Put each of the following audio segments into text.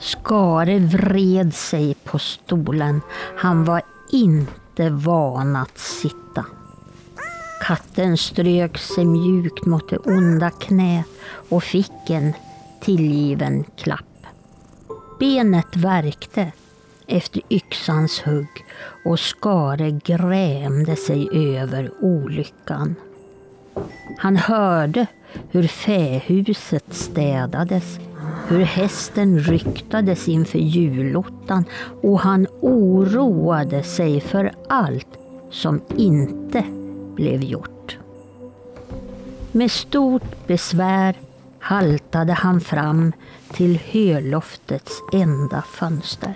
Skare vred sig på stolen. Han var inte van att sitta. Katten strök sig mjukt mot det onda knät och fick en tillgiven klapp. Benet värkte efter yxans hugg och Skare grämde sig över olyckan. Han hörde hur fähuset städades, hur hästen ryktades inför julottan och han oroade sig för allt som inte blev gjort. Med stort besvär haltade han fram till höloftets enda fönster.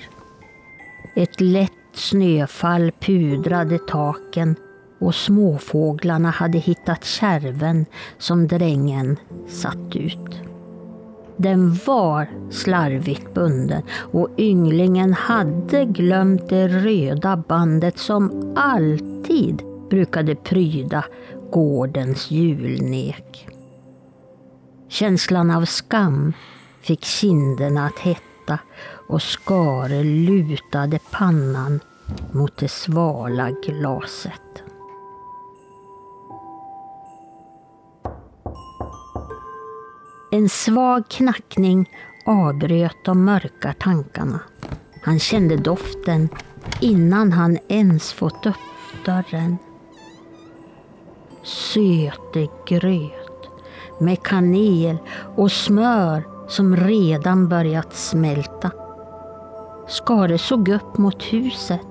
Ett lätt snöfall pudrade taken och småfåglarna hade hittat kärven som drängen satt ut. Den var slarvigt bunden och ynglingen hade glömt det röda bandet som alltid brukade pryda gårdens julnek. Känslan av skam fick kinderna att hetta och Skare lutade pannan mot det svala glaset. En svag knackning avbröt de mörka tankarna. Han kände doften innan han ens fått upp dörren. Söte gröt med kanel och smör som redan börjat smälta. Skare såg upp mot huset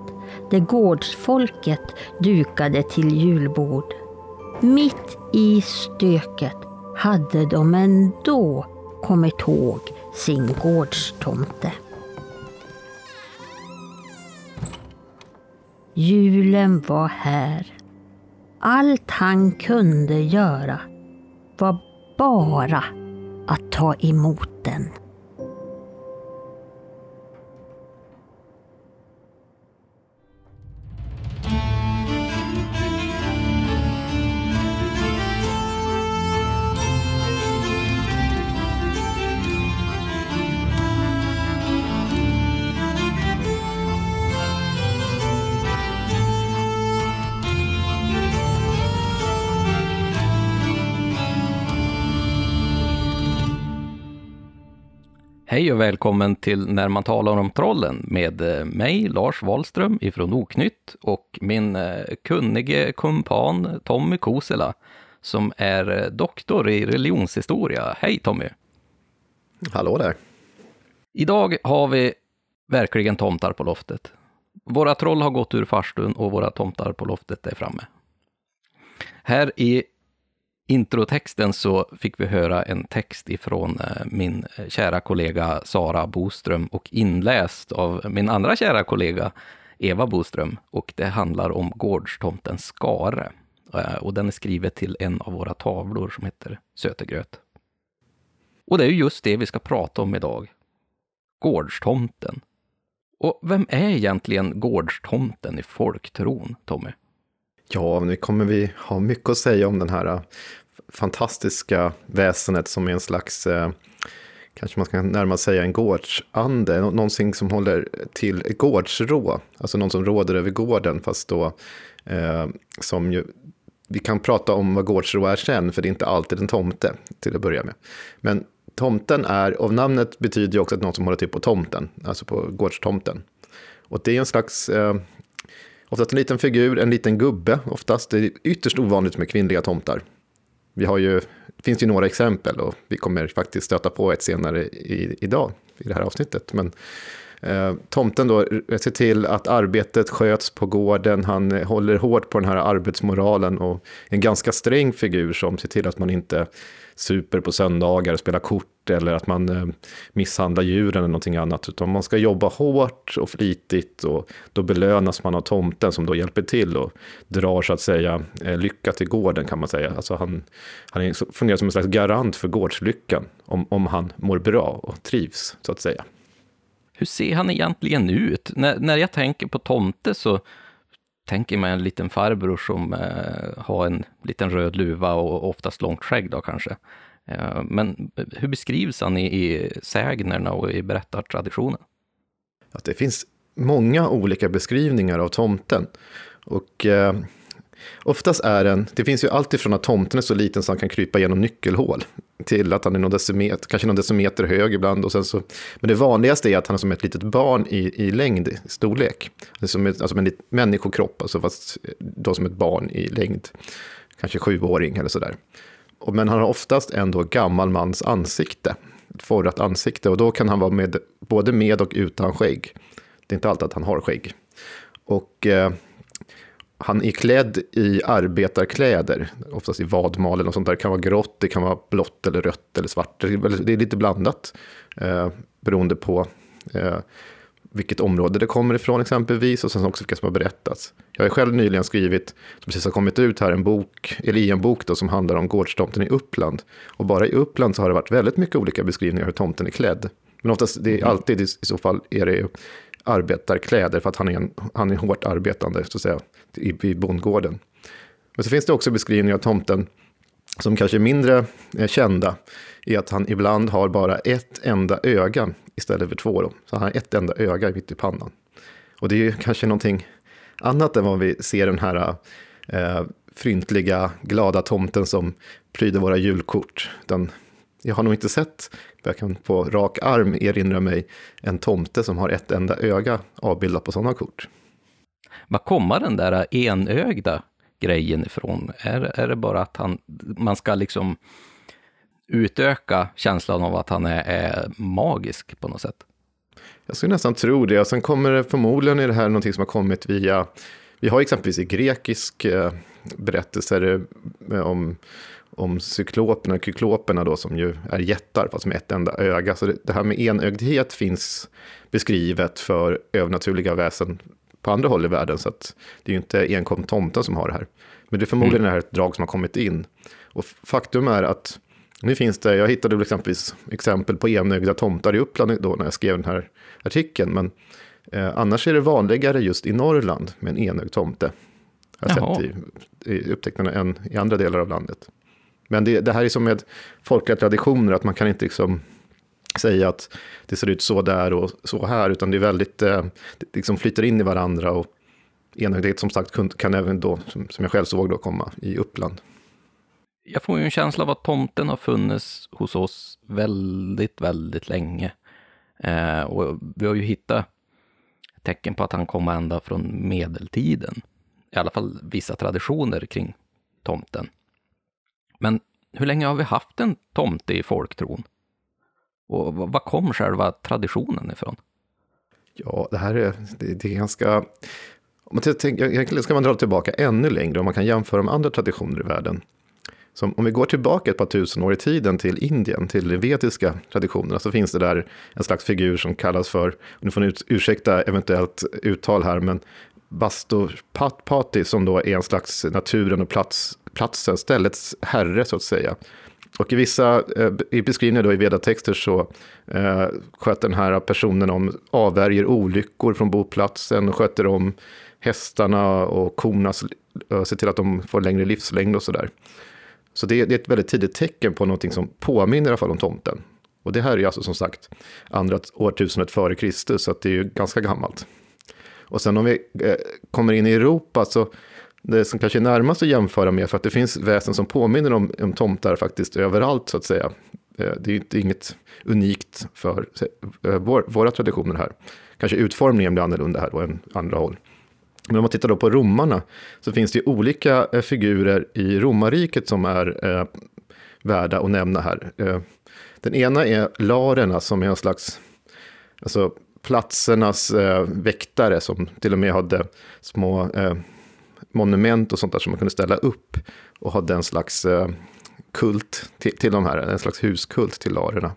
där gårdsfolket dukade till julbord. Mitt i stöket hade de ändå kommit ihåg sin gårdstomte. Julen var här. Allt han kunde göra var bara att ta emot den. Hej och välkommen till När man talar om trollen med eh, mig, Lars Wahlström ifrån Oknytt och min eh, kunnige kumpan Tommy Kosela som är eh, doktor i religionshistoria. Hej Tommy! Hallå där! Idag har vi verkligen tomtar på loftet. Våra troll har gått ur farstun och våra tomtar på loftet är framme. Här i introtexten så fick vi höra en text ifrån eh, min eh, kära kollega Sara Boström och inläst av min andra kära kollega Eva Boström. Och det handlar om gårdstomten Skare. Eh, och den är skriven till en av våra tavlor som heter Sötegröt. Och det är ju just det vi ska prata om idag. Gårdstomten. Och vem är egentligen gårdstomten i folktron, Tommy? Ja, nu kommer vi ha mycket att säga om den här äh, fantastiska väsenet som är en slags, äh, kanske man ska närmast säga en gårdsande, någonting som håller till gårdsrå, alltså någon som råder över gården, fast då eh, som ju, vi kan prata om vad gårdsrå är sen, för det är inte alltid en tomte till att börja med. Men tomten är, av namnet betyder ju också att någon som håller till på tomten, alltså på gårdstomten. Och det är en slags eh, Oftast en liten figur, en liten gubbe oftast. Det är ytterst ovanligt med kvinnliga tomtar. Vi har ju, det finns ju några exempel och vi kommer faktiskt stöta på ett senare i, idag i det här avsnittet. Men eh, tomten då eh, ser till att arbetet sköts på gården, han eh, håller hårt på den här arbetsmoralen och en ganska sträng figur som ser till att man inte super på söndagar och spelar kort eller att man eh, misshandlar djuren eller någonting annat. Utan man ska jobba hårt och flitigt och då belönas man av tomten som då hjälper till och drar så att säga eh, lycka till gården kan man säga. Alltså han, han fungerar som en slags garant för gårdslyckan om, om han mår bra och trivs så att säga. Hur ser han egentligen ut? När, när jag tänker på tomte så tänker mig en liten farbror som eh, har en liten röd luva och oftast långt skägg då kanske. Eh, men eh, hur beskrivs han i, i sägnerna och i berättartraditionen? Att det finns många olika beskrivningar av tomten. Och eh, oftast är den, det finns ju alltid från att tomten är så liten så han kan krypa genom nyckelhål, till att han är någon decimeter, kanske någon decimeter hög ibland. Och sen så, men det vanligaste är att han är som ett litet barn i, i längd, i storlek. Som ett, alltså en människokropp, alltså fast då som ett barn i längd. Kanske sjuåring eller sådär. Men han har oftast ändå gammal mans ansikte, ett forrat ansikte. Och då kan han vara med, både med och utan skägg. Det är inte alltid att han har skägg. Och eh, han är klädd i arbetarkläder, oftast i vadmal eller något sånt där. Det kan vara grått, det kan vara blått eller rött eller svart. Det är lite blandat eh, beroende på eh, vilket område det kommer ifrån exempelvis och sen också vilka som har berättats. Jag har själv nyligen skrivit, som precis har kommit ut här, en bok, eller i en bok då, som handlar om gårdstomten i Uppland. Och bara i Uppland så har det varit väldigt mycket olika beskrivningar hur tomten är klädd. Men oftast, det är mm. alltid i så fall är det arbetarkläder för att han är, en, han är hårt arbetande så att säga, i, i bondgården. Men så finns det också beskrivningar av tomten som kanske är mindre eh, kända, är att han ibland har bara ett enda öga istället för två. Då. Så han har ett enda öga mitt i pannan. Och det är ju kanske någonting annat än vad vi ser den här eh, fryntliga, glada tomten som pryder våra julkort. Den, jag har nog inte sett, jag kan på rak arm erinra mig, en tomte som har ett enda öga avbildat på sådana kort. Var kommer den där enögda grejen ifrån? Är, är det bara att han, man ska liksom utöka känslan av att han är, är magisk på något sätt? Jag skulle nästan tro det. Och sen kommer det förmodligen i det här någonting som har kommit via, vi har exempelvis i grekisk eh, berättelser eh, om, om cykloperna, kykloperna då, som ju är jättar fast med ett enda öga. Så det, det här med enögdhet finns beskrivet för övernaturliga väsen på andra håll i världen. Så att det är ju inte enkom tomten som har det här. Men det är förmodligen mm. det här ett drag som har kommit in. Och faktum är att nu finns det, jag hittade exempelvis exempel på enögda tomtar i Uppland då när jag skrev den här artikeln. Men eh, annars är det vanligare just i Norrland med en enögd tomte. Jag har Jaha. sett i, i upptäckterna än i andra delar av landet. Men det, det här är som med folkliga traditioner, att man kan inte liksom säga att det ser ut så där och så här, utan det är väldigt, eh, det liksom flyter in i varandra och enögdhet som sagt kan, kan även då, som, som jag själv såg då, komma i Uppland. Jag får ju en känsla av att tomten har funnits hos oss väldigt, väldigt länge. Eh, och vi har ju hittat tecken på att han kommer ända från medeltiden. I alla fall vissa traditioner kring tomten. Men hur länge har vi haft en tomte i folktron? Och var kom själva traditionen ifrån? Ja, det här är, det, det är ganska... Om man tänker, egentligen ska man dra tillbaka ännu längre om man kan jämföra med andra traditioner i världen. Som, om vi går tillbaka ett par tusen år i tiden till Indien, till de vediska traditionerna, så finns det där en slags figur som kallas för, nu får ni ursäkta eventuellt uttal här, men Bastopati som då är en slags naturen och plats, platsen, ställets herre så att säga. Och i vissa eh, i beskrivningar då i vedatexter så eh, sköter den här personen om avvärjer olyckor från boplatsen, och sköter om hästarna och korna, eh, ser till att de får längre livslängd och sådär. Så det, det, är ett väldigt tidigt tecken på någonting som påminner i alla fall om tomten. Och det här är alltså som sagt andra årtusendet före Kristus, så det är ju ganska gammalt. Och sen om vi eh, kommer in i Europa så det som kanske är närmast att jämföra med, för att det finns väsen som påminner om, om tomtar faktiskt överallt så att säga. Eh, det är inte inget unikt för eh, vår, våra traditioner här. Kanske utformningen blir annorlunda här då än andra håll. Men om man tittar då på romarna så finns det olika eh, figurer i romarriket som är eh, värda att nämna här. Den ena är larerna som är en slags alltså, platsernas eh, väktare som till och med hade små eh, monument och sånt där som man kunde ställa upp och hade en slags eh, kult till, till de här, en slags huskult till larerna.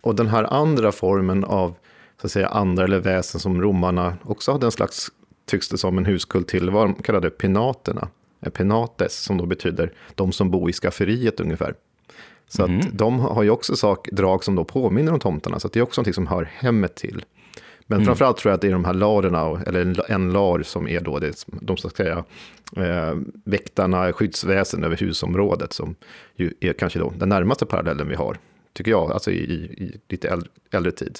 Och den här andra formen av så att säga, andra eller väsen som romarna också hade en slags tycks det som en huskult till vad de kallade penaterna. Penates, som då betyder de som bor i skafferiet ungefär. Så mm. att de har ju också sak, drag som då påminner om tomtarna, så det är också någonting som hör hemmet till. Men mm. framförallt tror jag att det är de här larerna, eller en lar som är då det, de ska säga, eh, väktarna, skyddsväsen över husområdet, som ju är kanske då den närmaste parallellen vi har, tycker jag, alltså i, i, i lite äldre, äldre tid.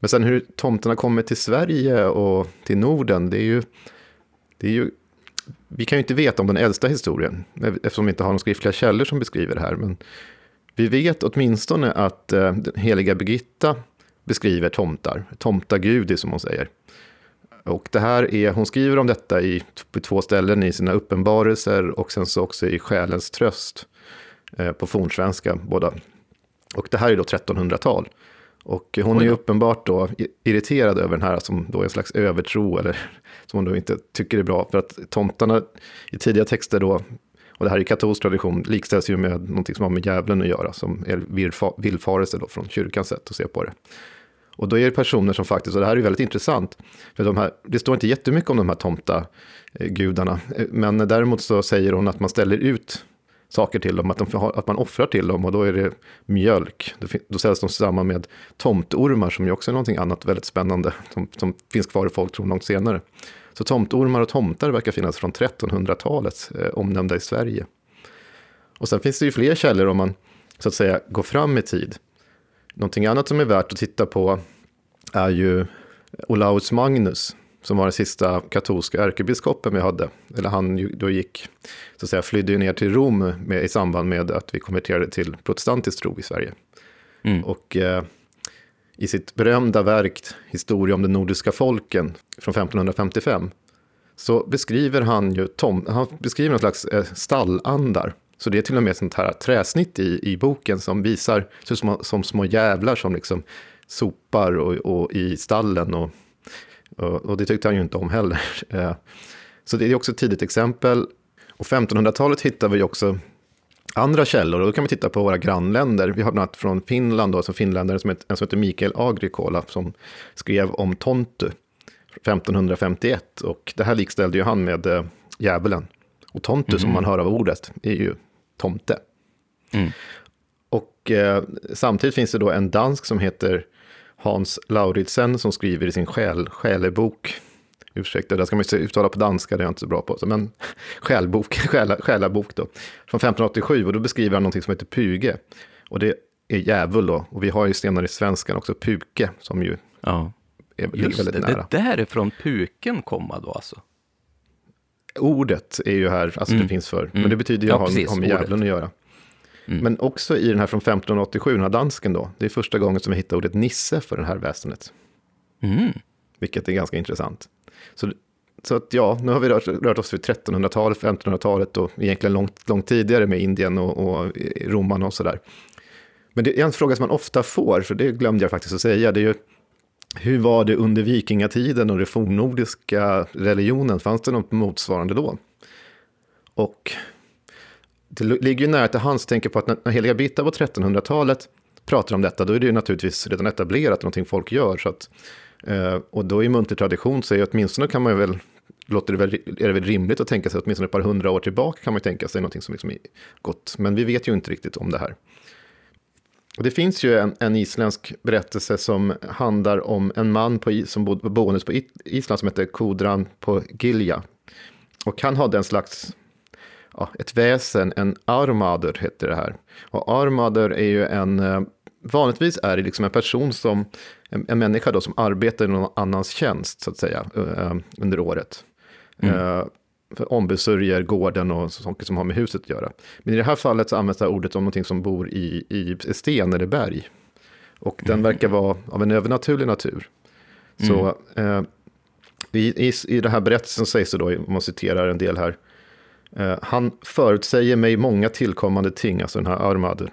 Men sen hur tomterna kommer till Sverige och till Norden, det är ju, det är ju vi kan ju inte veta om den äldsta historien, eftersom vi inte har några skriftliga källor som beskriver det här. Men vi vet åtminstone att eh, den heliga Birgitta beskriver tomtar, tomtagudi som hon säger. Och det här är, hon skriver om detta i, på två ställen i sina uppenbarelser och sen så också i Själens tröst eh, på fornsvenska båda. Och det här är då 1300-tal. Och hon är uppenbart då irriterad över den här som då är en slags övertro eller som hon då inte tycker är bra. För att tomtarna i tidiga texter då, och det här är katolsk tradition, likställs ju med någonting som har med djävulen att göra, som är villfarelse då från kyrkans sätt att se på det. Och då är det personer som faktiskt, och det här är väldigt intressant, för de här, det står inte jättemycket om de här tomtagudarna, eh, eh, men däremot så säger hon att man ställer ut saker till dem, att, de, att man offrar till dem och då är det mjölk. Då ställs de samman med tomtormar som ju också är någonting annat väldigt spännande som, som finns kvar i folktron långt senare. Så tomtormar och tomtar verkar finnas från 1300-talet, eh, omnämnda i Sverige. Och sen finns det ju fler källor om man så att säga går fram i tid. Någonting annat som är värt att titta på är ju Olaus Magnus, som var den sista katolska ärkebiskopen vi hade. Eller han då gick, så att säga, flydde ner till Rom med, i samband med att vi konverterade till protestantisk tro i Sverige. Mm. Och eh, i sitt berömda verk Historia om de nordiska folken från 1555 så beskriver han ju tom, han beskriver någon slags eh, stallandar. Så det är till och med sånt här träsnitt i, i boken som visar som, som små jävlar som liksom sopar och, och i stallen och och det tyckte han ju inte om heller. Eh, så det är också ett tidigt exempel. Och 1500-talet hittar vi också andra källor. Och då kan vi titta på våra grannländer. Vi har bland annat från Finland, då, som finländare som heter, en som heter Mikael Agrikola, som skrev om Tontu 1551. Och det här likställde ju han med äh, djävulen. Och Tontu, mm. som man hör av ordet, är ju tomte. Mm. Och eh, samtidigt finns det då en dansk som heter Hans Lauritsen som skriver i sin själ, själebok, ursäkta, det ska man ju uttala på danska, det är jag inte så bra på, men själbok, själa, själabok då, från 1587, och då beskriver han någonting som heter puge, och det är djävul då, och vi har ju senare i svenskan också puke, som ju ja. är väldigt, Just det, nära. Det därifrån puken komma då alltså? Ordet är ju här, alltså mm. det finns för, mm. men det betyder ju ja, att ha med djävulen att göra. Mm. Men också i den här från 1587, den här dansken då, det är första gången som vi hittar ordet nisse för det här väsendet. Mm. Vilket är ganska intressant. Så, så att ja, nu har vi rört, rört oss vid 1300-talet, 1500-talet och egentligen långt, långt tidigare med Indien och, och romarna och sådär. Men det är en fråga som man ofta får, för det glömde jag faktiskt att säga, det är ju hur var det under vikingatiden och den fornnordiska religionen? Fanns det något motsvarande då? Och det ligger ju nära till hands att tänka på att när heliga Birgitta på 1300-talet pratar om detta, då är det ju naturligtvis redan etablerat, någonting folk gör. Så att, eh, och då i muntlig tradition så är åtminstone kan man ju väl, låter det väl, är det väl rimligt att tänka sig åtminstone ett par hundra år tillbaka kan man ju tänka sig någonting som liksom är gott. Men vi vet ju inte riktigt om det här. Det finns ju en, en, isländsk berättelse som handlar om en man på, som bo, boendes på Island som heter Kodran på Gilja. Och han hade en slags ja, ett väsen, en armader heter det här. Och armader är ju en, eh, vanligtvis är det liksom en person som, en, en människa då som arbetar i någon annans tjänst så att säga uh, under året. Mm. Ombesörjer gården och saker som har med huset att göra. Men i det här fallet så används det här ordet om någonting som bor i, i sten eller berg. Och den mm. verkar vara av en övernaturlig natur. Mm. Så uh, i, i, i den här berättelsen sägs det då, om man citerar en del här, Eh, han förutsäger mig många tillkommande ting, alltså den här Armad.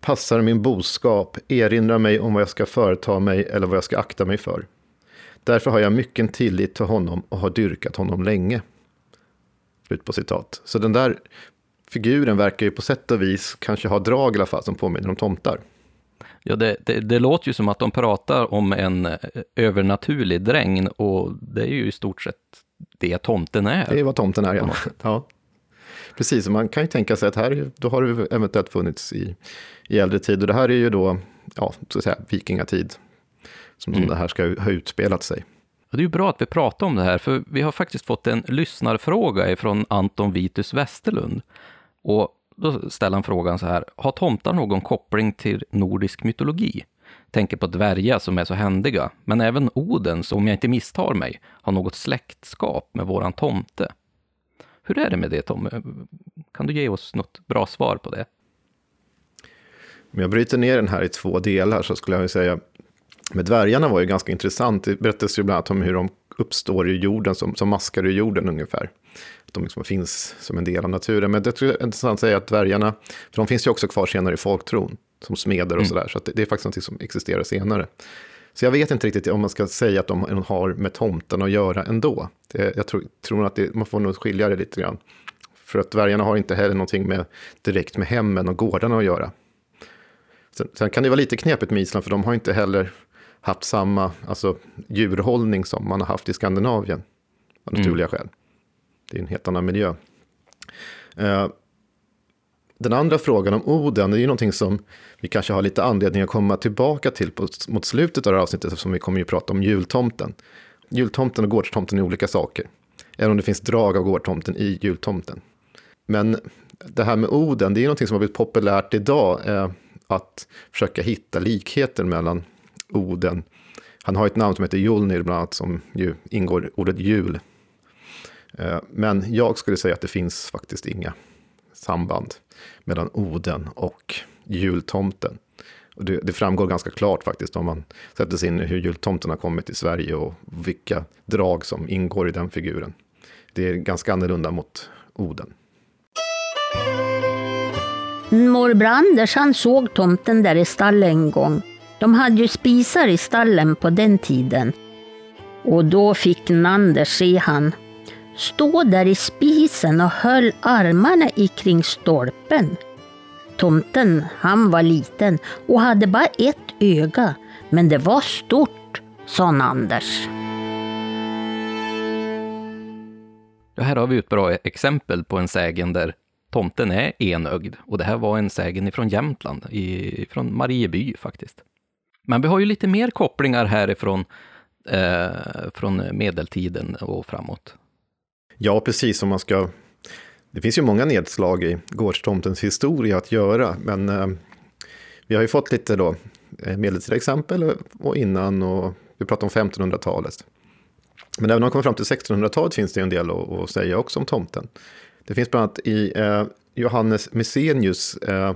Passar min boskap, erinrar mig om vad jag ska företa mig eller vad jag ska akta mig för. Därför har jag mycket tillit till honom och har dyrkat honom länge. Slut på citat. Så den där figuren verkar ju på sätt och vis kanske ha drag i alla fall som påminner om tomtar. Ja, det, det, det, låter ju som att de pratar om en eh, övernaturlig dräng och det är ju i stort sett det tomten är. Det är vad tomten är, ja. ja. Precis, man kan ju tänka sig att här, då har det eventuellt funnits i, i äldre tid. Och det här är ju då, ja, så att säga, vikingatid. som, som det här ska ha utspelat sig. Och det är ju bra att vi pratar om det här, för vi har faktiskt fått en lyssnarfråga från Anton Vitus Westerlund. Och då ställer han frågan så här, har tomtar någon koppling till nordisk mytologi? Tänker på dvärgar som är så händiga, men även Odens, om jag inte misstar mig, har något släktskap med våran tomte. Hur är det med det Tom? Kan du ge oss något bra svar på det? Om jag bryter ner den här i två delar så skulle jag säga, med dvärgarna var ju ganska intressant. Det berättas ju bland annat om hur de uppstår i jorden, som, som maskar i jorden ungefär. Att de liksom finns som en del av naturen. Men det är intressant att säga att dvärgarna, för de finns ju också kvar senare i folktron, som smeder och mm. sådär. Så, så det, det, är faktiskt något som existerar senare. Så jag vet inte riktigt om man ska säga att de har med tomten att göra ändå. Det, jag tror, tror att det, man får nog skilja det lite grann. För att dvärgarna har inte heller någonting med, direkt med hemmen och gårdarna att göra. Sen, sen, kan det vara lite knepigt med Island, för de har inte heller haft samma alltså, djurhållning som man har haft i Skandinavien. Av mm. naturliga mm. skäl. Det är en helt annan miljö. Uh, den andra frågan om Oden, är ju någonting som vi kanske har lite anledning att komma tillbaka till på, mot slutet av det här avsnittet, eftersom vi kommer ju prata om jultomten. Jultomten och gårdstomten är olika saker, även om det finns drag av gårdstomten i jultomten. Men det här med Oden, det är någonting som har blivit populärt idag, eh, att försöka hitta likheter mellan Oden. Han har ett namn som heter Jolnir, bland annat, som ju ingår ordet jul. Eh, men jag skulle säga att det finns faktiskt inga samband mellan Oden och jultomten. Och det, det, framgår ganska klart faktiskt om man sätter sig in i hur jultomten har kommit till Sverige och vilka drag som ingår i den figuren. Det är ganska annorlunda mot Oden. Morbror Anders han såg tomten där i stallet en gång. De hade ju spisar i stallen på den tiden. Och då fick Nander se han stå där i spisen och höll armarna i kring stolpen. Tomten, han var liten och hade bara ett öga, men det var stort, sa Anders. Ja, här har vi ett bra exempel på en sägen där tomten är enögd. Och det här var en sägen ifrån Jämtland, från Marieby faktiskt. Men vi har ju lite mer kopplingar härifrån eh, från medeltiden och framåt. Ja, precis om man ska... Det finns ju många nedslag i gårdstomtens historia att göra, men eh, vi har ju fått lite då eh, medeltida exempel och innan och vi pratar om 1500-talet. Men även om man kommer fram till 1600-talet finns det en del att, att, säga också om tomten. Det finns bland annat i eh, Johannes Messenius eh,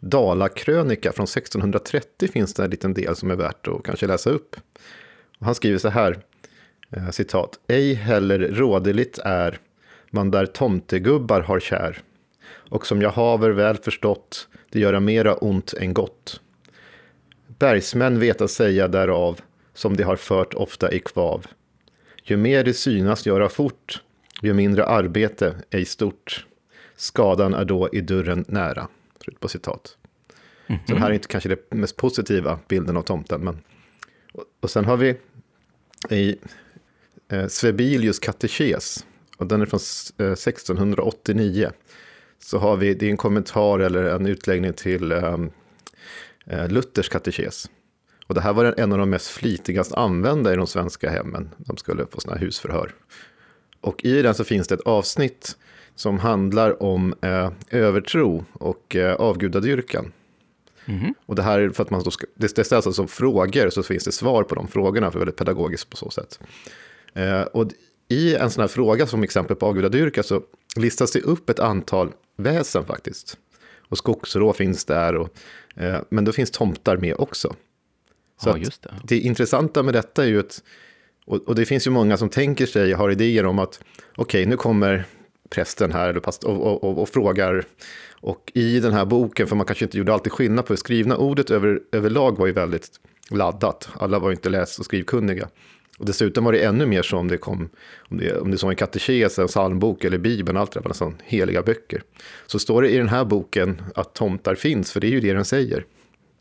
Dalakrönika från 1630 finns det en liten del som är värt att kanske läsa upp. Och han skriver så här, Eh, citat. Ej heller rådeligt är man där tomtegubbar har kär. Och som jag haver väl förstått, det göra mera ont än gott. Bergsmän veta säga därav, som de har fört ofta i kvav. Ju mer det synas göra fort, ju mindre arbete, ej stort. Skadan är då i dörren nära. Slut på citat. Mm -hmm. Så det här är inte kanske det mest positiva bilden av tomten. Men... Och, och sen har vi i eh, Svebilius katekes. Och den är från eh, 1689. Så har vi, det är en kommentar eller en utläggning till ehm, eh, Luthers katekes. Och det här var en av de mest flitigast använda i de svenska hemmen. De skulle få sådana här husförhör. Och i den så finns det ett avsnitt som handlar om eh, övertro och eh, avgudadyrkan. Mm. Och det här är för att man ska, det ställs alltså frågor så finns det svar på de frågorna, för väldigt pedagogiskt på så sätt. Eh, och i en sån här fråga som exempel på avgudadyrka så listas det upp ett antal väsen faktiskt. Och skogsrå finns där, och, eh, men då finns tomtar med också. Så ja, det. det intressanta med detta är ju att, och, och, det finns ju många som tänker sig, har idéer om att okej, okay, nu kommer prästen här och, och, och, och, frågar. Och i den här boken, för man kanske inte gjorde alltid skillnad på det skrivna ordet över, överlag var ju väldigt laddat. Alla var ju inte läs och skrivkunniga. Och dessutom var det ännu mer så om det kom, om det, om det så en katekes, en psalmbok eller bibeln, allt det där var nästan heliga böcker. Så står det i den här boken att tomtar finns, för det är ju det den säger,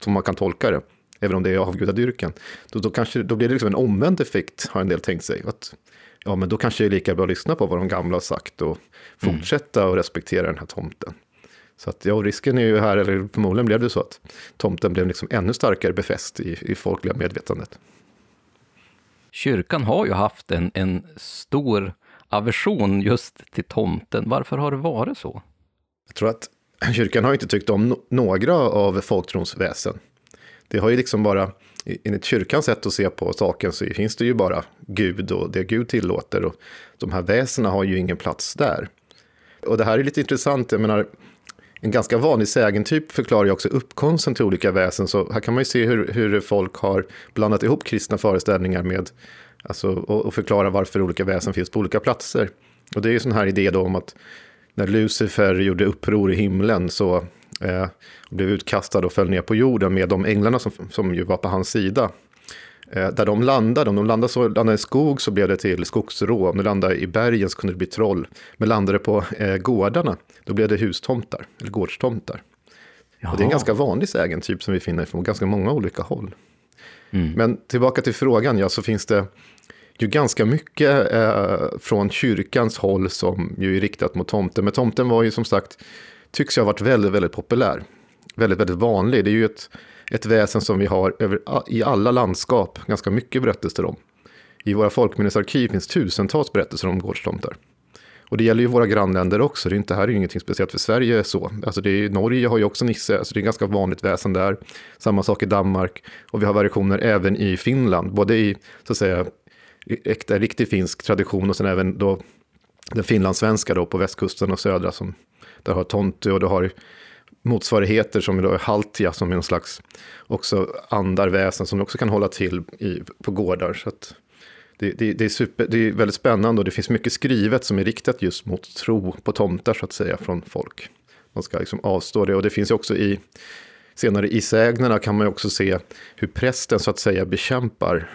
som man kan tolka det, även om det är avgudadyrkan. Då, då, kanske, då blir det liksom en omvänd effekt, har en del tänkt sig. Att, ja, men då kanske det är lika bra att lyssna på vad de gamla har sagt och fortsätta mm. att respektera den här tomten. Så att, ja, risken är ju här, eller förmodligen blev det så att tomten blev liksom ännu starkare befäst i, i folkliga medvetandet. kyrkan har ju haft en, en stor aversion just till tomten. Varför har det varit så? Jag tror att kyrkan har inte tyckt om några av folktrons väsen. Det har ju liksom bara, enligt kyrkans sätt att se på saken så finns det ju bara Gud och det Gud tillåter. Och de här väsena har ju ingen plats där. Och det här är lite intressant, jag menar, en ganska vanlig sägentyp förklarar ju också uppkomsten till olika väsen. Så här kan man ju se hur, hur folk har blandat ihop kristna föreställningar med, alltså, och, och förklara varför olika väsen finns på olika platser. Och det är ju sån här idé då om att när Lucifer gjorde uppror i himlen så eh, blev utkastad och föll ner på jorden med de änglarna som, som ju var på hans sida. Eh, där de landade, om de landade, så, landade i skog så blev det till skogsrå, om de landade i bergen så kunde det bli troll. Men landade på eh, gårdarna, då blev det hustomtar, eller gårdstomtar. Det är en ganska vanlig sägentyp som vi finner från ganska många olika håll. Mm. Men tillbaka till frågan, ja, så finns det ju ganska mycket eh, från kyrkans håll som ju är riktat mot tomten. Men tomten var ju som sagt, tycks ju ha varit väldigt, väldigt populär. Väldigt, väldigt vanlig. Det är ju ett, ett väsen som vi har över, i alla landskap ganska mycket berättelser om. I våra folkminnesarkiv finns tusentals berättelser om gårdstomtar. Och det gäller ju våra grannländer också. Det är inte, här är ju ingenting speciellt för Sverige så. Alltså det är, Norge har ju också Nisse, alltså det är ganska vanligt väsen där. Samma sak i Danmark. Och vi har variationer även i Finland, både i så att säga äkta, riktig finsk tradition och sen även då den finlandssvenska då på västkusten och södra som där har Tontu och du har motsvarigheter som då är Haltia som är någon slags också andarväsen som också kan hålla till i, på gårdar. Så det, det, det, är super, det är väldigt spännande och det finns mycket skrivet som är riktat just mot tro på tomtar så att säga från folk. Man ska liksom avstå det och det finns ju också i senare i sägnerna kan man ju också se hur prästen så att säga bekämpar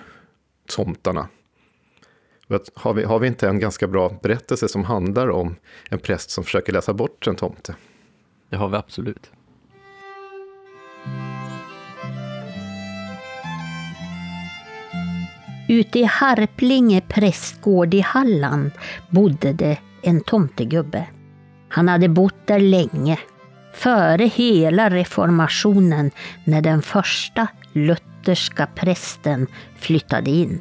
tomtarna har vi, har vi inte en ganska bra berättelse som handlar om en präst som försöker läsa bort en tomte? Det har vi absolut. Ute i Harplinge prästgård i Halland bodde det en tomtegubbe. Han hade bott där länge, före hela reformationen när den första lutherska prästen flyttade in.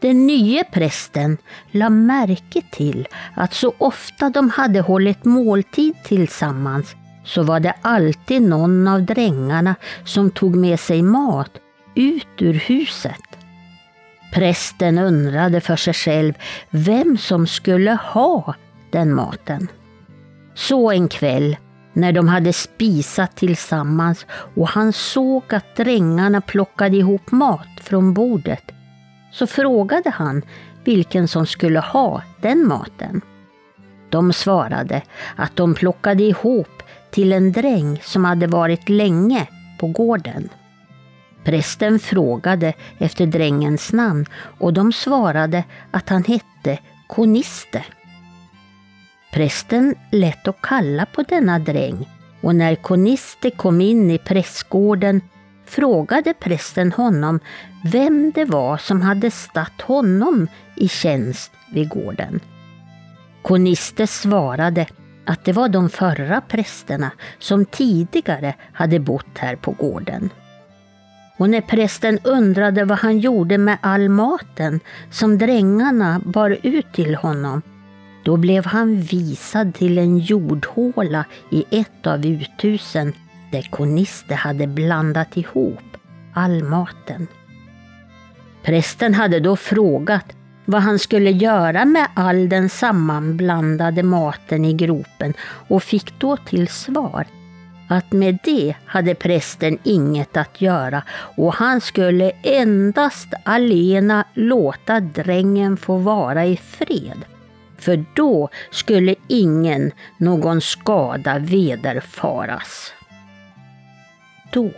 Den nye prästen la märke till att så ofta de hade hållit måltid tillsammans så var det alltid någon av drängarna som tog med sig mat ut ur huset. Prästen undrade för sig själv vem som skulle ha den maten. Så en kväll när de hade spisat tillsammans och han såg att drängarna plockade ihop mat från bordet så frågade han vilken som skulle ha den maten. De svarade att de plockade ihop till en dräng som hade varit länge på gården. Prästen frågade efter drängens namn och de svarade att han hette Koniste. Prästen lät att kalla på denna dräng och när Koniste kom in i prästgården frågade prästen honom vem det var som hade statt honom i tjänst vid gården. Koniste svarade att det var de förra prästerna som tidigare hade bott här på gården. Och när prästen undrade vad han gjorde med all maten som drängarna bar ut till honom, då blev han visad till en jordhåla i ett av uthusen där hade blandat ihop all maten. Prästen hade då frågat vad han skulle göra med all den sammanblandade maten i gropen och fick då till svar att med det hade prästen inget att göra och han skulle endast alena låta drängen få vara i fred. För då skulle ingen någon skada vederfaras. Då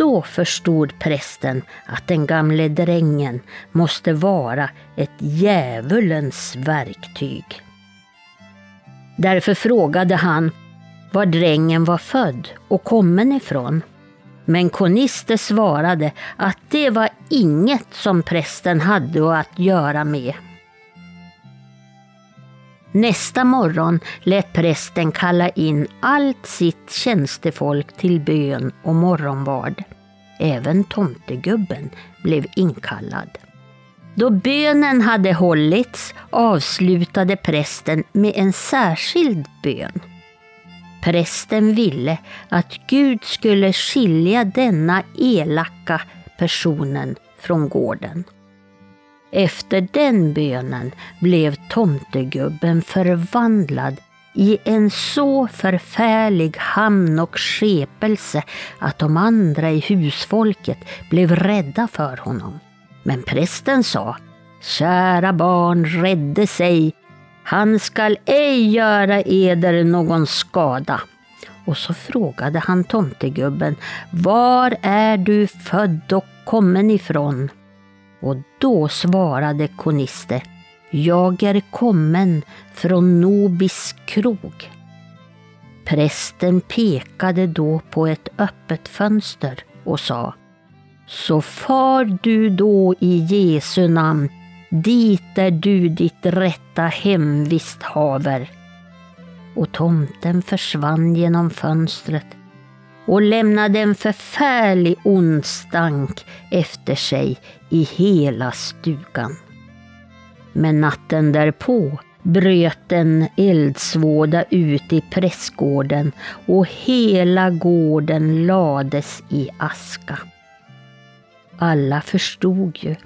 då förstod prästen att den gamle drängen måste vara ett djävulens verktyg. Därför frågade han var drängen var född och kommen ifrån. Men Koniste svarade att det var inget som prästen hade att göra med. Nästa morgon lät prästen kalla in allt sitt tjänstefolk till bön och morgonvard. Även tomtegubben blev inkallad. Då bönen hade hållits avslutade prästen med en särskild bön. Prästen ville att Gud skulle skilja denna elaka personen från gården. Efter den bönen blev tomtegubben förvandlad i en så förfärlig hamn och skepelse att de andra i husfolket blev rädda för honom. Men prästen sa, kära barn, rädde sig, han skall ej göra eder någon skada. Och så frågade han tomtegubben, var är du född och kommen ifrån? Och då svarade Koniste, jag är kommen från Nobis krog. Prästen pekade då på ett öppet fönster och sa Så far du då i Jesu namn dit där du ditt rätta hemvist haver. Och tomten försvann genom fönstret och lämnade en förfärlig ond stank efter sig i hela stugan. Men natten därpå bröt en eldsvåda ut i prästgården och hela gården lades i aska. Alla förstod ju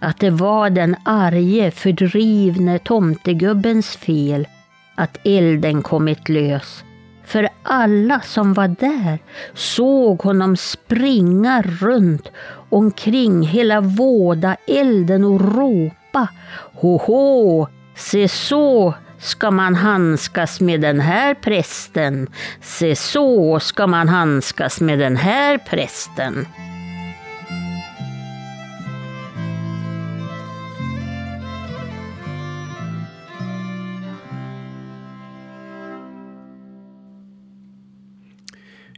att det var den arge fördrivne tomtegubbens fel att elden kommit lös. För alla som var där såg honom springa runt omkring hela våda elden och ropa Hoho, se så ska man handskas med den här prästen. Se så ska man handskas med den här prästen.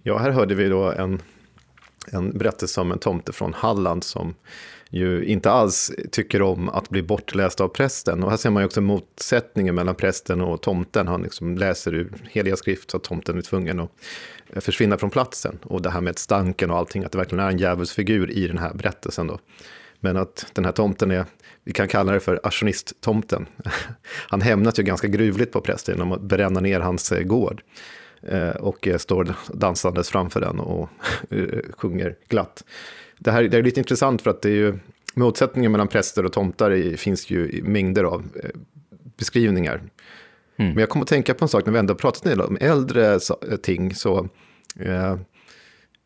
Ja, här hörde vi då en, en berättelse om en tomte från Halland som ju inte alls tycker om att bli bortläst av prästen. Och här ser man ju också motsättningen mellan prästen och tomten. Han liksom läser ur heliga skrift så att tomten är tvungen att eh, försvinna från platsen. Och det här med stanken och allting, att det verkligen är en djävulsfigur i den här berättelsen. Då. Men att den här tomten är, vi kan kalla det för auktionisttomten. Han hämnas ju ganska gruvligt på prästen genom att bränna ner hans eh, gård. Eh, och står dansandes framför den och eh, sjunger glatt. Det här det är lite intressant för att det är ju motsättningen mellan präster och tomtar finns ju i mängder av eh, beskrivningar. Mm. Men jag kommer att tänka på en sak när vi ändå pratat om äldre ting. Så, eh,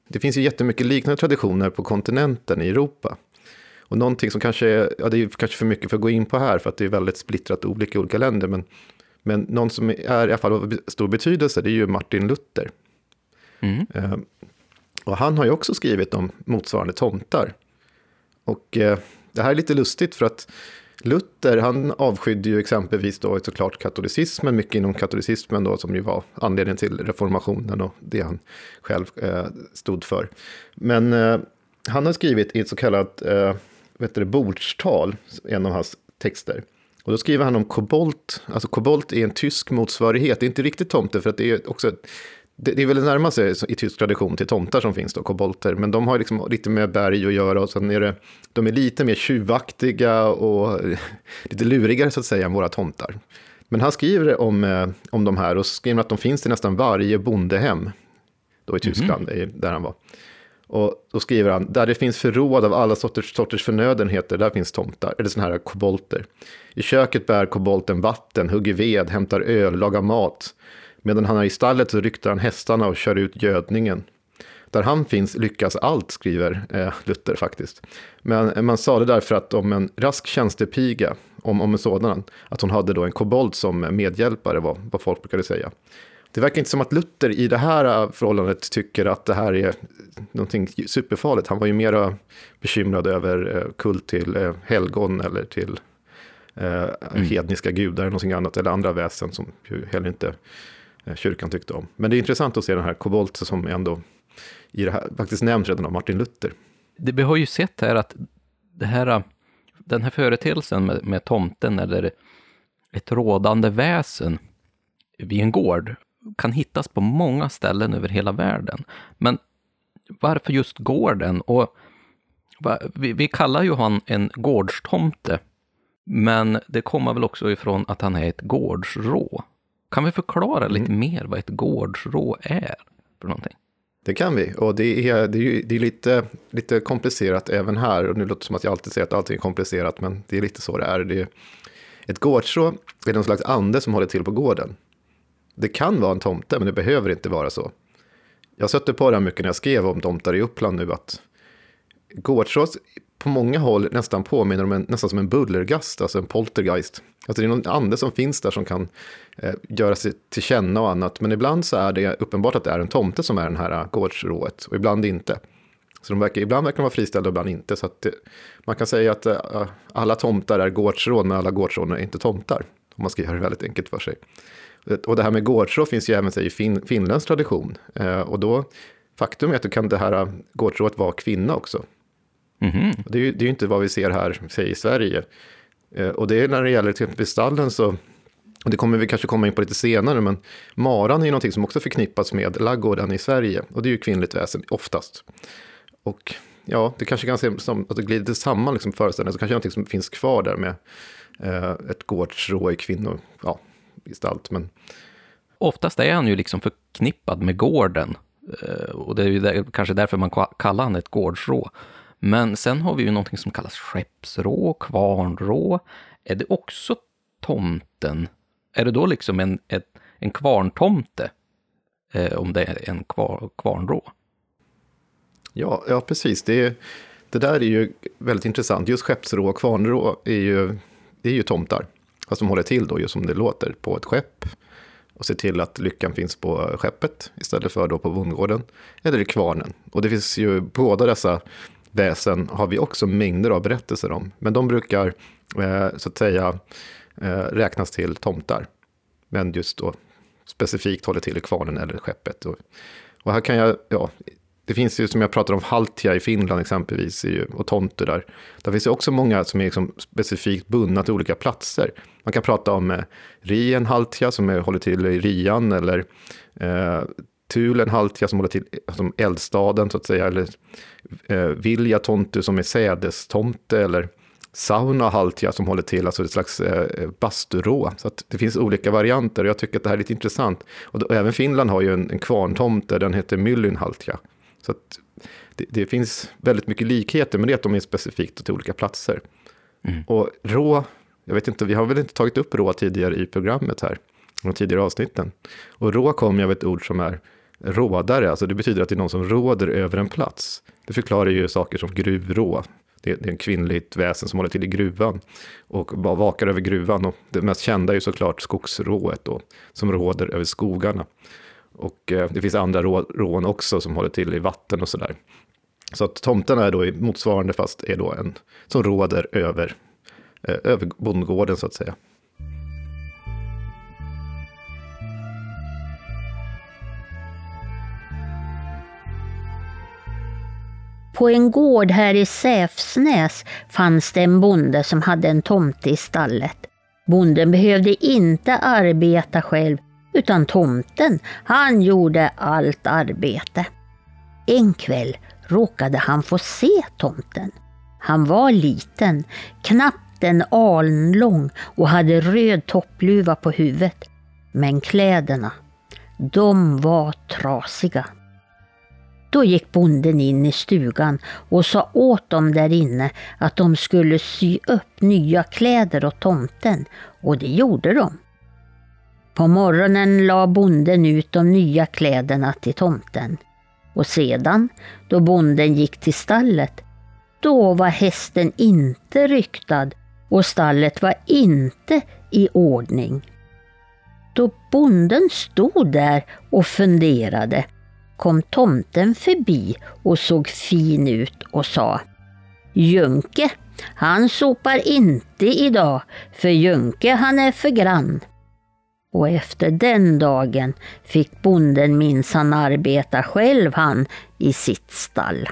det finns ju jättemycket liknande traditioner på kontinenten i Europa. Och någonting som kanske är, ja det är kanske för mycket för att gå in på här för att det är väldigt splittrat olika olika länder. Men men någon som är i alla fall av stor betydelse, det är ju Martin Luther. Mm. Eh, och han har ju också skrivit om motsvarande tomtar. Och eh, det här är lite lustigt för att Luther, han avskydde ju exempelvis då såklart katolicismen, mycket inom katolicismen då, som ju var anledningen till reformationen och det han själv eh, stod för. Men eh, han har skrivit i ett så kallat eh, vet du, bordstal, en av hans texter. Och då skriver han om kobolt, alltså kobolt är en tysk motsvarighet, det är inte riktigt tomte för att det är också det, är väl närmast i tysk tradition till tomtar som finns då, kobolter. Men de har liksom lite med berg att göra och sen är det, de är lite mer tjuvaktiga och lite lurigare så att säga än våra tomtar. Men han skriver om, eh, om de här och skriver att de finns i nästan varje bondehem. Då i Tyskland, mm. där han var. Och då skriver han, där det finns förråd av alla sorters, sorters förnödenheter, där finns tomtar, eller sådana här kobolter. I köket bär kobolten vatten, hugger ved, hämtar öl, lagar mat. Medan han är i stallet så ryktar han hästarna och kör ut gödningen. Där han finns lyckas allt, skriver eh, Luther faktiskt. Men man sa det därför att om en rask tjänstepiga, om, om en sådan, att hon hade då en kobolt som medhjälpare, var vad folk brukade säga. Det verkar inte som att Luther i det här äh, förhållandet tycker att det här är någonting superfarligt. Han var ju mera bekymrad över äh, kult till äh, helgon eller till eh, mm. hedniska gudar eller någonting annat. Eller andra väsen som ju heller inte kyrkan tyckte om. Men det är intressant att se den här kobolt som ändå i det här, faktiskt nämns redan av Martin Luther. Det, vi har ju sett här att det här, den här företeelsen med, med tomten eller ett rådande väsen vid en gård kan hittas på många ställen över hela världen. Men varför just gården? Och vi, vi kallar ju han en gårdstomte Men det kommer väl också ifrån att han är ett gårdsrå. Kan vi förklara lite mer vad ett gårdsrå är för någonting? Det kan vi, och det är, det är, ju, det är lite, lite komplicerat även här. Och nu låter det som att jag alltid säger att allting är komplicerat, men det är lite så det är. Det är ett gårdsrå är någon slags ande som håller till på gården. Det kan vara en tomte, men det behöver inte vara så. Jag stötte på det här mycket när jag skrev om tomtar i Uppland nu, att gårdsrå på många håll nästan påminner om en, nästan som en bullergast, alltså en poltergeist. Alltså det är någon ande som finns där som kan eh, göra sig till känna och annat. Men ibland så är det uppenbart att det är en tomte som är den här gårdsrået och ibland inte. Så de verkar, ibland verkar de vara friställda och ibland inte. Så att det, man kan säga att eh, alla tomtar är gårdsråd, men alla gårdsråd är inte tomtar. Om man ska göra det väldigt enkelt för sig. Och det här med gårdsråd finns ju även i fin, finländsk tradition. Eh, och då, faktum är att det kan det här gårdsrådet vara kvinna också. Mm -hmm. Det är ju det är inte vad vi ser här, säg i Sverige. Eh, och det är när det gäller till exempel stallen så, och det kommer vi kanske komma in på lite senare, men maran är ju någonting som också förknippas med laggården i Sverige. Och det är ju kvinnligt väsen, oftast. Och ja, det kanske kan se som att det glider samman liksom föreställningen, så kanske någonting som finns kvar där med eh, ett gårdsrå i kvinnor, ja, gestalt. Men... Oftast är han ju liksom förknippad med gården. Eh, och det är ju där, kanske därför man kallar han ett gårdsrå. Men sen har vi ju någonting som kallas skeppsrå, kvarnrå. Är det också tomten? Är det då liksom en, ett, en kvarntomte? Eh, om det är en kvar, kvarnrå? Ja, ja precis. Det, det där är ju väldigt intressant. Just skeppsrå och kvarnrå är ju, det är ju tomtar. Fast de håller till då, just som det låter, på ett skepp. Och ser till att lyckan finns på skeppet istället för då på bondgården. Eller i kvarnen. Och det finns ju båda dessa väsen har vi också mängder av berättelser om. Men de brukar eh, så att säga eh, räknas till tomtar. Men just då specifikt håller till i kvarnen eller skeppet. Och, och här kan jag, ja, det finns ju som jag pratar om Haltia i Finland exempelvis och Tontu där. Där finns det också många som är liksom specifikt bundna till olika platser. Man kan prata om eh, Rien Haltia som är, håller till i Rian eller eh, Tulen Haltia som håller till eh, som eldstaden så att säga. Eller eh, Vilja Tontu som är sädestomte. Eller Sauna Haltia som håller till, alltså ett slags eh, eh basturå. Så att det finns olika varianter och jag tycker att det här är lite intressant. Och, då, och även Finland har ju en, en kvarntomte, den heter Myllyn Haltia. Så att det, det, finns väldigt mycket likheter, men det är att de är specifikt till olika platser. Mm. Och rå, jag vet inte, vi har väl inte tagit upp rå tidigare i programmet här, de tidigare avsnitten. Och rå kommer av ett ord som är rådare, alltså det betyder att det är någon som råder över en plats. Det förklarar ju saker som gruvrå. Det är, en kvinnligt väsen som håller till i gruvan och vakar över gruvan. Och det mest kända är ju såklart skogsrået då, som råder över skogarna. Och eh, det finns andra rå, rån också som håller till i vatten och sådär. Så att tomten är då motsvarande fast är då en som råder över, eh, över bondgården så att säga. På en gård här i Säfsnäs fanns det en bonde som hade en tomte i stallet. Bonden behövde inte arbeta själv, utan tomten, han gjorde allt arbete. En kväll råkade han få se tomten. Han var liten, knappt en aln lång och hade röd toppluva på huvudet. Men kläderna, de var trasiga. Då gick bonden in i stugan och sa åt dem där inne att de skulle sy upp nya kläder åt tomten och det gjorde de. På morgonen la bonden ut de nya kläderna till tomten. Och sedan, då bonden gick till stallet, då var hästen inte ryktad och stallet var inte i ordning. Då bonden stod där och funderade kom tomten förbi och såg fin ut och sa Junke, han sopar inte idag, för Junke han är för grann. Och efter den dagen fick bonden minsann arbeta själv han i sitt stall.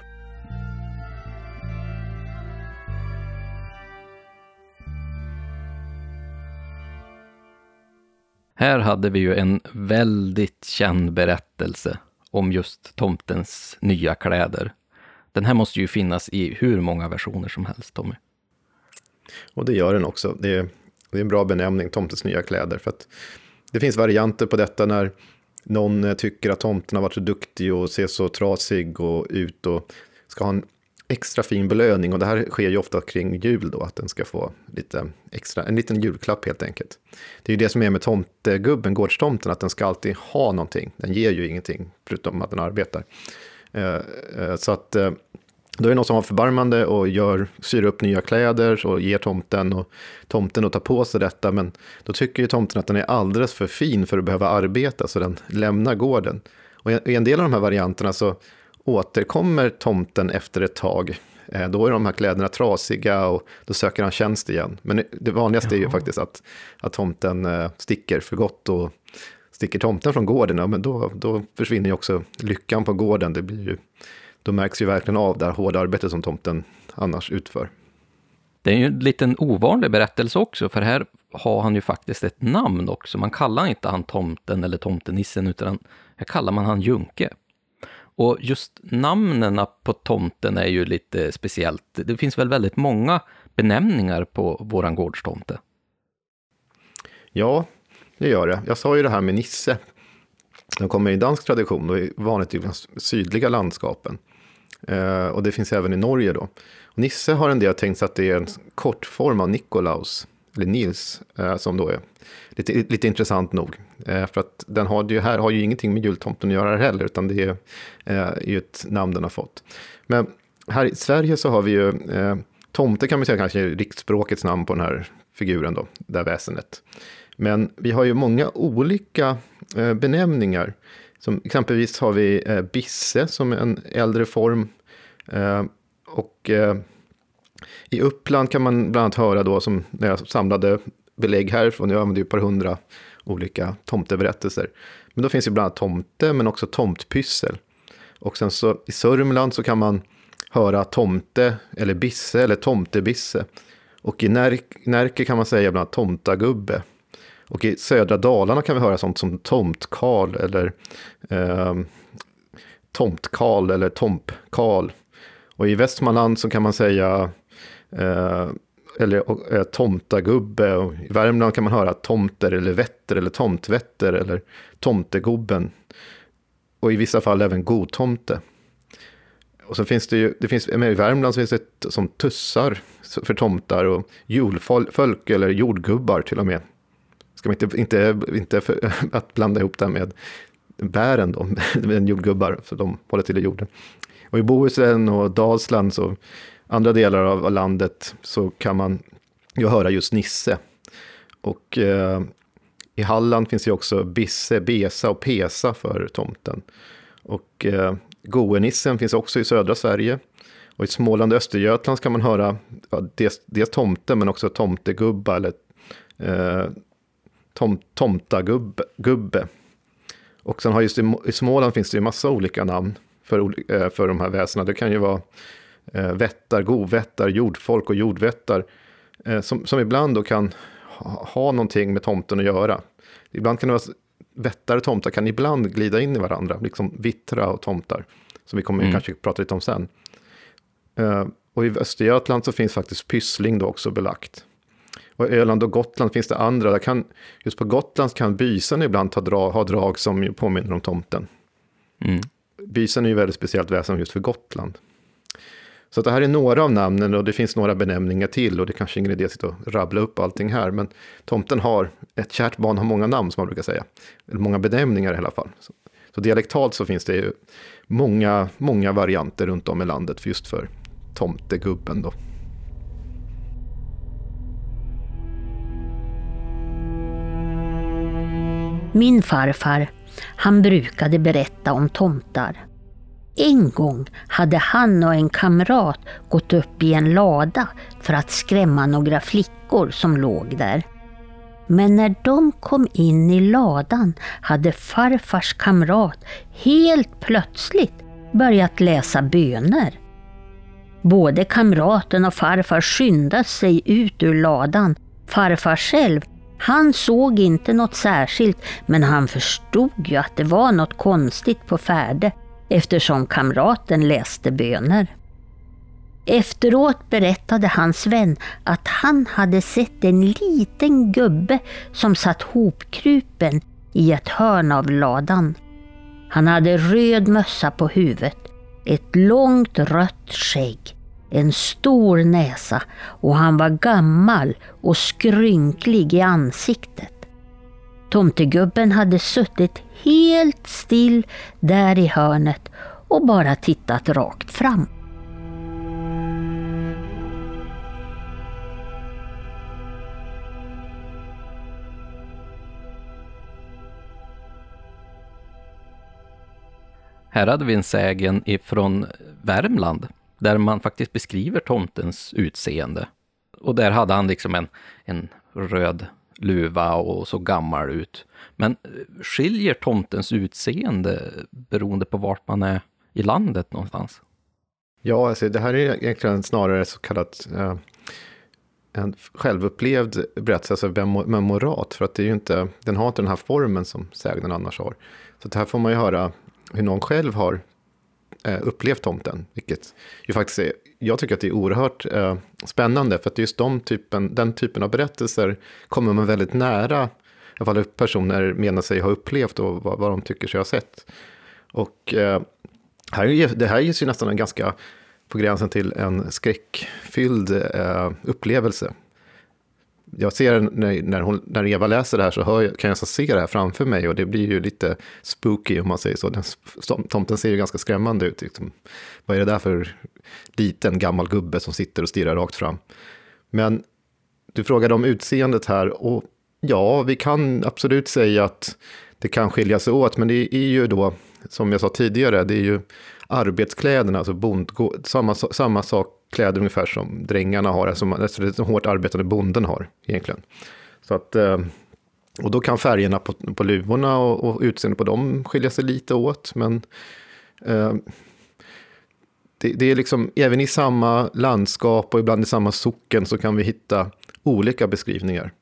Här hade vi ju en väldigt känd berättelse om just tomtens nya kläder. Den här måste ju finnas i hur många versioner som helst, Tommy. Och det gör den också. Det är, det är en bra benämning, tomtens nya kläder. För att det finns varianter på detta när någon tycker att tomten har varit så duktig och ser så trasig och ut och ska ha en extra fin belöning. Och det här sker ju ofta kring jul då, att den ska få lite extra, en liten julklapp helt enkelt. Det är ju det som är med tomtegubben, gårdstomten, att den ska alltid ha någonting. Den ger ju ingenting, förutom att den arbetar. Eh, eh, så att eh, då är det någon som har förbarmande och gör, syr upp nya kläder och ger tomten och tomten att ta på sig detta. Men då tycker ju tomten att den är alldeles för fin för att behöva arbeta så den lämnar gården. Och i en del av de här varianterna så återkommer tomten efter ett tag. Eh, då är de här kläderna trasiga och då söker han tjänst igen. Men det vanligaste Jaha. är ju faktiskt att, att tomten eh, sticker för gott och sticker tomten från gården, ja, men då, då försvinner ju också lyckan på gården. Det blir ju då märks ju verkligen av det här hårda arbetet som tomten annars utför. Det är ju en liten ovanlig berättelse också, för här har han ju faktiskt ett namn också. Man kallar inte han tomten eller tomtenissen, utan här kallar man han Junke. Och just namnen på tomten är ju lite speciellt. Det finns väl väldigt många benämningar på våran gårdstomte? Ja, det gör det. Jag sa ju det här med Nisse. De kommer i dansk tradition och är vanligt i de sydliga landskapen. Eh, och det finns även i Norge då. Och Nisse har en del tänkt sig att det är en kortform av Nikolaus, eller Nils, eh, som då är lite, lite intressant nog. Eh, för att den har ju, här har ju ingenting med jultomten att göra heller, utan det är, eh, är ju ett namn den har fått. Men här i Sverige så har vi ju, eh, tomte kan man säga kanske är riksspråkets namn på den här figuren då, det här väsendet. Men vi har ju många olika eh, benämningar. Som exempelvis har vi eh, Bisse som är en äldre form. Eh, och eh, i Uppland kan man bland annat höra då, som när jag samlade belägg härifrån, jag använder ju ett par hundra olika tomteberättelser. Men då finns ju bland annat tomte, men också tomtpyssel. Och sen så i Sörmland så kan man höra tomte, eller bisse, eller tomtebisse. Och i Närke kan man säga bland annat tomtagubbe. Och i södra Dalarna kan vi höra sånt som tomtkarl eller eh, tomtkarl eller tompkarl. Och i Västmanland så kan man säga eh, eller eh, tomtagubbe. Och I Värmland kan man höra tomter eller vetter eller tomtvetter eller tomtegubben. Och i vissa fall även godtomte. Och så finns det ju, det finns, i Värmland så finns det som tussar för tomtar och julfolk eller jordgubbar till och med. Ska man inte, inte, inte för, att blanda ihop det med bären då, med jordgubbar, för de håller till i jorden. Och i Bohuslän och Dalsland, så andra delar av landet, så kan man ju höra just Nisse. Och eh, i Halland finns det också Bisse, Besa och Pesa för tomten. Och eh, Goenissen finns också i södra Sverige. Och i Småland och Östergötland kan man höra ja, dels, dels tomte, men också tomtegubba eller eh, tom, tomtagubbe. Och sen har just i, i Småland finns det ju massa olika namn för, eh, för de här väsena. Det kan ju vara eh, vättar, govättar, jordfolk och jordvättar. Eh, som, som ibland då kan ha, ha någonting med tomten att göra. Ibland kan det vara vättar och tomtar kan ibland glida in i varandra. Liksom vittra och tomtar. Som vi kommer mm. kanske prata lite om sen. Eh, och i Östergötland så finns faktiskt pyssling då också belagt. Och Öland och Gotland finns det andra. Där kan, just på Gotland kan bysen ibland ha drag, ha drag som påminner om tomten. Mm. Bysen är ju väldigt speciellt väsen just för Gotland. Så det här är några av namnen och det finns några benämningar till och det kanske ingen idé att sitta och rabbla upp allting här. Men tomten har, ett kärt barn har många namn som man brukar säga. Eller många benämningar i alla fall. Så, så dialektalt så finns det ju många, många varianter runt om i landet för just för tomtegubben då. Min farfar, han brukade berätta om tomtar. En gång hade han och en kamrat gått upp i en lada för att skrämma några flickor som låg där. Men när de kom in i ladan hade farfars kamrat helt plötsligt börjat läsa böner. Både kamraten och farfar skyndade sig ut ur ladan. Farfar själv han såg inte något särskilt, men han förstod ju att det var något konstigt på färde eftersom kamraten läste böner. Efteråt berättade hans vän att han hade sett en liten gubbe som satt hopkrupen i ett hörn av ladan. Han hade röd mössa på huvudet, ett långt rött skägg, en stor näsa och han var gammal och skrynklig i ansiktet. Tomtegubben hade suttit helt still där i hörnet och bara tittat rakt fram. Här hade vi en sägen ifrån Värmland, där man faktiskt beskriver tomtens utseende. Och där hade han liksom en, en röd luva och så gammal ut. Men eh, skiljer tomtens utseende beroende på vart man är i landet någonstans? Ja, alltså det här är egentligen snarare så kallat eh, en självupplevd berättelse, alltså memorat, för att det är ju inte, den har inte den här formen som sägnen annars har. Så det här får man ju höra hur någon själv har Eh, upplevt tomten, vilket ju faktiskt är, jag tycker att det är oerhört eh, spännande, för att just de typen, den typen av berättelser kommer man väldigt nära, i alla fall personer menar sig ha upplevt och vad, vad de tycker sig ha sett. Och eh, här, det här ges ju nästan en ganska på gränsen till en skräckfylld upplevelse jag ser när, när, hon, när Eva läser det här så hör, kan jag så se det här framför mig och det blir ju lite spooky om man säger så. Den, tomten ser ju ganska skrämmande ut. Liksom. Vad är det där för liten gammal gubbe som sitter och stirrar rakt fram? Men du frågade om utseendet här och ja, vi kan absolut säga att det kan skilja sig åt, men det är ju då, som jag sa tidigare, det är ju arbetskläderna, alltså bondgård, samma, samma sak kläder ungefär som drängarna har, alltså, alltså det hårt arbetande bonden har egentligen. Så att, eh, och då kan färgerna på, på luvorna och, och utseendet på dem skilja sig lite åt, men eh, det, det, är liksom, även i samma landskap och ibland i samma socken så kan vi hitta olika beskrivningar.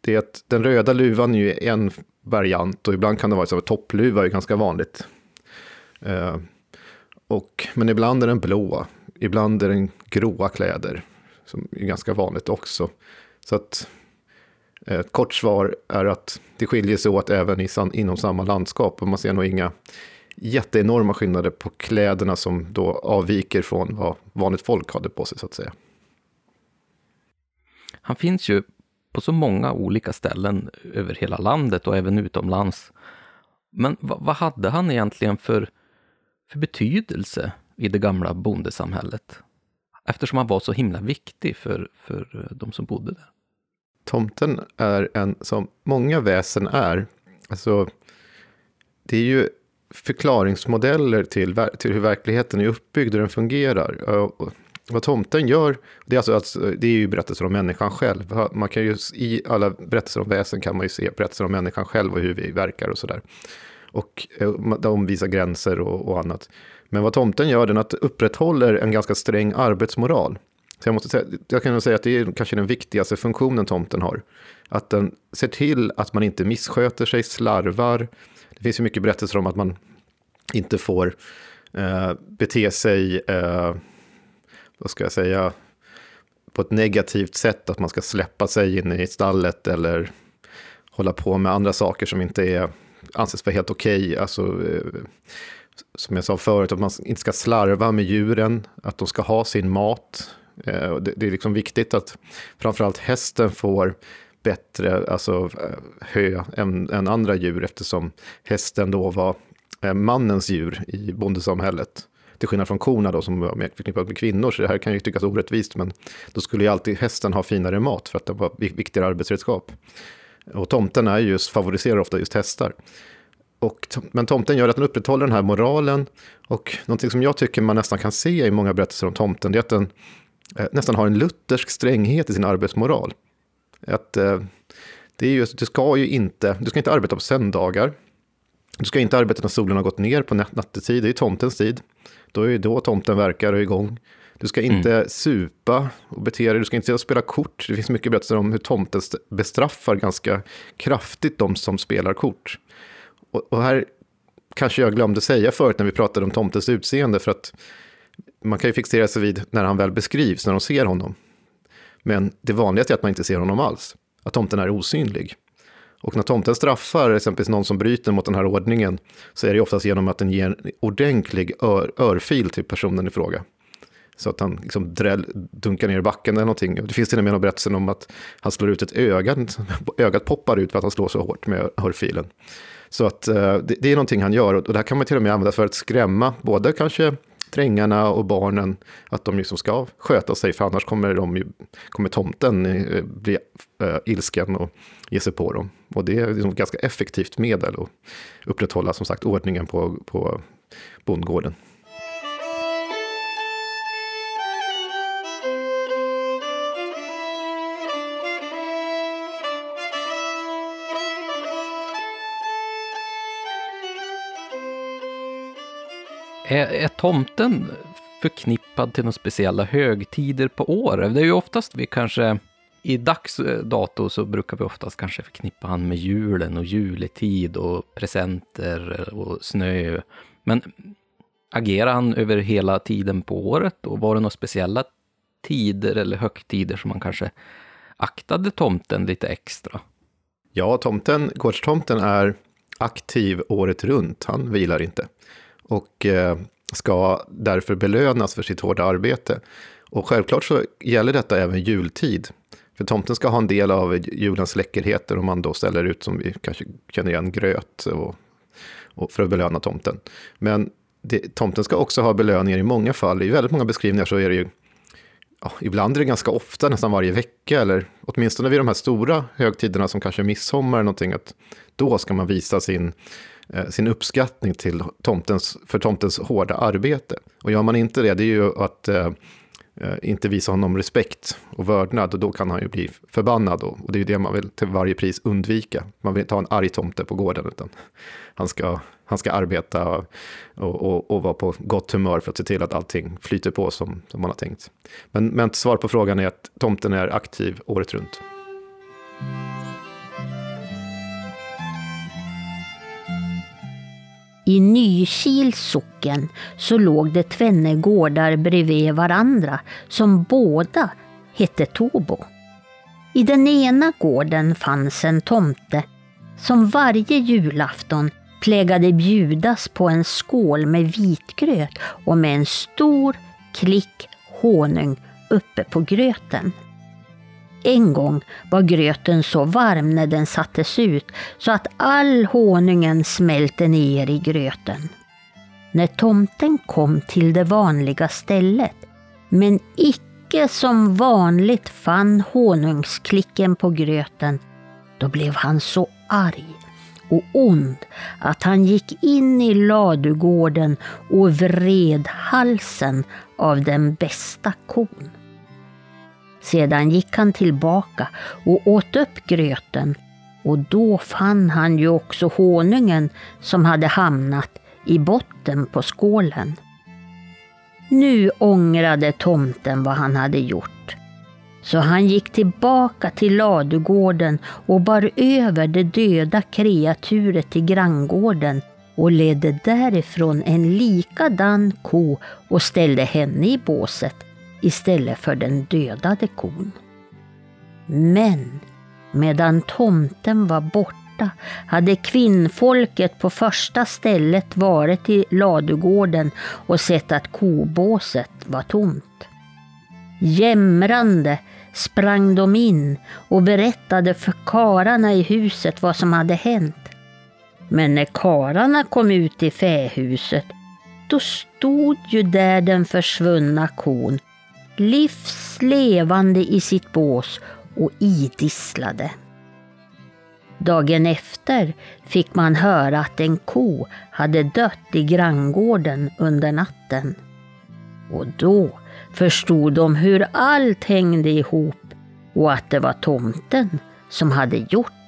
Det är att den röda luvan är ju en variant och ibland kan det vara så att toppluva är ganska vanligt. Eh, och, men ibland är den blå, ibland är den gråa kläder, som är ganska vanligt också. Så att eh, ett kort svar är att det skiljer sig åt även i, inom samma landskap. Och man ser nog inga jätteenorma skillnader på kläderna som då avviker från vad vanligt folk hade på sig, så att säga. Han finns ju på så många olika ställen över hela landet och även utomlands. Men vad, vad hade han egentligen för, för betydelse i det gamla bondesamhället. Eftersom han var så himla viktig för, för eh, de som bodde där. Tomten är en, som många väsen är, alltså det är ju förklaringsmodeller till, till hur verkligheten är uppbyggd och den fungerar. Och vad tomten gör, det är, alltså, alltså, det är ju berättelser om människan själv. Man kan ju, I alla berättelser om väsen kan man ju se berättelser om människan själv och hur vi verkar och sådär. Och eh, de visar gränser och, och annat. Men vad tomten gör, den att upprätthåller en ganska sträng arbetsmoral. Så jag, måste säga, jag kan nog säga att det är kanske den viktigaste funktionen tomten har. Att den ser till att man inte missköter sig, slarvar. Det finns ju mycket berättelser om att man inte får eh, bete sig, eh, vad ska jag säga, på ett negativt sätt. Att man ska släppa sig in i stallet eller hålla på med andra saker som inte är, anses vara helt okej. Okay. Alltså, eh, som jag sa förut, att man inte ska slarva med djuren, att de ska ha sin mat. Eh, det är liksom viktigt att framförallt hästen får bättre alltså, eh, hö än, än andra djur eftersom hästen då var eh, mannens djur i bondesamhället. Till skillnad från korna då som var mer förknippat med kvinnor, så det här kan ju tyckas orättvist, men då skulle ju alltid hästen ha finare mat för att det var viktigare arbetsredskap. Och tomten är just, favoriserar ofta just hästar. Och, men tomten gör att den upprätthåller den här moralen. Och någonting som jag tycker man nästan kan se i många berättelser om tomten, det är att den eh, nästan har en luthersk stränghet i sin arbetsmoral. Att, eh, det är just, du, ska ju inte, du ska inte arbeta på söndagar. Du ska inte arbeta när solen har gått ner på nattetid, det är tomtens tid. Då är det då tomten verkar och är igång. Du ska inte mm. supa och bete dig, du ska inte spela kort. Det finns mycket berättelser om hur tomten bestraffar ganska kraftigt de som spelar kort och, och här kanske jag glömde säga förut när vi pratade om tomtens utseende, för att man kan ju fixera sig vid när han väl beskrivs, när de ser honom. Men det vanligaste är att man inte ser honom alls, att tomten är osynlig. Och när tomten straffar exempelvis någon som bryter mot den här ordningen så är det oftast genom att den ger en ordentlig ör, örfil till personen i fråga. Så att han liksom dräll, dunkar ner i backen eller någonting. Det finns till och med en berättelse om att han slår ut ett öga, ögat poppar ut för att han slår så hårt med örfilen. Så att eh, det, det, är någonting han gör och det här kan man till och med använda för att skrämma både kanske trängarna och barnen att de liksom ska sköta sig, för annars kommer, de kommer tomten eh, bli äh, ilsken och ge sig på dem. Och det är liksom ett ganska effektivt medel att upprätthålla som sagt ordningen på, på bondgården. Är, är tomten förknippad till några speciella högtider på året? Det är ju oftast vi kanske, i dags eh, dato så brukar vi oftast kanske förknippa han med julen och juletid och presenter och snö. Men agerar han över hela tiden på året och var det några speciella tider eller högtider som man kanske aktade tomten lite extra? Ja, tomten, gårdstomten är aktiv året runt. Han vilar inte och eh, ska därför belönas för sitt hårda arbete. Och självklart så gäller detta även jultid. För tomten ska ha en del av julens läckerheter om man då ställer ut, som vi kanske känner igen, gröt och, och för att belöna tomten. Men det, tomten ska också ha belöningar i många fall. I väldigt många beskrivningar så är det ju, ja, ibland är det ganska ofta, nästan varje vecka, eller åtminstone vid de här stora högtiderna som kanske midsommar eller någonting, att då ska man visa sin Eh, Eh, sin uppskattning till tomtens, för tomtens hårda arbete. Och gör man inte det, det är ju att eh, eh inte visa honom respekt och vördnad och då kan han ju bli förbannad. Och, och det är ju det man vill till varje pris undvika. Man vill inte ha en arg tomte på gården, utan han ska, han ska arbeta och, och, och, vara på gott humör för att se till att allting flyter på som, som man har tänkt. Men, men svar på frågan är att tomten är aktiv året runt. I Nykils socken så låg det tvenne gårdar bredvid varandra som båda hette Tobo. I den ena gården fanns en tomte som varje julafton plägade bjudas på en skål med vitgröt och med en stor klick honung uppe på gröten. En gång var gröten så varm när den sattes ut så att all honungen smälte ner i gröten. När tomten kom till det vanliga stället, men icke som vanligt fann honungsklicken på gröten, då blev han så arg och ond att han gick in i ladugården och vred halsen av den bästa kon. Sedan gick han tillbaka och åt upp gröten och då fann han ju också honungen som hade hamnat i botten på skålen. Nu ångrade tomten vad han hade gjort. Så han gick tillbaka till ladugården och bar över det döda kreaturet till granngården och ledde därifrån en likadan ko och ställde henne i båset istället för den dödade kon. Men medan tomten var borta hade kvinnfolket på första stället varit i ladugården och sett att kobåset var tomt. Jämrande sprang de in och berättade för kararna i huset vad som hade hänt. Men när kararna kom ut i fähuset, då stod ju där den försvunna kon livslevande i sitt bås och idisslade. Dagen efter fick man höra att en ko hade dött i granngården under natten. Och då förstod de hur allt hängde ihop och att det var tomten som hade gjort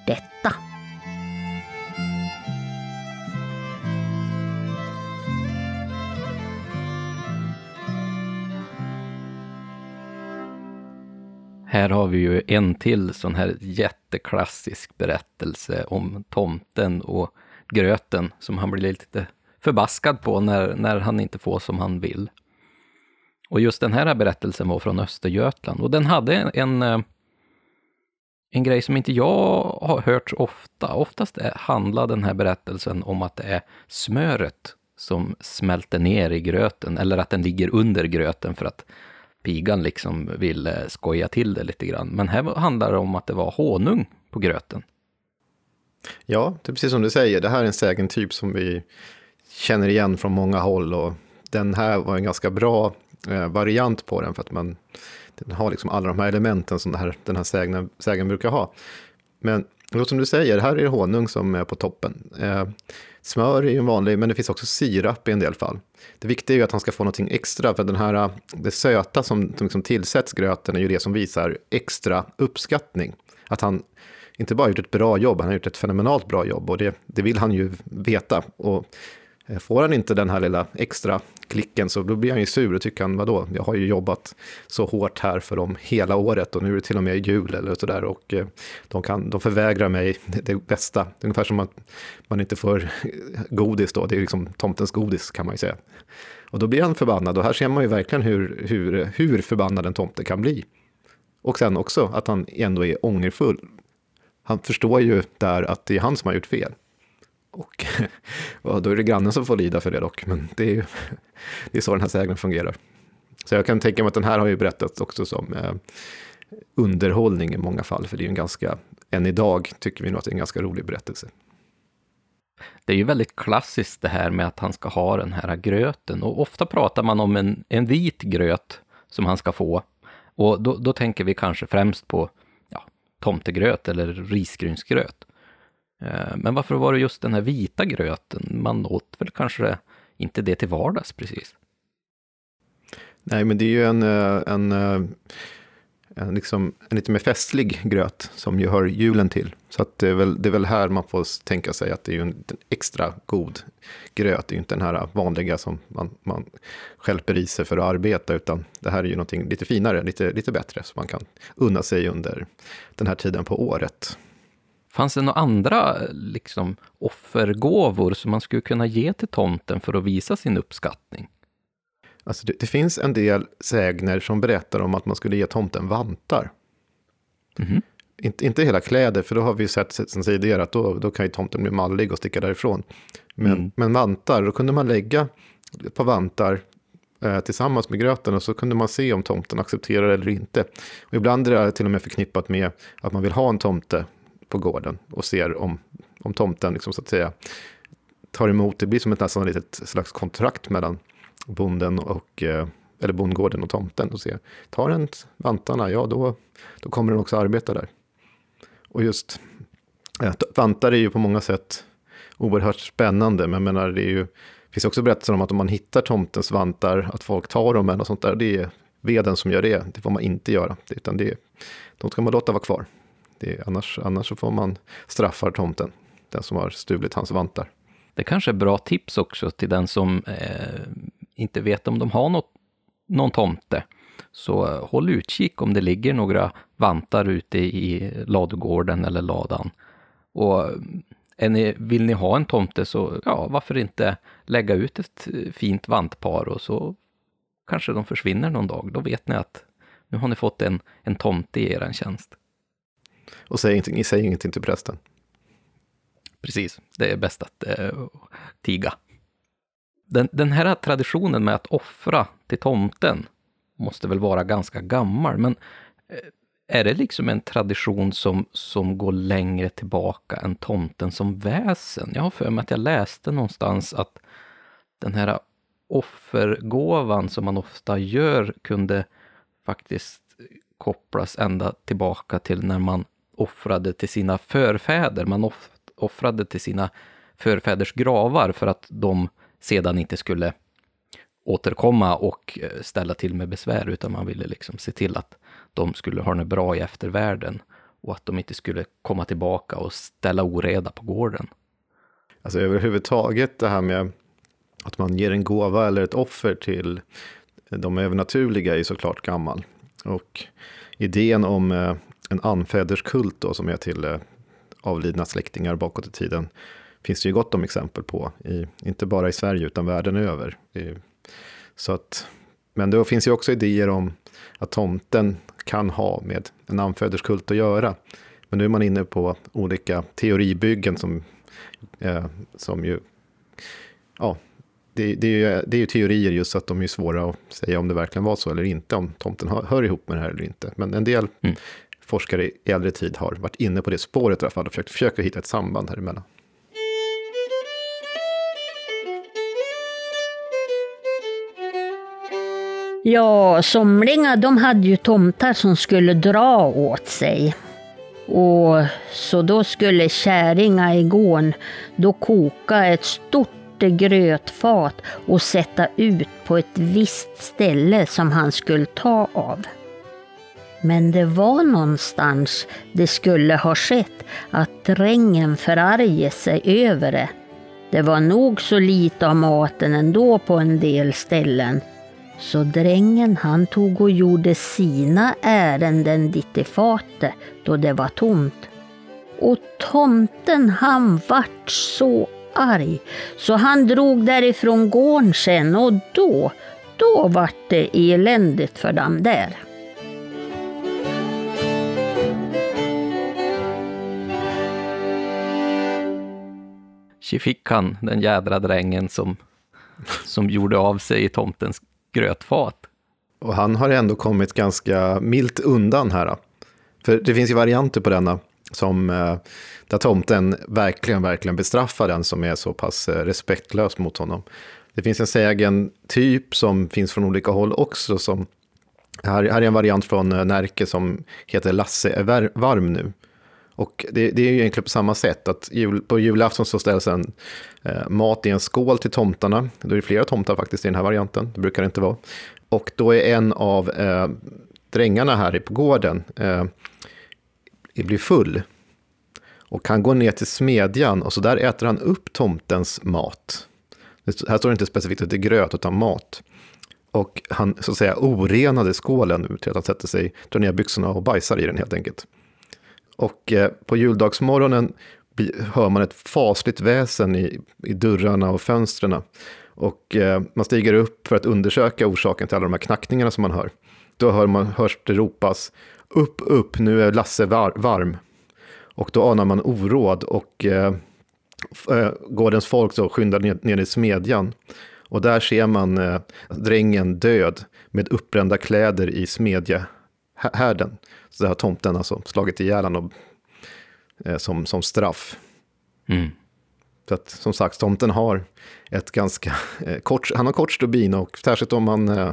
Här har vi ju en till sån här jätteklassisk berättelse om tomten och gröten som han blir lite förbaskad på när, när han inte får som han vill. Och just den här berättelsen var från Östergötland och den hade en, en, eh, en grej som inte jag har hört så ofta. Oftast är, handlar den här berättelsen om att det är smöret som smälter ner i gröten eller att den ligger under gröten för att pigan liksom ville skoja till det lite grann. Men här handlar det om att det var honung på gröten. Ja, det är precis som du säger. Det här är en sägentyp som vi känner igen från många håll och den här var en ganska bra eh, variant på den för att man den har liksom alla de här elementen som den här, den här sägen, sägen brukar ha. Men som du säger, här är det honung som är på toppen. Eh, smör är ju en vanlig, men det finns också sirap i en del fall. Det viktiga är ju att han ska få någonting extra, för den här, det söta som, som liksom tillsätts gröten är ju det som visar extra uppskattning. Att han inte bara gjort ett bra jobb, han har gjort ett fenomenalt bra jobb och det, det vill han ju veta. Och Eh, får han inte den här lilla extra klicken så då blir han ju sur och tycker han, vadå, jag har ju jobbat så hårt här för dem hela året och nu är det till och med jul eller sådär och eh, de, kan, de förvägrar mig det bästa. Det är ungefär som att man inte får godis då, det är liksom tomtens godis kan man ju säga. Och då blir han förbannad och här ser man ju verkligen hur, hur, hur förbannad en tomte kan bli. Och sen också att han ändå är ångerfull. Han förstår ju där att det är han som har gjort fel. Och, och då är det grannen som får lida för det dock, men det är ju det är så den här sägnen fungerar. Så jag kan tänka mig att den här har ju berättats också som eh, underhållning i många fall, för det är ju en ganska, än idag tycker vi nog att det är en ganska rolig berättelse. Det är ju väldigt klassiskt det här med att han ska ha den här gröten och ofta pratar man om en, en vit gröt som han ska få. Och då, då tänker vi kanske främst på ja, tomtegröt eller risgrynsgröt. Eh, men varför var det just den här vita gröten? Man åt väl kanske inte det till vardags precis? Nej, men det är ju en, eh, en, eh, en, liksom, en lite mer festlig gröt som ju hör julen till. Så att det, är väl, det är väl här man får tänka sig att det är ju en extra god gröt. Det är ju inte den här vanliga som man, man skälper i sig för att arbeta, utan det här är ju någonting lite finare, lite, lite bättre, som man kan unna sig under den här tiden på året. Fanns det några andra liksom, offergåvor som man skulle kunna ge till tomten för att visa sin uppskattning? Alltså det, det finns en del sägner som berättar om att man skulle ge tomten vantar. Mm -hmm. inte, inte hela kläder, för då har vi sett sen tidigare att då, då kan ju tomten bli mallig och sticka därifrån. Men, mm. men vantar, då kunde man lägga ett par vantar eh, tillsammans med gröten och så kunde man se om tomten accepterar eller inte. Och ibland är det till och med förknippat med att man vill ha en tomte på gården och ser om, om tomten liksom, så att säga, tar emot. Det blir som ett nästan litet slags kontrakt mellan bonden och eh, eller bondgården och tomten och se, tar den vantarna, ja då, då kommer den också arbeta där. Och just vantar är ju på många sätt oerhört spännande, men jag menar det är ju, finns också berättelser om att om man hittar tomtens vantar, att folk tar dem eller sånt där, det är veden som gör det, det får man inte göra, utan det, de ska man låta vara kvar. Det, annars, annars så får man straffa tomten, den som har stulit hans vantar. Det kanske är bra tips också till den som eh, inte vet om de har något, någon tomte. Så eh, håll utkik om det ligger några vantar ute i ladugården eller ladan. Och eh, är ni, vill ni ha en tomte så, ja, varför inte lägga ut ett eh, fint vantpar och så kanske de försvinner någon dag. Då vet ni att nu har ni fått en, en tomte i er tjänst. Och säg ingenting, säg ingenting till prästen. Precis, det är bäst att eh, tiga. Den, den här traditionen med att offra till tomten måste väl vara ganska gammal, men eh, är det liksom en tradition som, som går längre tillbaka än tomten som väsen? Jag har för mig att jag läste någonstans att den här offergåvan som man ofta gör kunde faktiskt kopplas ända tillbaka till när man offrade till sina förfäder. Man off offrade till sina förfäders gravar för att de sedan inte skulle återkomma och eh, ställa till med besvär, utan man ville liksom se till att de skulle ha det bra i eftervärlden och att de inte skulle komma tillbaka och ställa oreda på gården. Alltså överhuvudtaget det här med att man ger en gåva eller ett offer till de övernaturliga är såklart gammal. Och idén om eh, en anfäderskult då, som är till eh, avlidna släktingar bakåt i tiden, finns det ju gott om exempel på, i, inte bara i Sverige utan världen över. Så att Men det finns ju också idéer om att tomten kan ha med en anfäderskult att göra. Men nu är man inne på olika teoribyggen som, eh, som ju... Ja, det, det, är ju, det är ju teorier just att de är svåra att säga om det verkligen var så eller inte, om tomten hör, hör ihop med det här eller inte. Men en del mm forskare i äldre tid har varit inne på det spåret i alla fall och försökt, försöker hitta ett samband här emellan. Ja, somliga de hade ju tomtar som skulle dra åt sig. Och så då skulle käringa i gården då koka ett stort grötfat och sätta ut på ett visst ställe som han skulle ta av. Men det var någonstans det skulle ha skett att drängen förargade sig över det. Det var nog så lite av maten ändå på en del ställen så drängen han tog och gjorde sina ärenden dit i fatet då det var tomt. Och tomten han vart så arg så han drog därifrån gården sen och då, då vart det eländigt för dem där. Fick han, den jädra drängen som, som gjorde av sig i tomtens grötfat. Och han har ändå kommit ganska milt undan här. För det finns ju varianter på denna, som eh, där tomten verkligen, verkligen bestraffar den som är så pass eh, respektlös mot honom. Det finns en sägen typ som finns från olika håll också. Som, här, här är en variant från eh, Närke som heter Lasse är varm nu. Och det, det, är ju egentligen på samma sätt, att jul, på julafton så ställs en eh, mat i en skål till tomtarna. Då är det flera tomtar faktiskt i den här varianten, det brukar det inte vara. Och då är en av eh, drängarna här på gården eh, blir full. Och han går ner till smedjan och så där äter han upp tomtens mat. Det, här står det inte specifikt att det är gröt, utan mat. Och han så att säga orenade skålen till att han sätter sig, drar ner byxorna och bajsar i den helt enkelt. Och eh, på juldagsmorgonen hör man ett fasligt väsen i, i dörrarna och fönstren. Och eh, man stiger upp för att undersöka orsaken till alla de här knackningarna som man hör. Då hör man, hörs det ropas upp, upp, nu är Lasse var, varm. Och då anar man oråd och eh, eh gårdens folk så skyndar ner, ner i smedjan. Och där ser man eh, drängen död med uppbrända kläder i smedjehärden. Så har tomten alltså slagit ihjäl honom eh, som, som straff. Mm. Så att, som sagt, tomten har ett ganska eh, kort, han har kort stubin och särskilt om man eh,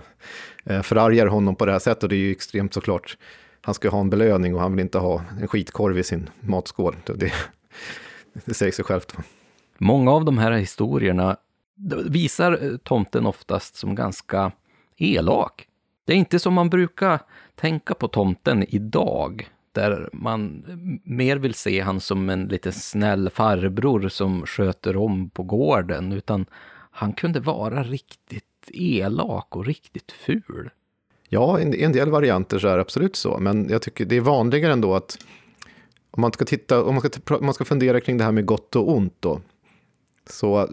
eh, förargar honom på det här sättet, och det är ju extremt såklart, han ska ha en belöning och han vill inte ha en skitkorv i sin matskål. Det, det säger sig självt. Många av de här historierna visar eh, tomten oftast som ganska elak. Det är inte som man brukar tänka på tomten idag, där man mer vill se han som en lite snäll farbror som sköter om på gården, utan han kunde vara riktigt elak och riktigt ful. Ja, i en del varianter så är det absolut så, men jag tycker det är vanligare ändå att om man ska, titta, om man ska, om man ska fundera kring det här med gott och ont då, så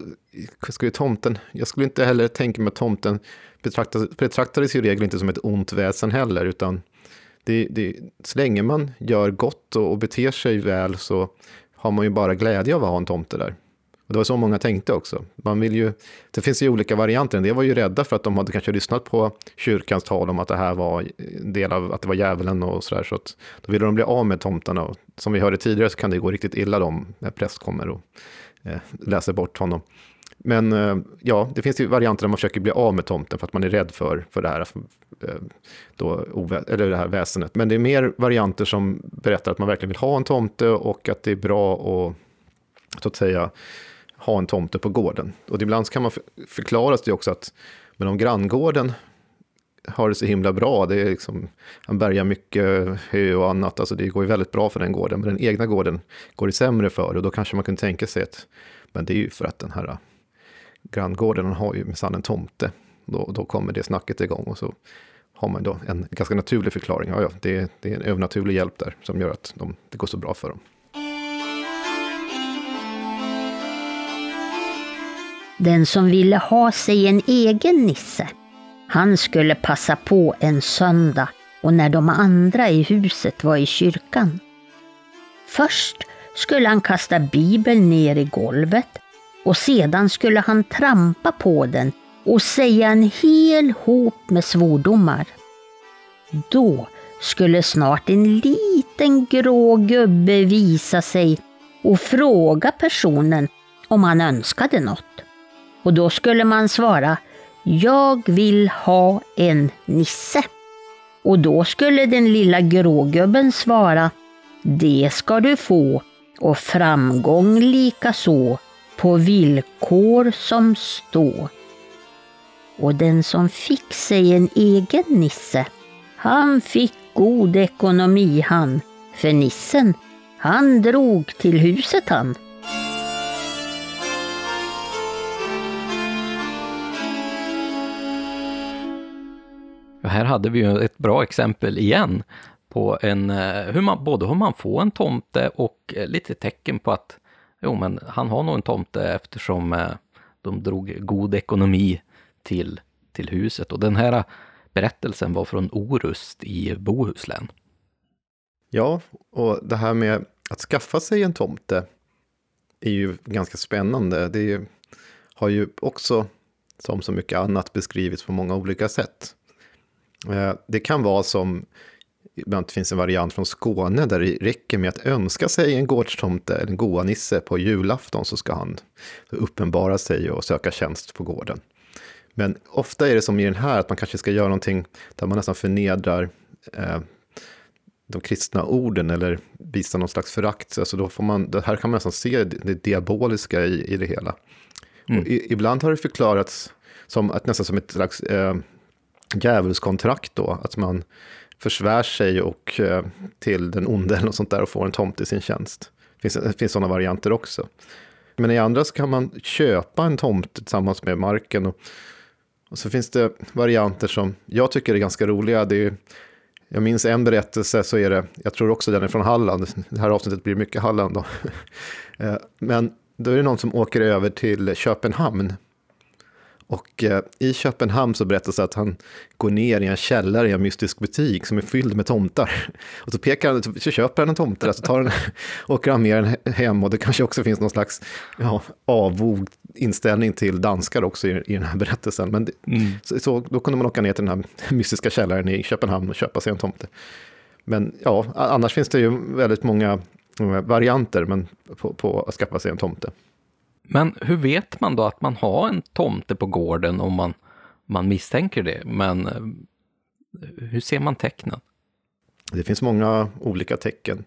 skulle tomten, jag skulle inte heller tänka mig att tomten betraktades, betraktades i regel inte som ett ont väsen heller, utan det, det, så länge man gör gott och, och beter sig väl så har man ju bara glädje av att ha en tomte där. Och det var så många tänkte också. Man vill ju, det finns ju olika varianter. En del var ju rädda för att de hade kanske lyssnat på kyrkans tal om att det här var del av att det var djävulen och sådär. Så att då ville de bli av med tomtarna. Och som vi hörde tidigare så kan det gå riktigt illa om en präst kommer och Eh, läser bort honom. Men eh, ja, det finns ju varianter där man försöker bli av med tomten för att man är rädd för, för det, här, eh, då, eller det här väsendet. Men det är mer varianter som berättar att man verkligen vill ha en tomte och att det är bra att, så att säga, ha en tomte på gården. Och ibland kan man förklara det också att men om granngården har det så himla bra, det är liksom, han bärgar mycket hö och annat, alltså det går ju väldigt bra för den gården, men den egna gården går det sämre för och då kanske man kunde tänka sig att, men det är ju för att den här äh, granngården har ju minsann en tomte. Då, då kommer det snacket igång och så har man då en ganska naturlig förklaring. Ja, ja, det, det är en övernaturlig hjälp där som gör att de, det går så bra för dem. Den som ville ha sig en egen nisse, han skulle passa på en söndag och när de andra i huset var i kyrkan. Först skulle han kasta Bibeln ner i golvet och sedan skulle han trampa på den och säga en hel hop med svordomar. Då skulle snart en liten grå gubbe visa sig och fråga personen om han önskade något. Och då skulle man svara jag vill ha en nisse. Och då skulle den lilla grågubben svara Det ska du få och framgång lika så på villkor som stå. Och den som fick sig en egen nisse, han fick god ekonomi han, för nissen, han drog till huset han. Och här hade vi ju ett bra exempel igen på en, eh, hur man, både hur man får en tomte och eh, lite tecken på att jo, men han har nog en tomte eftersom eh, de drog god ekonomi till, till huset. Och den här berättelsen var från Orust i Bohuslän. Ja, och det här med att skaffa sig en tomte är ju ganska spännande. Det är, har ju också, som så mycket annat, beskrivits på många olika sätt. Det kan vara som ibland finns en variant från Skåne där det räcker med att önska sig en gårdstomte eller en goa-nisse på julafton så ska han uppenbara sig och söka tjänst på gården. Men ofta är det som i den här, att man kanske ska göra någonting där man nästan förnedrar eh, de kristna orden eller visar någon slags förakt. Alltså då får man, det här kan man nästan se det diaboliska i, i det hela. Mm. I, ibland har det förklarats som att, nästan som ett slags eh, djävulskontrakt då, att man försvär sig och eh, till den onde eller något sånt där och får en tomt i sin tjänst. Det finns, det finns sådana varianter också. Men i andra så kan man köpa en tomt tillsammans med marken. Och, och så finns det varianter som jag tycker är ganska roliga. Det är, jag minns en berättelse, så är det, jag tror också den är från Halland. Det här avsnittet blir mycket Halland då. Eh, men då är det någon som åker över till Köpenhamn och eh, i Köpenhamn så berättas det att han går ner i en källare i en mystisk butik som är fylld med tomtar. Och så, pekar han, så köper han en tomte, så tar han, åker han med den hem och det kanske också finns någon slags ja, avvog inställning till danskar också i, i den här berättelsen. Men det, mm. så, så, då kunde man åka ner till den här mystiska källaren i Köpenhamn och köpa sig en tomte. Men ja, annars finns det ju väldigt många varianter men på, på att skaffa sig en tomte. Men hur vet man då att man har en tomte på gården om man, man misstänker det? Men eh, hur ser man tecknen? Det finns många olika tecken.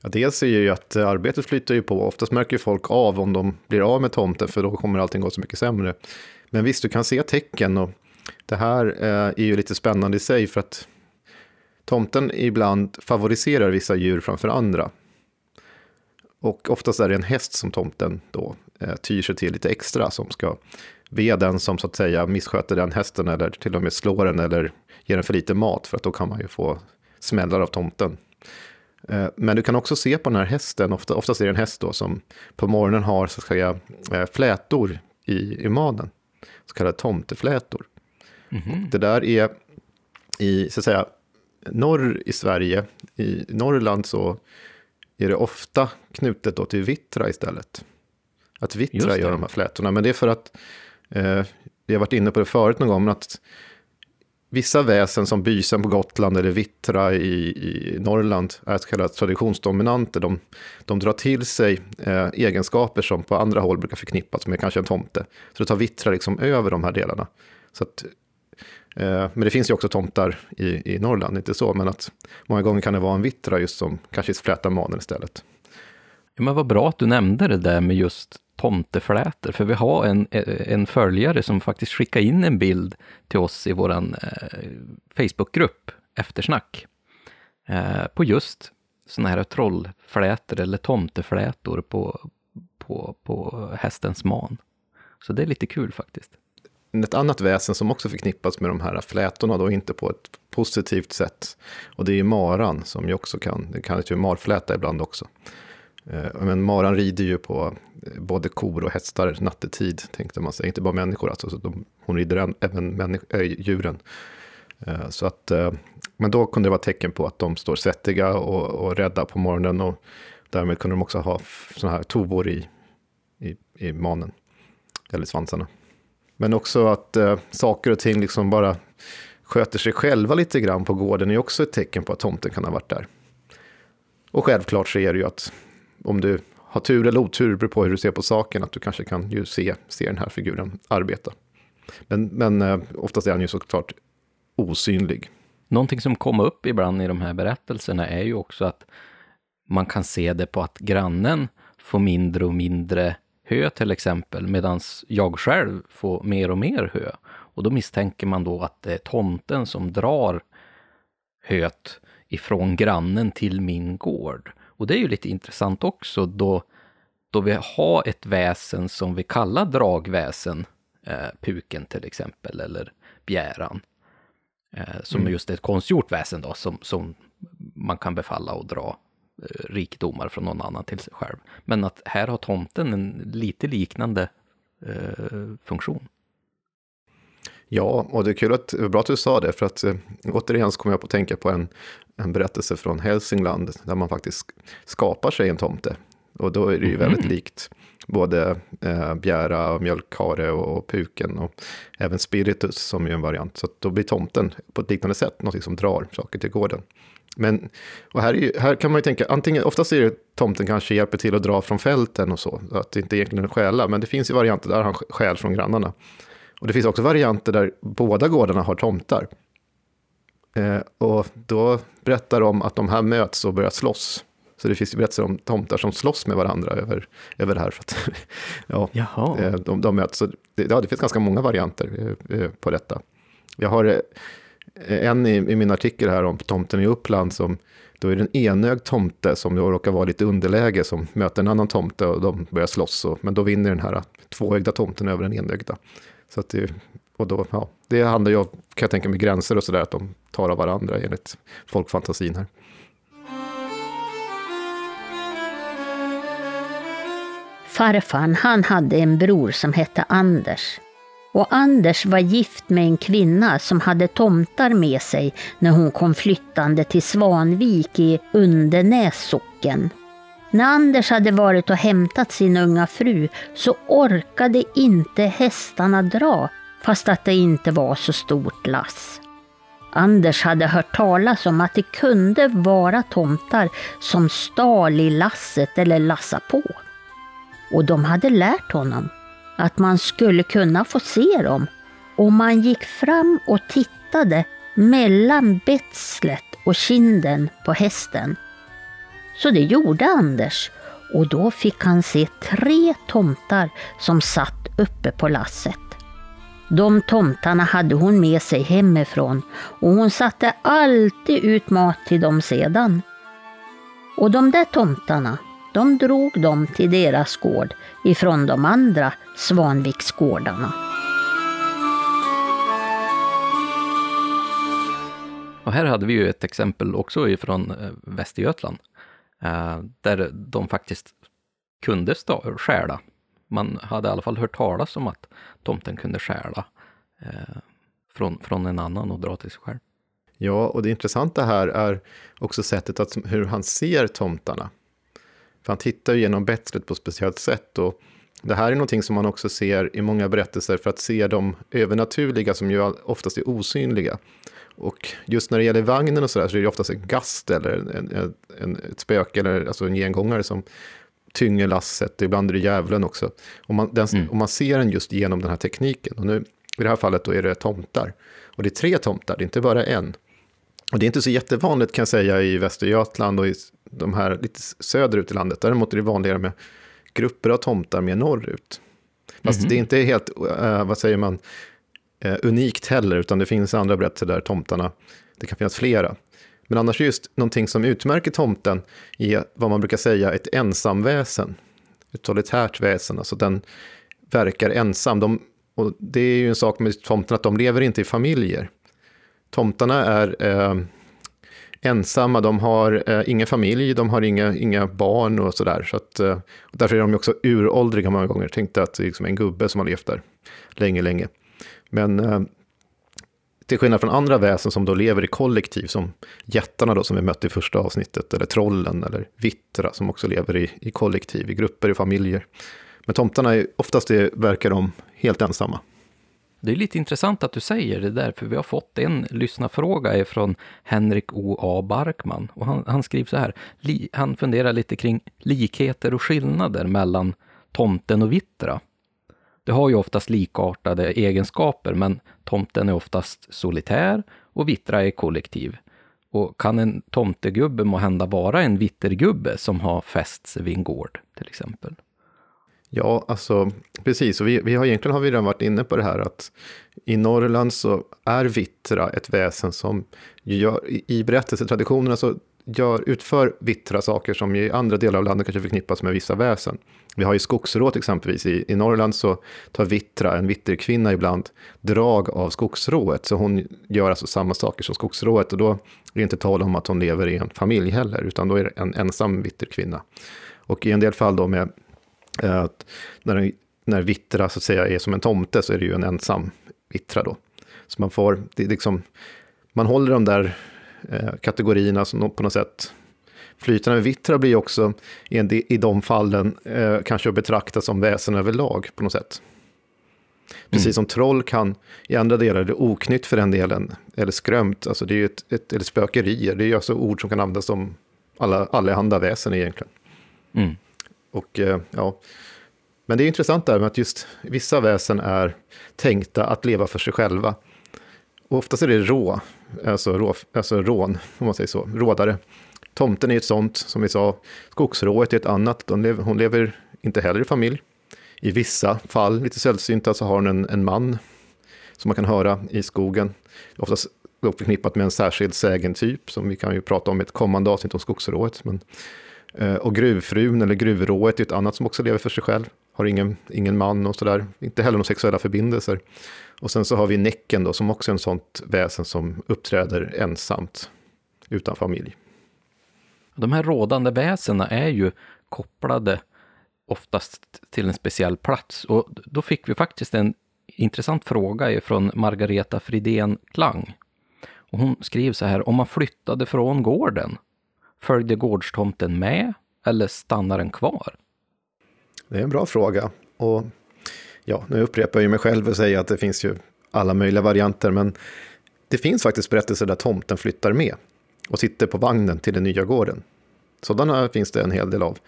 Ja, dels är ju att arbetet flyter ju på. Oftast märker folk av om de blir av med tomten, för då kommer allting gå så mycket sämre. Men visst, du kan se tecken och det här eh, är ju lite spännande i sig för att tomten ibland favoriserar vissa djur framför andra. Och oftast är det en häst som tomten då tyr sig till lite extra som ska ve den som så att säga missköter den hästen eller till och med slår den eller ger den för lite mat för att då kan man ju få smällar av tomten. Eh, men du kan också se på den här hästen, ofta, oftast är det en häst då som på morgonen har så att säga eh, flätor i, i manen, så kallade tomteflätor. Mm -hmm. Det där är i, så att säga, norr i Sverige, i Norrland så är det ofta knutet då till vittra istället. Att vittra gör de här flätorna. Men det är för att, eh, vi har varit inne på det förut någon gång, men att vissa väsen som bysen på Gotland eller vittra i, i Norrland är så kallade traditionsdominanter. De, de drar till sig eh, egenskaper som på andra håll brukar förknippas med kanske en tomte. Så det tar vittra liksom över de här delarna. Så att, eh, men det finns ju också tomtar i, i Norrland, inte så, men att många gånger kan det vara en vittra just som kanske flätar manen istället. Ja, men vad bra att du nämnde det där med just tomteflätor, för vi har en, en följare som faktiskt skickade in en bild till oss i vår eh, Facebookgrupp, Eftersnack, eh, på just sådana här trollflätor eller tomteflätor på, på, på hästens man. Så det är lite kul faktiskt. Ett annat väsen som också förknippas med de här flätorna, då inte på ett positivt sätt, och det är maran som ju också kan, det kallas ju marfläta ibland också. Eh, men maran rider ju på eh, både kor och hästar nattetid, tänkte man sig. Inte bara människor, alltså, så de, hon rider även äh, djuren. Eh, så att, eh, men då kunde det vara tecken på att de står svettiga och, och rädda på morgonen. Och därmed kunde de också ha sådana här tovor i, i, i manen, eller svansarna. Men också att eh, saker och ting liksom bara sköter sig själva lite grann på gården är också ett tecken på att tomten kan ha varit där. Och självklart så är det ju att om du har tur eller otur, beror på hur du ser på saken, att du kanske kan ju se, se den här figuren arbeta. Men, men eh, oftast är han ju såklart osynlig. Någonting som kommer upp ibland i de här berättelserna är ju också att man kan se det på att grannen får mindre och mindre hö till exempel, medan jag själv får mer och mer hö. Och då misstänker man då att det är tomten som drar höet ifrån grannen till min gård. Och det är ju lite intressant också då, då vi har ett väsen som vi kallar dragväsen, eh, puken till exempel, eller bjäran. Eh, som mm. just är ett konstgjort väsen då, som, som man kan befalla och dra eh, rikedomar från någon annan till sig själv. Men att här har tomten en lite liknande eh, funktion. Ja, och det är kul att, bra att du sa det, för att eh, återigen så kommer jag på att tänka på en, en berättelse från Hälsingland, där man faktiskt skapar sig en tomte. Och då är det ju mm. väldigt likt både eh, bjära, mjölkhare och, och puken och även spiritus som är en variant. Så då blir tomten på ett liknande sätt något som drar saker till gården. Men, och här, ju, här kan man ju tänka, antingen, oftast är det tomten kanske hjälper till att dra från fälten och så, att det inte egentligen är stjäla, men det finns ju varianter där han stjäl från grannarna. Och det finns också varianter där båda gårdarna har tomtar. Eh, och då berättar de att de här möts och börjar slåss. Så det finns berättelser om tomtar som slåss med varandra över, över det här. För att, ja, eh, de, de möts. Så det, ja, det finns ganska många varianter eh, på detta. Jag har en i, i, min artikel här om tomten i Uppland som då är det en enögd tomte som då råkar vara lite underläge som möter en annan tomte och de börjar slåss. Och, men då vinner den här tvåögda tomten över den enögda. Så att det, och då, ja, det handlar ju om, kan jag tänka mig, gränser och sådär, att de tar av varandra enligt folkfantasin här. Farfan, han hade en bror som hette Anders. Och Anders var gift med en kvinna som hade tomtar med sig när hon kom flyttande till Svanvik i Undenäs socken. När Anders hade varit och hämtat sin unga fru så orkade inte hästarna dra fast att det inte var så stort lass. Anders hade hört talas om att det kunde vara tomtar som stal i lasset eller lassa på. Och de hade lärt honom att man skulle kunna få se dem om man gick fram och tittade mellan betslet och kinden på hästen. Så det gjorde Anders och då fick han se tre tomtar som satt uppe på lasset. De tomtarna hade hon med sig hemifrån och hon satte alltid ut mat till dem sedan. Och de där tomtarna, de drog dem till deras gård ifrån de andra Svanviksgårdarna. Och här hade vi ju ett exempel också ifrån eh, Västergötland, eh, där de faktiskt kunde stjäla man hade i alla fall hört talas om att tomten kunde stjäla eh, från, från en annan och dra till sig själv. Ja, och det intressanta här är också sättet att, hur han ser tomtarna. För han tittar ju genom betslet på ett speciellt sätt. Och det här är någonting som man också ser i många berättelser för att se de övernaturliga som ju oftast är osynliga. Och just när det gäller vagnen och så där så är det oftast en gast eller en, en, en, ett spöke eller alltså en gengångare som tynger lasset, ibland är det djävulen också. Och man, den, mm. och man ser den just genom den här tekniken. Och nu, I det här fallet då är det tomtar. Och det är tre tomtar, det är inte bara en. Och det är inte så jättevanligt kan jag säga i Västergötland och i de här lite söderut i landet. Däremot är det vanligare med grupper av tomtar mer norrut. Fast mm -hmm. det är inte helt, uh, vad säger man, uh, unikt heller, utan det finns andra berättelser där tomtarna, det kan finnas flera. Men annars just någonting som utmärker tomten är vad man brukar säga ett ensamväsen. Ett solitärt väsen, alltså den verkar ensam. De, och det är ju en sak med tomten att de lever inte i familjer. Tomtarna är, eh, ensamma, de har eh, ingen familj, de har inga, inga barn och sådär. Så att, eh, därför är de också uråldriga många gånger. Tänkte att det är liksom en gubbe som har levt där länge, länge. Men eh, till skillnad från andra väsen som då lever i kollektiv, som jättarna då som vi mötte i första avsnittet, eller trollen eller vittra som också lever i, i kollektiv, i grupper, i familjer. Men tomtarna, är, oftast är, verkar de helt ensamma. Det är lite intressant att du säger det där, för vi har fått en lyssnarfråga från Henrik O. A. Barkman. Och han, han skriver så här, li, han funderar lite kring likheter och skillnader mellan tomten och vittra. Det har ju oftast likartade egenskaper, men tomten är oftast solitär och vittra är kollektiv. Och kan en tomtegubbe må hända vara en vittergubbe som har fäst sig vid en gård, till exempel? Ja, alltså precis. Och vi, vi har egentligen har vi redan varit inne på det här att i Norrland så är vittra ett väsen som gör, i berättelsetraditionerna så gör, utför vittra saker som i andra delar av landet kanske förknippas med vissa väsen. Vi har ju skogsrået exempelvis. I, I Norrland så tar vittra, en vitterkvinna ibland, drag av skogsrået. Så hon gör alltså samma saker som skogsrået. Och då är det inte tal om att hon lever i en familj heller, utan då är det en ensam vitterkvinna. Och i en del fall då med Eh, när, när vittra så att säga är som en tomte så är det ju en ensam vittra då. Så man får, det är liksom, man håller de där eh, kategorierna som på något sätt Flytande vittra blir också i, de fallen eh, kanske att betrakta som väsen överlag på något sätt. Precis mm. som troll kan i andra delar, det oknytt för den delen, eller skrömt, alltså det är ju ett, ett, eller spökerier, det är ju alltså ord som kan användas om alla, allehanda väsen egentligen. Mm. Och, eh, ja. Men det är intressant där med att just vissa väsen är tänkta att leva för sig själva. Och oftast är det rå, alltså, rå, alltså rån, om man säger så, rådare. Tomten är ett sånt, som vi sa. Skogsrået är ett annat. Lever, hon lever inte heller i familj. I vissa fall, lite sällsynta, så alltså har hon en, en man som man kan höra i skogen. Oftast förknippat med en särskild sägentyp, som vi kan ju prata om i ett kommande avsnitt om skogsrået. Men eh, och gruvfrun eller gruvrået är ett annat som också lever för sig själv. Har ingen, ingen man och sådär. Inte heller några sexuella förbindelser. Och sen så har vi Näcken då som också är en sånt väsen som uppträder ensamt. Utan familj. De här rådande väsena är ju kopplade oftast till en speciell plats. Och då fick vi faktiskt en intressant fråga från Margareta Fridén Klang. Och hon skriver så här, om man flyttade från gården, Följde gårdstomten med eller stannar den kvar? Det är en bra fråga. Och ja, nu upprepar jag mig själv och säger att det finns ju alla möjliga varianter, men det finns faktiskt berättelser där tomten flyttar med och sitter på vagnen till den nya gården. Sådana finns det en hel del av.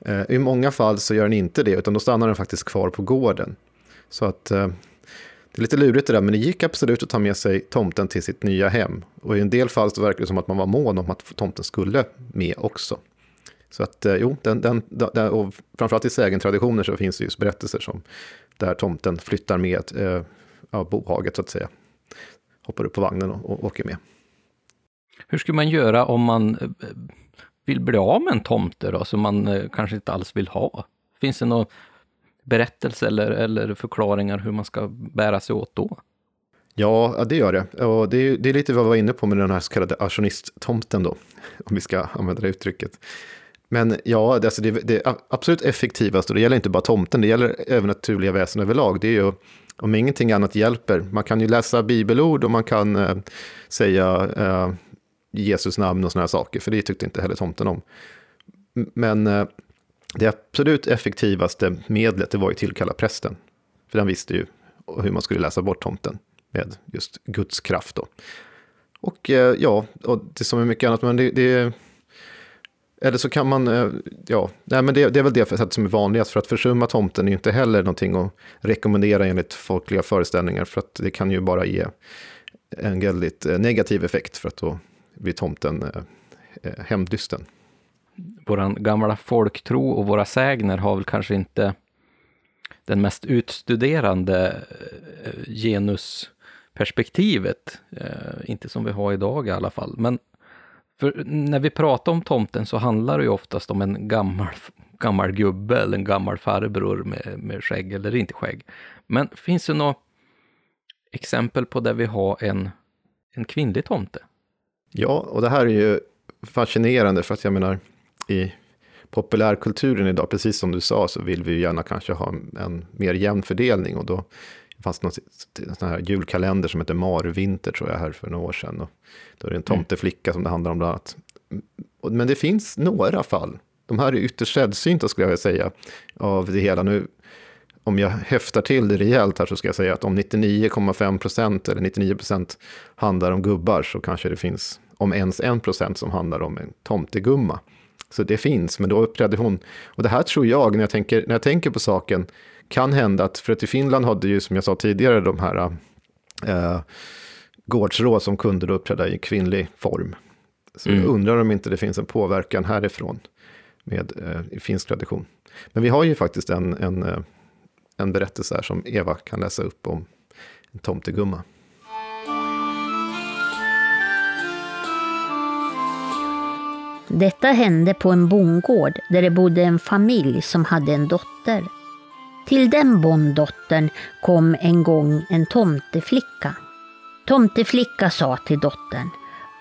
Eh, I många fall så gör den inte det, utan då stannar den faktiskt kvar på gården. Så att eh, det är lite lurigt det där, men det gick absolut att ta med sig tomten till sitt nya hem. Och i en del fall så verkar det som att man var mån om att tomten skulle med också. Så att eh, jo, den, den, den, och framförallt i sägentraditioner så finns det just berättelser som där tomten flyttar med eh, ja, bohaget så att säga. Hoppar upp på vagnen och, och åker med. Hur skulle man göra om man eh, vill bli av med en tomte då, som man eh, kanske inte alls vill ha? Finns det någon berättelse eller, eller förklaringar hur man ska bära sig åt då? Ja, det gör det. Och det är, det är lite vad vi var inne på med den här så kallade auktionisttomten då, om vi ska använda det uttrycket. Men ja, det, alltså det, det absolut effektivaste, och det gäller inte bara tomten, det gäller även naturliga väsen överlag, det är ju om ingenting annat hjälper. Man kan ju läsa bibelord och man kan eh, säga eh, Jesus namn och sådana här saker, för det tyckte inte heller tomten om. Men eh, det absolut effektivaste medlet det var ju tillkalla prästen. För den visste ju hur man skulle läsa bort tomten med just Guds kraft. Då. Och eh, ja, och det som är mycket annat, men det, det eller så kan man, eh, ja, nej, men det, det är väl det sättet som är vanligast. För att försumma tomten är ju inte heller någonting att rekommendera enligt folkliga föreställningar. För att det kan ju bara ge en väldigt negativ effekt för att då vid tomten eh, eh, hämndlysten vår gamla folktro och våra sägner har väl kanske inte den mest utstuderande eh, genusperspektivet. Eh, inte som vi har idag i alla fall. Men när vi pratar om tomten så handlar det ju oftast om en gammal, gammal gubbe eller en gammal farbror med, med skägg eller inte skägg. Men finns det några exempel på där vi har en, en kvinnlig tomte? Ja, och det här är ju fascinerande för att jag menar i populärkulturen idag, precis som du sa, så vill vi ju gärna kanske ha en mer jämn fördelning och då fanns det någon sån här julkalender som heter Marvinter tror jag här för några år sedan. Och då är det en tomteflicka som det handlar om bland annat. Men det finns några fall. De här är ytterst sällsynta skulle jag vilja säga av det hela. Nu, om jag häftar till det rejält här så ska jag säga att om 99,5 procent eller 99 procent handlar om gubbar så kanske det finns om ens 1 procent som handlar om en tomtegumma. Så det finns, men då uppträdde hon. Och det här tror jag, när jag tänker, när jag tänker på saken, kan hända att, för att i Finland hade ju, som jag sa tidigare, de här eh, gårdsråd som kunde då uppträda i kvinnlig form. Så mm. jag undrar om inte det finns en påverkan härifrån med eh, finsk tradition. Men vi har ju faktiskt en, en, eh, en berättelse här som Eva kan läsa upp om en tomtegumma. Detta hände på en bondgård där det bodde en familj som hade en dotter. Till den bonddottern kom en gång en tomteflicka. Tomteflicka sa till dottern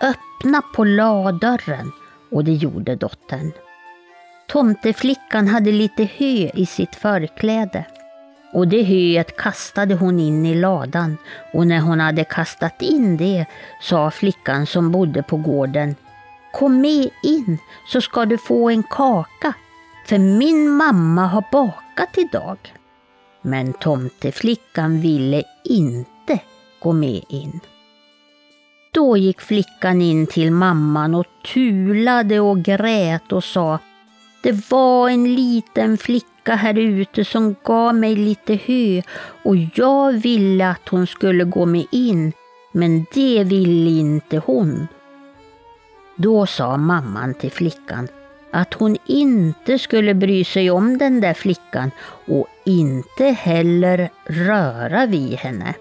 Öppna på ladörren och det gjorde dottern. Tomteflickan hade lite hö i sitt förkläde och det höet kastade hon in i ladan och när hon hade kastat in det sa flickan som bodde på gården Kom med in så ska du få en kaka, för min mamma har bakat idag. Men tomteflickan ville inte gå med in. Då gick flickan in till mamman och tulade och grät och sa Det var en liten flicka här ute som gav mig lite hö och jag ville att hon skulle gå med in, men det ville inte hon. Då sa mamman till flickan att hon inte skulle bry sig om den där flickan och inte heller röra vid henne.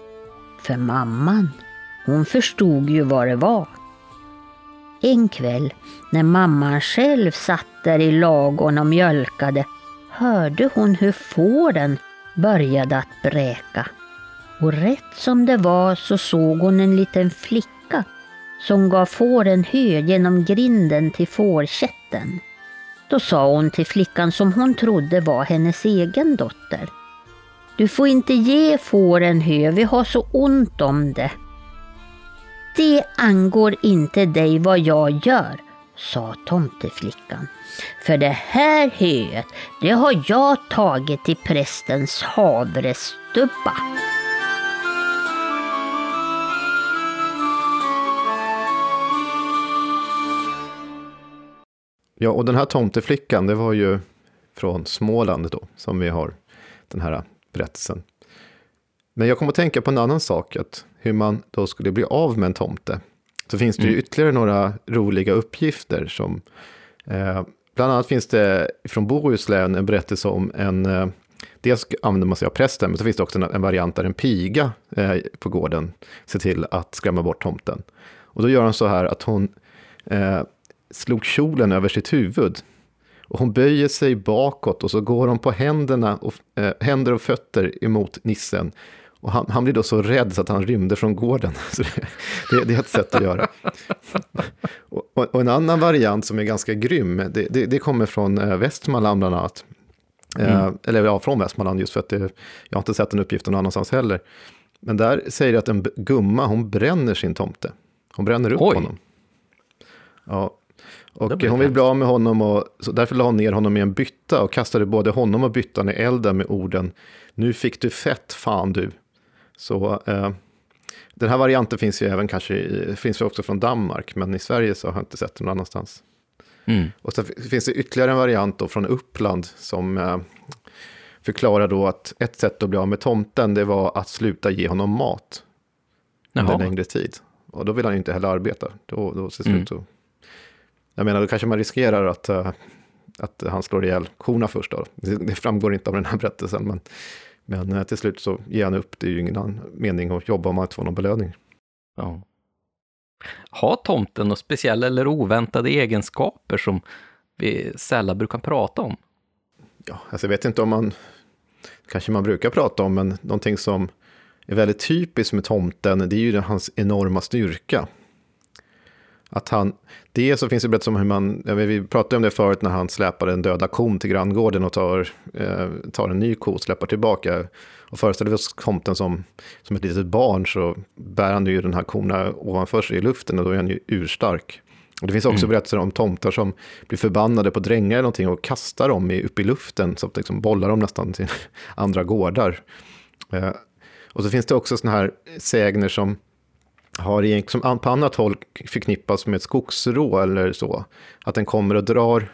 För mamman, hon förstod ju vad det var. En kväll när mamman själv satt där i lagon och mjölkade hörde hon hur fåren började att bräka. Och rätt som det var så såg hon en liten flicka som gav fåren hö genom grinden till fårkätten. Då sa hon till flickan som hon trodde var hennes egen dotter. Du får inte ge fåren hö, vi har så ont om det. Det angår inte dig vad jag gör, sa tomteflickan. För det här höet, det har jag tagit till prästens havrestubba. Ja, och den här tomteflickan, det var ju från Småland då, som vi har den här berättelsen. Men jag kommer att tänka på en annan sak, att hur man då skulle bli av med en tomte. Så finns det mm. ju ytterligare några roliga uppgifter som, eh, bland annat finns det från Bohuslän en berättelse om en, eh, dels använder man sig av prästen, men så finns det också en, en variant där en piga eh, på gården ser till att skrämma bort tomten. Och då gör hon så här att hon eh, slog kjolen över sitt huvud. Och hon böjer sig bakåt och så går hon på händerna och, äh, händer och fötter emot nissen. Och han, han, blir då så rädd så att han rymde från gården. det, det, är ett sätt att göra. och, och, en annan variant som är ganska grym, det, det, det kommer från äh, Västmanland bland annat. Eh, mm. eller ja, från Västmanland just för att jag har inte sett den uppgiften någon annanstans heller. Men där säger det att en gumma, hon bränner sin tomte. Hon bränner upp Oj. honom. Ja, och hon vill bli av med honom och så därför la hon ner honom i en bytta och kastade både honom och byttan i elden med orden Nu fick du fett, fan du. Så eh, den här varianten finns ju även kanske, i, finns ju också från Danmark, men i Sverige så har jag inte sett den någon annanstans. Mm. Och så finns det ytterligare en variant då från Uppland som eh, förklarar då att ett sätt att bli av med tomten, det var att sluta ge honom mat under längre tid. Och då vill han ju inte heller arbeta. Då, då till slut mm. Jag menar, då kanske man riskerar att, uh, att han slår ihjäl korna först. Då. Det, framgår inte av den här berättelsen, men, men uh, till slut så ger han upp. Det är ju ingen mening att jobba om man inte får någon belöning. Ja. Har tomten några speciella eller oväntade egenskaper som vi sällan brukar prata om? Ja, alltså jag vet inte om man, kanske man brukar prata om, men någonting som är väldigt typiskt med tomten, det är ju hans enorma styrka. Att han, det så finns det berättelser om hur man, ja, vi pratade om det förut när han släpar en döda kon till granngården och tar, eh, tar en ny ko och släpper tillbaka. Och föreställer vi oss tomten som, som ett litet barn så bär han ju den här korna ovanför sig i luften och då är han ju urstark. Och det finns också mm. berättelser om tomtar som blir förbannade på drängar eller någonting och kastar dem upp i luften så att liksom bollar dem nästan till andra gårdar. Eh, och så finns det också sådana här sägner som har liksom på annat håll förknippats med ett skogsrå eller så. Att den kommer och drar,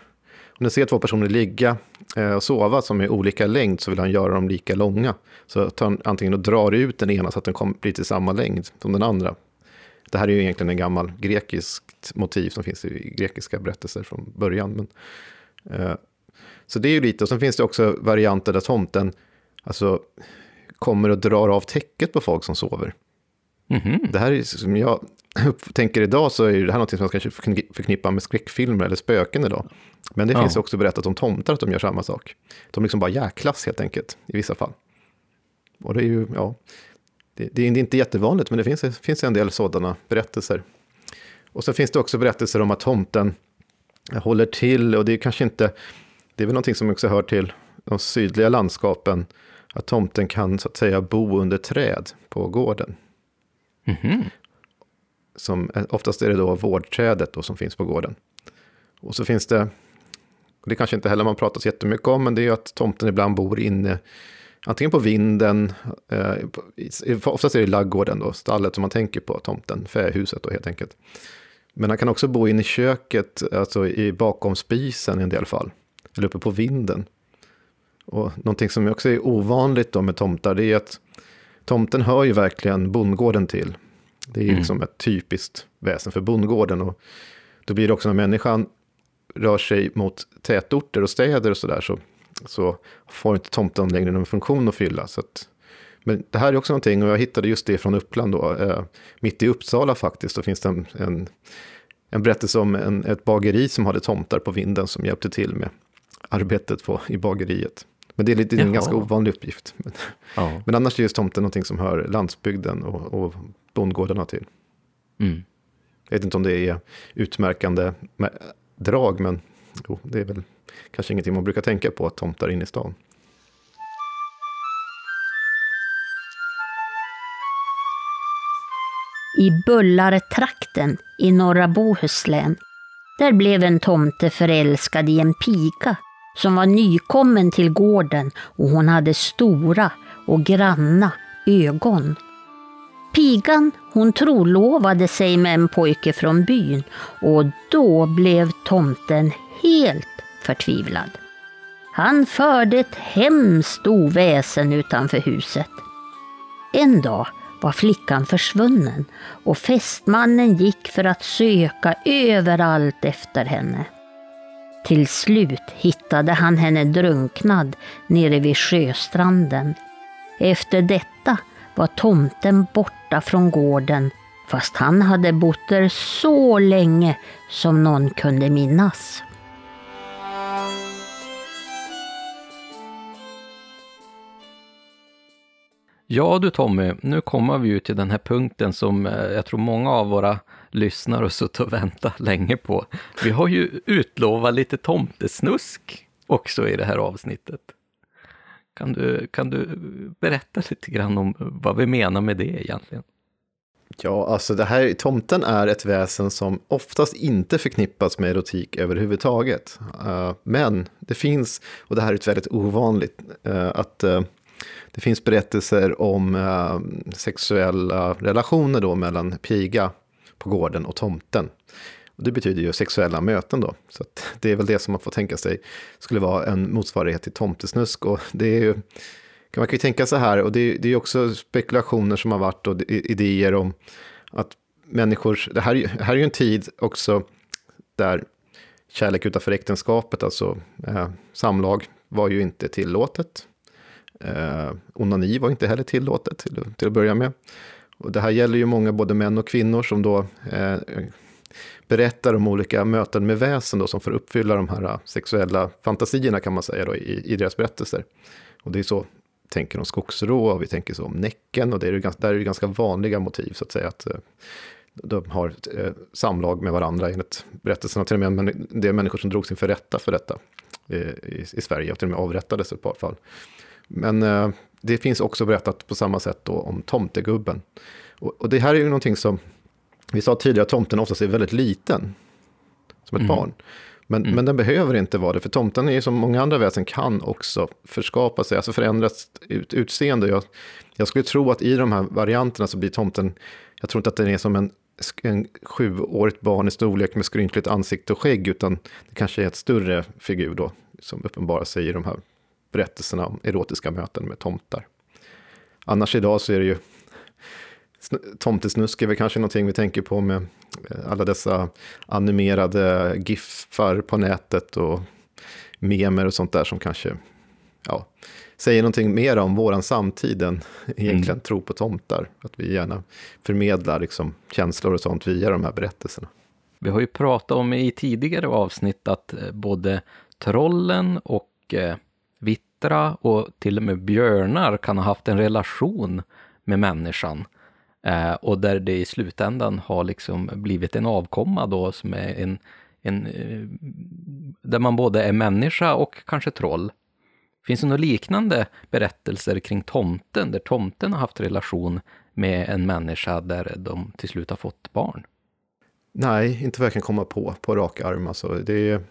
om den ser två personer ligga eh, och sova som är olika längd så vill han göra dem lika långa. Så tar han antingen och drar ut den ena så att den kommer, blir till samma längd som den andra. Det här är ju egentligen en gammal grekiskt motiv som finns i grekiska berättelser från början. Men, eh, så det är ju lite, och sen finns det också varianter där tomten alltså, kommer och drar av täcket på folk som sover. Mm -hmm. Det här är som jag tänker idag så är det här något som man kanske förknippar med skräckfilmer eller spöken idag. Men det ja. finns också berättat om tomtar att de gör samma sak. De liksom bara jäklas helt enkelt i vissa fall. Och det är ju, ja, det, det är inte jättevanligt men det finns, finns en del sådana berättelser. Och så finns det också berättelser om att tomten håller till och det är kanske inte, det är väl någonting som också hör till de sydliga landskapen, att tomten kan så att säga bo under träd på gården. Mm -hmm. som, eh, oftast är det då vårdträdet då som finns på gården. Och så finns det, det kanske inte heller man pratar så jättemycket om, men det är ju att tomten ibland bor inne, antingen på vinden, eh, oftast är det laggården då, stallet som man tänker på, tomten, fähuset då helt enkelt. Men han kan också bo inne i köket, alltså i, bakom spisen i en del fall, eller uppe på vinden. Och någonting som också är ovanligt då med tomtar, det är att tomten hör ju verkligen bondgården till. Det är mm. liksom ett typiskt väsen för bondgården. Och då blir det också när människan rör sig mot tätorter och städer och sådär så, så får inte tomten längre någon funktion att fylla. Så att, men det här är också någonting, och jag hittade just det från Uppland då, eh, mitt i Uppsala faktiskt, då finns det en, en, en berättelse om en, ett bageri som hade tomtar på vinden som hjälpte till med arbetet på, i bageriet. Men det är lite, en ganska ovanlig uppgift. Men, ja. men annars är just tomten någonting som hör landsbygden och, och bondgårdarna till. Mm. Jag vet inte om det är utmärkande drag, men jo, det är väl kanske ingenting man brukar tänka på, att tomtar inne i stan. I Bullartrakten i norra Bohuslän, där blev en tomte förälskad i en pika som var nykommen till gården och hon hade stora och granna ögon. Pigan hon trolovade sig med en pojke från byn och då blev tomten helt förtvivlad. Han förde ett hemskt oväsen utanför huset. En dag var flickan försvunnen och fästmannen gick för att söka överallt efter henne. Till slut hittade han henne drunknad nere vid sjöstranden. Efter detta var tomten borta från gården fast han hade bott där så länge som någon kunde minnas. Ja du Tommy, nu kommer vi ju till den här punkten som eh, jag tror många av våra lyssnar och suttit och väntat länge på. Vi har ju utlovat lite tomtesnusk också i det här avsnittet. Kan du, kan du berätta lite grann om vad vi menar med det egentligen? Ja, alltså det här, tomten är ett väsen som oftast inte förknippas med erotik överhuvudtaget. Uh, men det finns, och det här är ett väldigt ovanligt, uh, att uh, det finns berättelser om sexuella relationer då mellan piga på gården och tomten. Och det betyder ju sexuella möten då. Så det är väl det som man får tänka sig skulle vara en motsvarighet till tomtesnusk. Och det är ju, man kan ju tänka så här, och det är, det är också spekulationer som har varit och idéer om att människor, det här, det här är ju en tid också där kärlek utanför äktenskapet, alltså eh, samlag, var ju inte tillåtet. Eh, onani var inte heller tillåtet till, till att börja med. Och det här gäller ju många, både män och kvinnor, som då eh, berättar om olika möten med väsen då, som får uppfylla de här eh, sexuella fantasierna kan man säga då, i, i deras berättelser. Och det är så tänker om skogsrå, och vi tänker så om Näcken, och det är ju, där är det ganska vanliga motiv så att säga. Att, eh, de har eh, samlag med varandra enligt berättelserna. Till och med det är människor som drogs inför rätta för detta eh, i, i Sverige och till och med avrättades i ett par fall. Men eh, det finns också berättat på samma sätt då om tomtegubben. Och, och det här är ju någonting som, vi sa tidigare att tomten oftast är väldigt liten, som ett mm. barn. Men, mm. men den behöver inte vara det, för tomten är ju som många andra väsen kan också förskapa sig, alltså förändras ut, utseende. Jag, jag skulle tro att i de här varianterna så blir tomten, jag tror inte att den är som en, en sjuårigt barn i storlek med skrynkligt ansikte och skägg, utan det kanske är ett större figur då, som uppenbarar sig i de här berättelserna om erotiska möten med tomtar. Annars idag så är det ju Tomtesnusk är väl kanske någonting vi tänker på med eh, alla dessa animerade giffar på nätet och memer och sånt där som kanske ja, säger någonting mer om våran samtid än egentligen mm. tro på tomtar. Att vi gärna förmedlar liksom känslor och sånt via de här berättelserna. Vi har ju pratat om i tidigare avsnitt att eh, både trollen och vittra och till och med björnar kan ha haft en relation med människan. Eh, och där det i slutändan har liksom blivit en avkomma då som är en, en eh, där man både är människa och kanske troll. Finns det några liknande berättelser kring tomten, där tomten har haft relation med en människa där de till slut har fått barn? Nej, inte vad jag kan komma på, på rak arm. Alltså, det, är,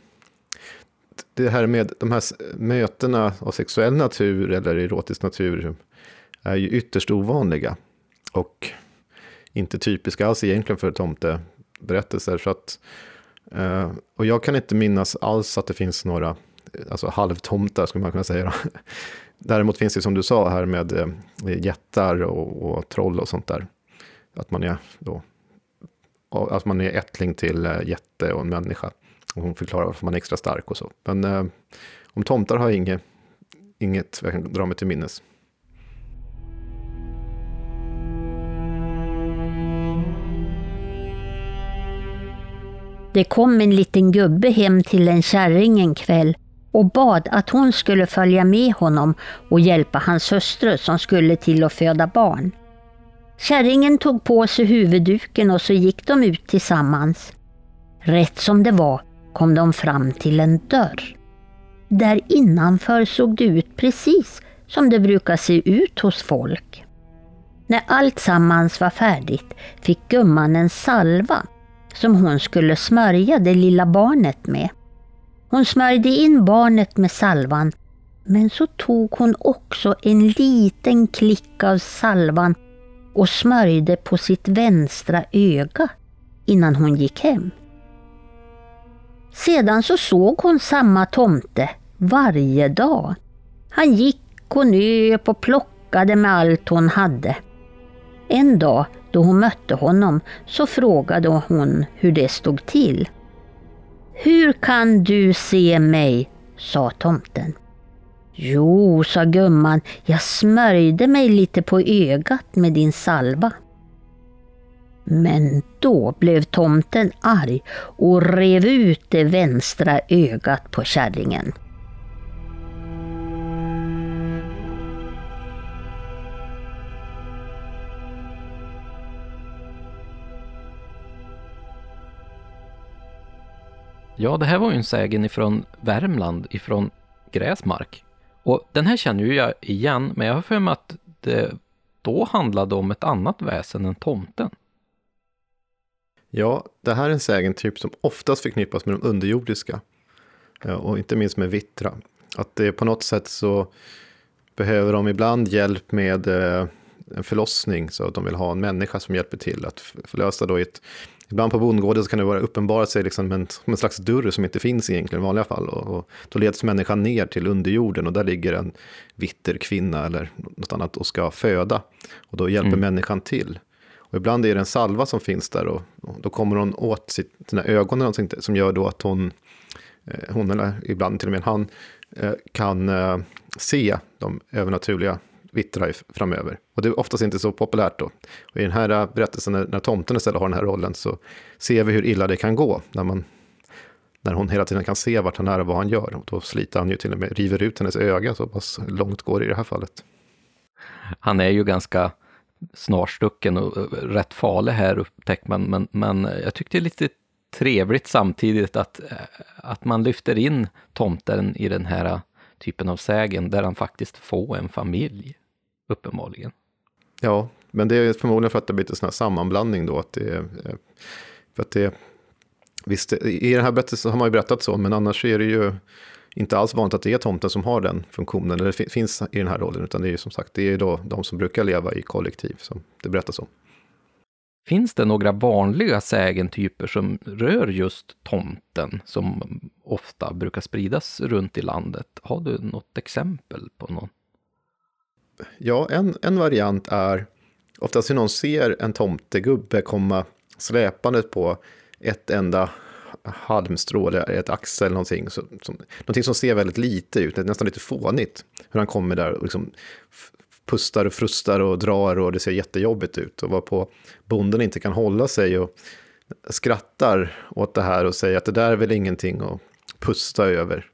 det här med de här mötena av sexuell natur eller erotisk natur är ju ytterst ovanliga. Och inte typiska alls egentligen för tomteberättelser. Så att, eh, och jag kan inte minnas alls att det finns några alltså halvtomtar, skulle man kunna säga. Däremot finns det som du sa här med eh, jättar och, och troll och sånt där. Att man är då att man är ättling till eh, jätte och en människa. Och hon förklarar varför man är extra stark och så. Men eh, om tomtar har jag inget, inget jag kan dra mig till minnes. Det kom en liten gubbe hem till en kärring en kväll och bad att hon skulle följa med honom och hjälpa hans hustru som skulle till att föda barn. Kärringen tog på sig huvudduken och så gick de ut tillsammans. Rätt som det var kom de fram till en dörr. Där innanför såg det ut precis som det brukar se ut hos folk. När allt sammans var färdigt fick gumman en salva som hon skulle smörja det lilla barnet med. Hon smörjde in barnet med salvan men så tog hon också en liten klick av salvan och smörjde på sitt vänstra öga innan hon gick hem. Sedan så såg hon samma tomte varje dag. Han gick och nöp och plockade med allt hon hade. En dag då hon mötte honom så frågade hon hur det stod till. Hur kan du se mig? sa tomten. Jo, sa gumman, jag smörjde mig lite på ögat med din salva. Men då blev tomten arg och rev ut det vänstra ögat på kärringen. Ja, det här var ju en sägen ifrån Värmland, ifrån Gräsmark. Och den här känner ju jag igen, men jag har för mig att det då handlade om ett annat väsen än tomten. Ja, det här är en sägen typ som oftast förknippas med de underjordiska. Och inte minst med vittra. Att det på något sätt så behöver de ibland hjälp med eh, en förlossning. Så att de vill ha en människa som hjälper till att förlösa då i ett Ibland på bondgården så kan det vara uppenbara sig liksom en, en slags dörr som inte finns egentligen i vanliga fall. Och, och då leds människan ner till underjorden och där ligger en vitter kvinna eller något annat och ska föda. Och då hjälper mm. människan till. Och ibland är det en salva som finns där och, och då kommer hon åt sitt, sina ögon eller någonting som gör då att hon, eh, hon eller ibland till och med han, eh, kan eh, se de övernaturliga vittra framöver. Och det är oftast inte så populärt då. Och i den här berättelsen, när, när tomten istället har den här rollen, så ser vi hur illa det kan gå. När, man, när hon hela tiden kan se vart han är och vad han gör. Och då sliter han ju till och med, river ut hennes öga, så pass långt går det i det här fallet. Han är ju ganska snarstucken och eh, rätt farlig här upptäcker man, men, men jag tyckte det är lite trevligt samtidigt att, eh, att man lyfter in tomten i den här eh, typen av sägen där han faktiskt får en familj, uppenbarligen. Ja, men det är förmodligen för att det blir lite sån här sammanblandning då. Att det är, för att det, visst, i den här berättelsen har man ju berättat så, men annars är det ju inte alls vanligt att det är tomten som har den funktionen, eller finns i den här rollen, utan det är ju som sagt, det är då de som brukar leva i kollektiv som det berättas om. Finns det några vanliga sägentyper som rör just tomten, som ofta brukar spridas runt i landet? Har du något exempel på någon? Ja, en, en variant är oftast när någon ser en tomtegubbe komma släpande på ett enda halmstrå eller ett axel, någonting, så, som, någonting som ser väldigt lite ut, nästan lite fånigt. Hur han kommer där och liksom pustar och frustar och drar och det ser jättejobbigt ut. Och varpå bonden inte kan hålla sig och skrattar åt det här och säger att det där är väl ingenting att pusta över.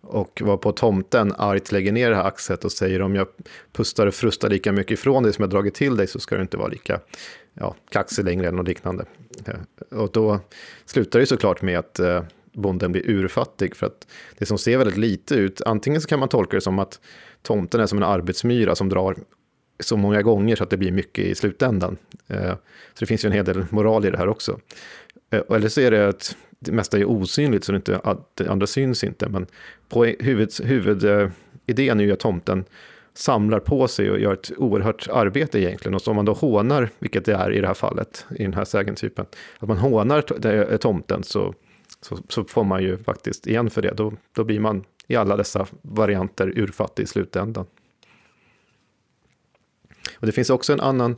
Och var på tomten argt lägger ner det här axet och säger om jag pustar och frustar lika mycket ifrån dig som jag dragit till dig så ska du inte vara lika ja, kaxig längre eller något liknande. Eh, och då slutar det såklart med att eh, bonden blir urfattig för att det som ser väldigt lite ut, antingen så kan man tolka det som att tomten är som en arbetsmyra som drar så många gånger så att det blir mycket i slutändan. Eh, så det finns ju en hel del moral i det här också. Eller så är det att det mesta är osynligt så det, inte, det andra syns inte. Men på huvud, eh, huvudidén är ju att tomten samlar på sig och gör ett oerhört arbete egentligen. Och så om man då hånar, vilket det är i det här fallet, i den här sägentypen, att man hånar eh, tomten så, så, så, får man ju faktiskt igen för det. Då, då blir man i alla dessa varianter urfattig i slutändan. Och det finns också en annan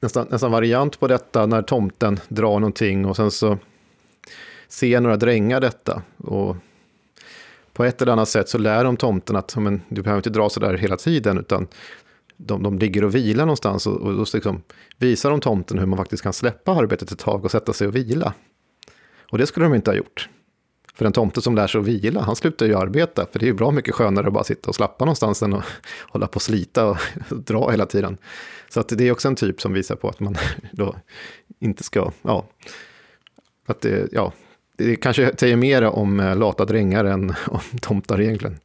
nästan, nästan variant på detta när tomten drar någonting och sen så ser några drängar detta. Och på ett eller annat sätt så lär de tomten att men, du behöver inte dra så där hela tiden, utan de, de ligger och vilar någonstans och, och då liksom visar de tomten hur man faktiskt kan släppa arbetet ett tag och sätta sig och vila. Och det skulle de inte ha gjort. För en tomte som lär sig att vila, han slutar ju arbeta, för det är ju bra mycket skönare att bara sitta och slappa någonstans än att hålla på och slita och dra hela tiden. Så att det är också en typ som visar på att man då inte ska, ja, att det, ja, det kanske säger mer om eh, lata drängar än om tomtar egentligen.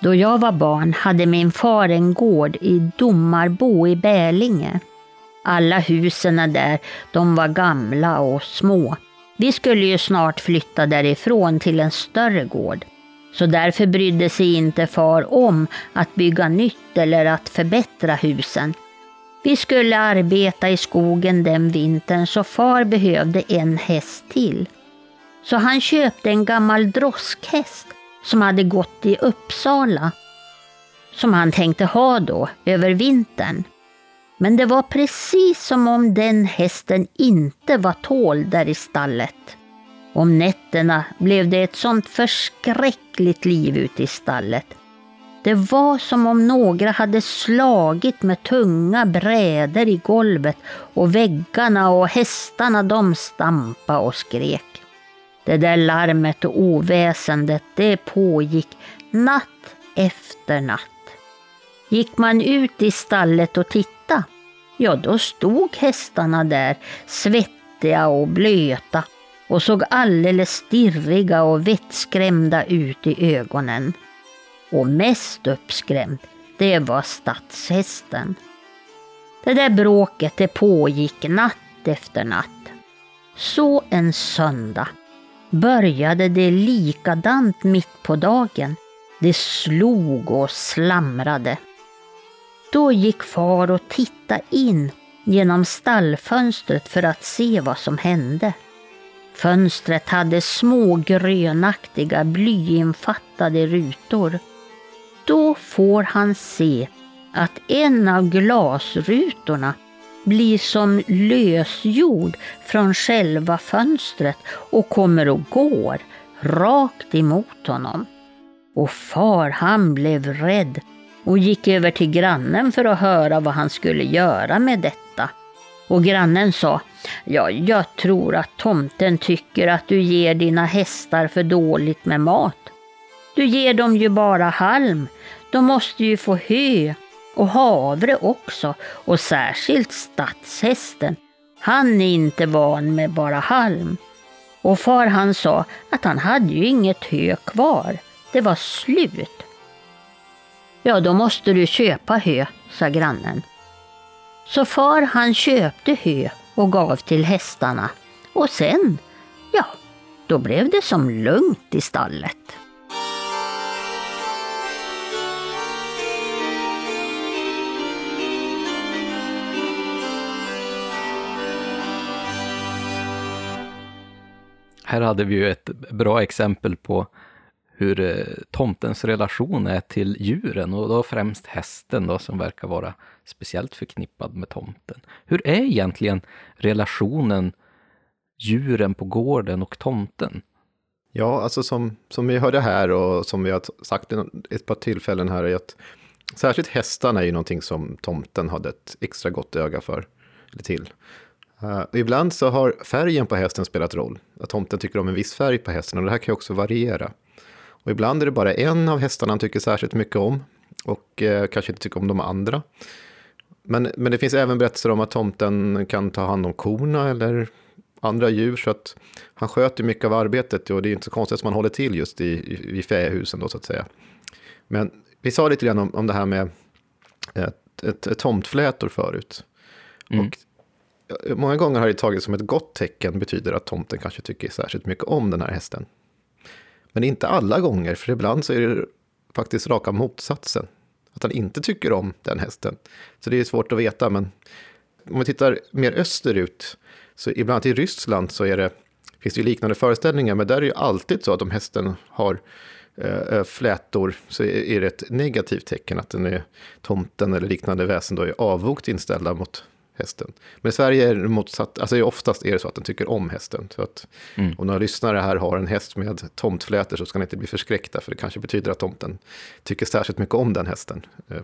Då jag var barn hade min far en gård i Domarbo i Bälinge. Alla husen där, de var gamla och små. Vi skulle ju snart flytta därifrån till en större gård. Så därför brydde sig inte far om att bygga nytt eller att förbättra husen. Vi skulle arbeta i skogen den vintern så far behövde en häst till. Så han köpte en gammal droskhäst som hade gått i Uppsala. Som han tänkte ha då över vintern. Men det var precis som om den hästen inte var tål där i stallet. Om nätterna blev det ett sånt förskräckligt liv ute i stallet. Det var som om några hade slagit med tunga brädor i golvet och väggarna och hästarna de stampa och skrek. Det där larmet och oväsendet det pågick natt efter natt. Gick man ut i stallet och tittade, ja då stod hästarna där svettiga och blöta och såg alldeles stirriga och vettskrämda ut i ögonen. Och mest uppskrämd, det var stadshästen. Det där bråket det pågick natt efter natt. Så en söndag började det likadant mitt på dagen. Det slog och slamrade. Då gick far och tittade in genom stallfönstret för att se vad som hände. Fönstret hade små grönaktiga blyinfattade rutor. Då får han se att en av glasrutorna blir som lösjord från själva fönstret och kommer och går rakt emot honom. Och far han blev rädd och gick över till grannen för att höra vad han skulle göra med detta. Och grannen sa Ja, jag tror att tomten tycker att du ger dina hästar för dåligt med mat. Du ger dem ju bara halm. De måste ju få hö och havre också och särskilt stadshästen. Han är inte van med bara halm. Och far han sa att han hade ju inget hö kvar. Det var slut. Ja, då måste du köpa hö, sa grannen. Så far han köpte hö och gav till hästarna. Och sen, ja, då blev det som lugnt i stallet. Här hade vi ju ett bra exempel på hur eh, tomtens relation är till djuren och då främst hästen då som verkar vara speciellt förknippad med tomten. Hur är egentligen relationen djuren på gården och tomten? Ja, alltså som, som vi hörde här och som vi har sagt ett par tillfällen här är att särskilt hästarna är ju någonting som tomten hade ett extra gott öga för, eller till. Uh, ibland så har färgen på hästen spelat roll. Att tomten tycker om en viss färg på hästen och det här kan ju också variera. Och ibland är det bara en av hästarna han tycker särskilt mycket om och uh, kanske inte tycker om de andra. Men, men det finns även berättelser om att tomten kan ta hand om korna eller andra djur så att han sköter mycket av arbetet och det är inte så konstigt att man håller till just i, i, i fähusen då så att säga. Men vi sa lite grann om, om det här med ett, ett, ett tomtflätor förut. Mm. Och många gånger har det tagits som ett gott tecken, betyder att tomten kanske tycker särskilt mycket om den här hästen. Men inte alla gånger, för ibland så är det faktiskt raka motsatsen. Att han inte tycker om den hästen. Så det är svårt att veta, men om vi tittar mer österut, så ibland i Ryssland så är det, finns det ju liknande föreställningar, men där är det ju alltid så att om hästen har eh, eh flätor så är det ett negativt tecken att den är tomten eller liknande väsen då är avvokt inställda mot hästen. Men i Sverige är det motsatt, alltså oftast är det så att den tycker om hästen. Så att mm. om några lyssnare här har en häst med tomtflätor så ska ni inte bli förskräckta, för det kanske betyder att tomten tycker särskilt mycket om den hästen. Eh,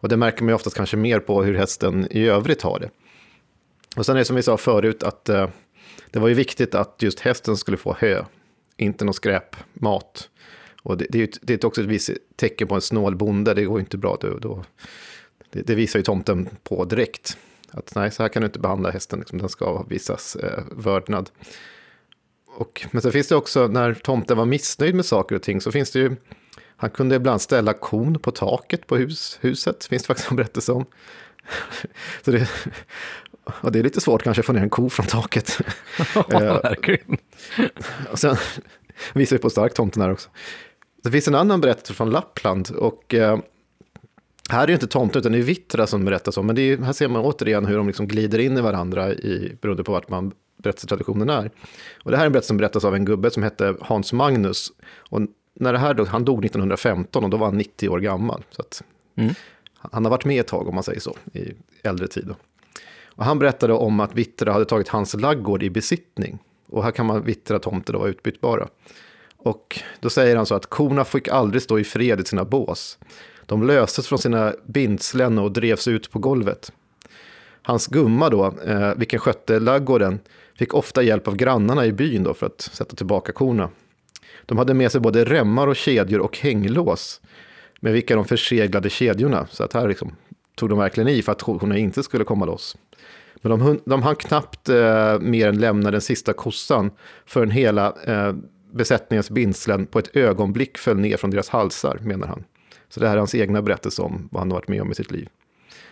och det märker man ju oftast kanske mer på hur hästen i övrigt har det. Och sen är det som vi sa förut att eh, det var ju viktigt att just hästen skulle få hö, inte någon skräpmat. Och det, det, är, det är också ett visst tecken på en snål bonde, det går inte bra då. då det, det visar ju tomten på direkt. Att nej, så här kan du inte behandla hästen, liksom, den ska visas eh, vördnad. Och, men sen finns det också, när tomten var missnöjd med saker och ting, så finns det ju, han kunde ibland ställa kon på taket på hus, huset, finns det faktiskt en berättelse om. så det, och det är lite svårt kanske att få ner en ko från taket. Ja, eh, verkligen. och sen visar vi på stark tomten här också. Det finns en annan berättelse från Lappland och eh, här är det inte tomten, utan det är vittra som berättas om. Men är, här ser man återigen hur de liksom glider in i varandra i, beroende på vart man berättelsetraditionen är. Och det här är en berättelse som berättas av en gubbe som hette Hans Magnus. Och när det här, han dog 1915 och då var han 90 år gammal. Så att, mm. Han har varit med ett tag om man säger så, i äldre tid. Då. Och han berättade om att Vittra hade tagit hans laggård i besittning. Och här kan man vittra tomter då vara utbytbara. Och då säger han så att korna fick aldrig stå i fred i sina bås. De löstes från sina bindslen och drevs ut på golvet. Hans gumma då, eh, vilken skötte laggården, fick ofta hjälp av grannarna i byn då för att sätta tillbaka korna. De hade med sig både remmar och kedjor och hänglås med vilka de förseglade kedjorna. Så att här liksom tog de verkligen i för att korna inte skulle komma loss. Men de, de hann knappt eh, mer än lämna den sista kossan förrän hela eh, besättningens bindslen på ett ögonblick föll ner från deras halsar, menar han. Så det här är hans egna berättelse om vad han har varit med om i sitt liv.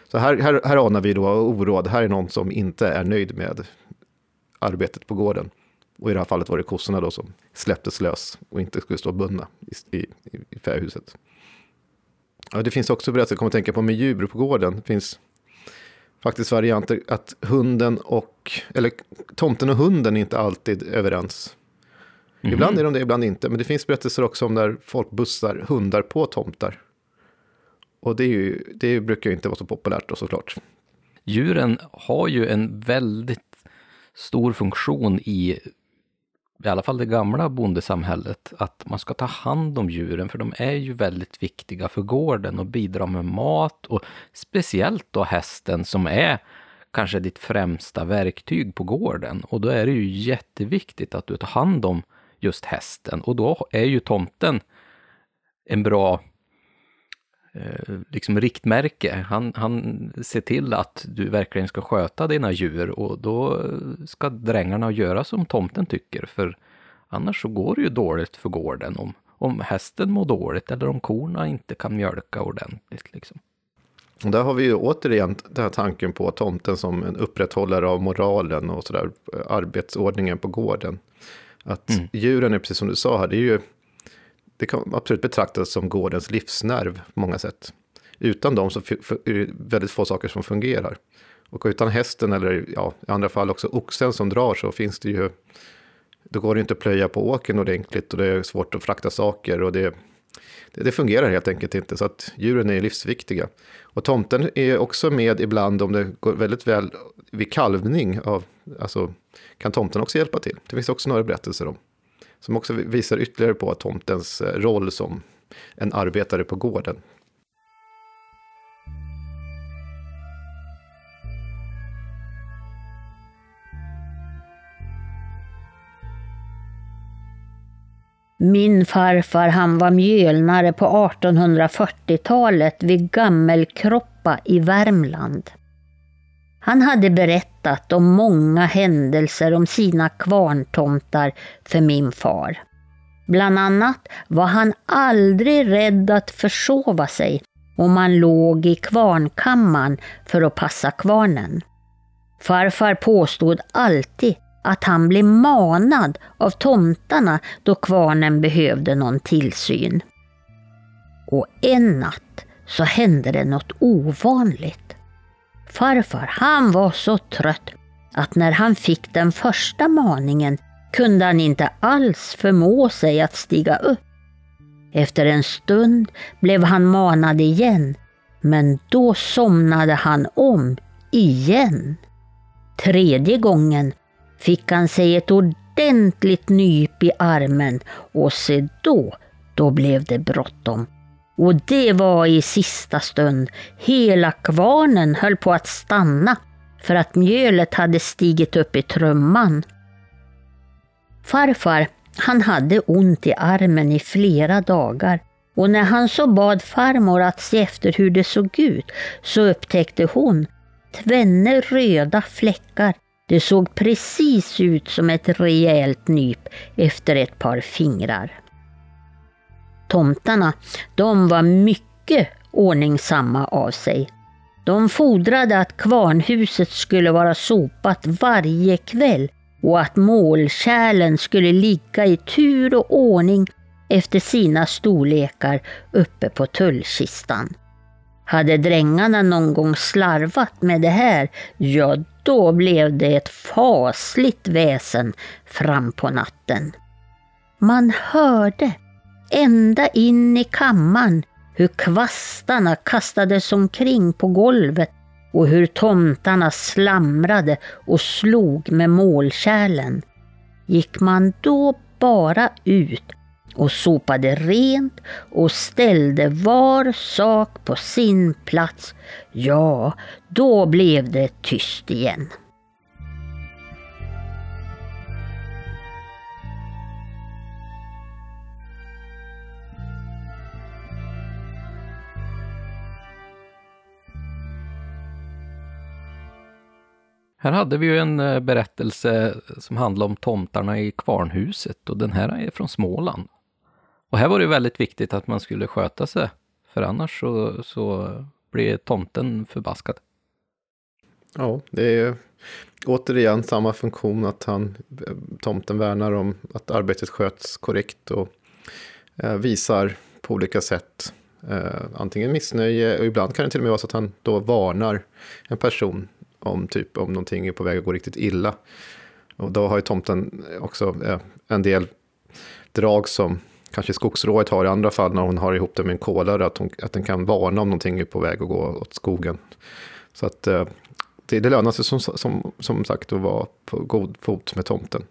Så här, här, här anar vi då oråd. Här är någon som inte är nöjd med arbetet på gården. Och i det här fallet var det kossorna då som släpptes lös och inte skulle stå bundna i, i, i fähuset. Ja, det finns också berättelser, jag kommer att tänka på med djur på gården. Det finns faktiskt varianter att hunden och, eller tomten och hunden är inte alltid överens. Mm. Ibland är de det, ibland inte. Men det finns berättelser också om när folk bussar hundar på tomtar. Och det, är ju, det brukar ju inte vara så populärt då såklart. Djuren har ju en väldigt stor funktion i i alla fall det gamla bondesamhället, att man ska ta hand om djuren, för de är ju väldigt viktiga för gården och bidrar med mat och speciellt då hästen som är kanske ditt främsta verktyg på gården. Och då är det ju jätteviktigt att du tar hand om just hästen. Och då är ju tomten en bra eh, liksom riktmärke. Han, han ser till att du verkligen ska sköta dina djur och då ska drängarna göra som tomten tycker. För annars så går det ju dåligt för gården om, om hästen mår dåligt eller om korna inte kan mjölka ordentligt. Liksom. Och där har vi ju återigen den här tanken på tomten som en upprätthållare av moralen och sådär, eh, arbetsordningen på gården. Att mm. djuren är precis som du sa här, det är ju det kan absolut betraktas som gårdens livsnerv på många sätt. Utan dem så är det väldigt få saker som fungerar. Och utan hästen eller ja, i andra fall också oxen som drar så finns det ju, då går det inte att plöja på åken ordentligt och det är svårt att frakta saker och det, det, det fungerar helt enkelt inte. Så att djuren är livsviktiga. Och tomten är också med ibland om det går väldigt väl vid kalvning av, alltså kan tomten också hjälpa till. Det finns också några berättelser om. Som också visar ytterligare på tomtens eh, roll som en arbetare på gården. Min farfar han var mjölnare på 1840-talet vid Gammelkroppa i Värmland. Han hade berättat om många händelser om sina kvarntomtar för min far. Bland annat var han aldrig rädd att försova sig om man låg i kvarnkammaren för att passa kvarnen. Farfar påstod alltid att han blev manad av tomtarna då kvarnen behövde någon tillsyn. Och en natt så hände det något ovanligt. Farfar, han var så trött att när han fick den första maningen kunde han inte alls förmå sig att stiga upp. Efter en stund blev han manad igen, men då somnade han om igen. Tredje gången fick han sig ett ordentligt nyp i armen och se då, då blev det bråttom. Och det var i sista stund. Hela kvarnen höll på att stanna för att mjölet hade stigit upp i trumman. Farfar, han hade ont i armen i flera dagar och när han så bad farmor att se efter hur det såg ut så upptäckte hon tvenne röda fläckar. Det såg precis ut som ett rejält nyp efter ett par fingrar tomtarna, de var mycket ordningsamma av sig. De fordrade att kvarnhuset skulle vara sopat varje kväll och att målkärlen skulle ligga i tur och ordning efter sina storlekar uppe på tullkistan. Hade drängarna någon gång slarvat med det här, ja då blev det ett fasligt väsen fram på natten. Man hörde ända in i kammaren hur kvastarna kastades omkring på golvet och hur tomtarna slamrade och slog med målkärlen. Gick man då bara ut och sopade rent och ställde var sak på sin plats, ja, då blev det tyst igen. Här hade vi ju en eh, berättelse som handlar om tomtarna i kvarnhuset och den här är från Småland. Och här var det väldigt viktigt att man skulle sköta sig, för annars så, så blir tomten förbaskad. Ja, det är återigen samma funktion att han, tomten värnar om att arbetet sköts korrekt och eh, visar på olika sätt eh, antingen missnöje och ibland kan det till och med vara så att han då varnar en person om, typ, om någonting är på väg att gå riktigt illa. Och då har ju tomten också eh, en del drag som kanske skogsrået har i andra fall när hon har ihop det med en kolare, att, hon, att den kan varna om någonting är på väg att gå åt skogen. Så att eh, det, det lönar sig som, som, som sagt att vara på god fot med tomten.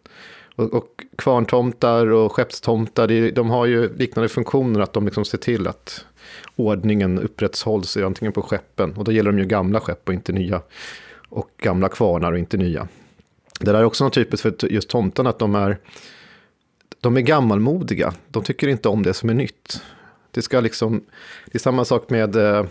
Och, och kvarntomtar och skeppstomtar, de har ju liknande funktioner, att de liksom ser till att ordningen upprätthålls antingen på skeppen, och då gäller de ju gamla skepp och inte nya och gamla kvarnar och inte nya. Det där är också något typiskt för just tomtarna. att de är, de är gammalmodiga. De tycker inte om det som är nytt. Det, ska liksom, det är samma sak med eh,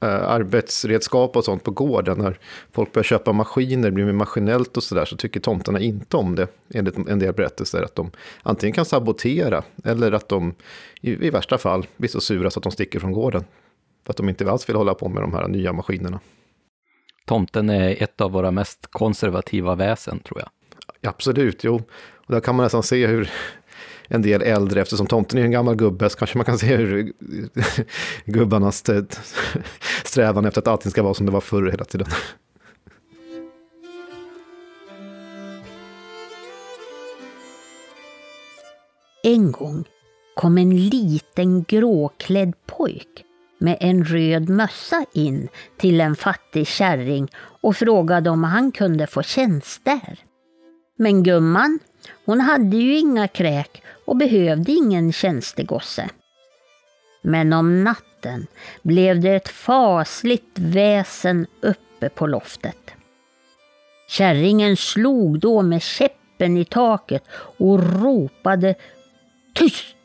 eh, arbetsredskap och sånt på gården. När folk börjar köpa maskiner, blir mer maskinellt och sådär, så tycker tomtarna inte om det, enligt en del berättelser. Att de antingen kan sabotera, eller att de i, i värsta fall blir så sura så att de sticker från gården. För att de inte alls vill hålla på med de här nya maskinerna. Tomten är ett av våra mest konservativa väsen, tror jag. Absolut, jo. Och där kan man nästan se hur en del äldre, eftersom tomten är en gammal gubbe, så kanske man kan se hur gubbarnas strävan efter att allting ska vara som det var förr hela tiden. En gång kom en liten gråklädd pojk med en röd mössa in till en fattig kärring och frågade om han kunde få tjänster. Men gumman, hon hade ju inga kräk och behövde ingen tjänstegosse. Men om natten blev det ett fasligt väsen uppe på loftet. Kärringen slog då med käppen i taket och ropade Tyst!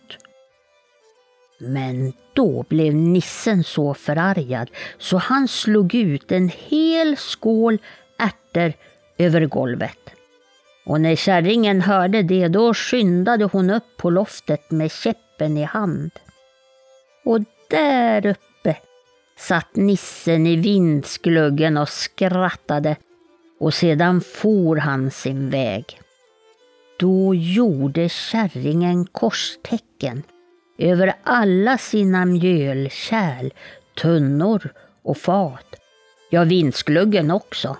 Men då blev nissen så förargad så han slog ut en hel skål ärtor över golvet. Och när kärringen hörde det då skyndade hon upp på loftet med käppen i hand. Och där uppe satt nissen i vindsgluggen och skrattade och sedan for han sin väg. Då gjorde kärringen korstecken över alla sina mjölkärl, tunnor och fat. Ja, vindsgluggen också.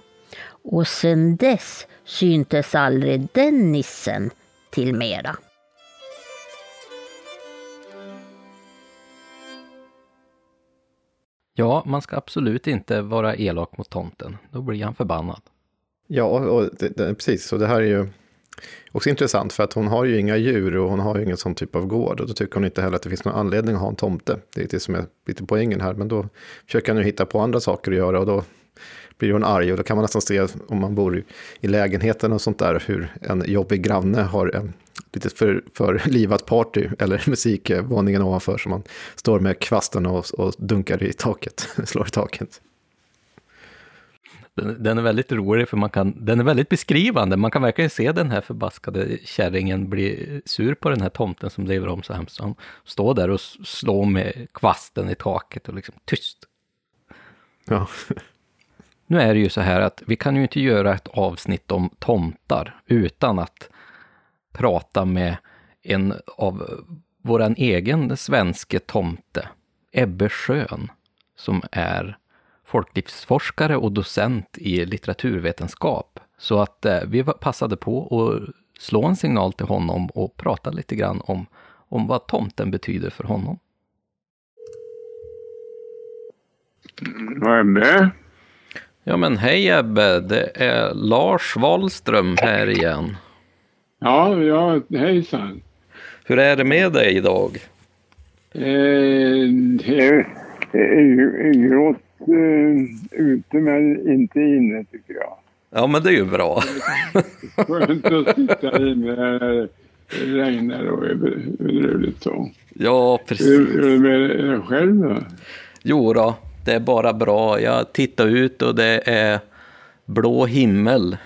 Och sen dess syntes aldrig den nissen till mera. Ja, man ska absolut inte vara elak mot tomten. Då blir han förbannad. Ja, och det, det, precis. Och det här är ju också intressant för att hon har ju inga djur och hon har ju ingen sån typ av gård. Och då tycker hon inte heller att det finns någon anledning att ha en tomte. Det är det som är lite poängen här. Men då försöker han nu hitta på andra saker att göra och då blir hon arg. Och då kan man nästan se om man bor i lägenheten och sånt där hur en jobbig granne har en lite för, för livat party eller musikvåningen ovanför som man står med kvasten och, och dunkar i taket, slår i taket. Den, den, är väldigt rolig för man kan, den är väldigt beskrivande. Man kan verkligen se den här förbaskade kärringen bli sur på den här tomten som lever om så hemskt. Han står där och slår med kvasten i taket och liksom tyst. Ja nu är det ju så här att vi kan ju inte göra ett avsnitt om tomtar utan att prata med en av våran egen svenske tomte, Ebbe Schön, som är folklivsforskare och docent i litteraturvetenskap. Så att eh, vi passade på att slå en signal till honom och prata lite grann om, om vad tomten betyder för honom. Vad är det? Ja men hej Ebbe, det är Lars Wahlström här igen. Ja, ja hejsan. Hur är det med dig idag? Eh, det är grått eh, ute men inte inne tycker jag. Ja men det är ju bra. Skönt att sitta inne när det regnar och är bedrövligt så. Ja precis. Hur är det med dig själv då? Jo då, det är bara bra. Jag tittar ut och det är blå himmel.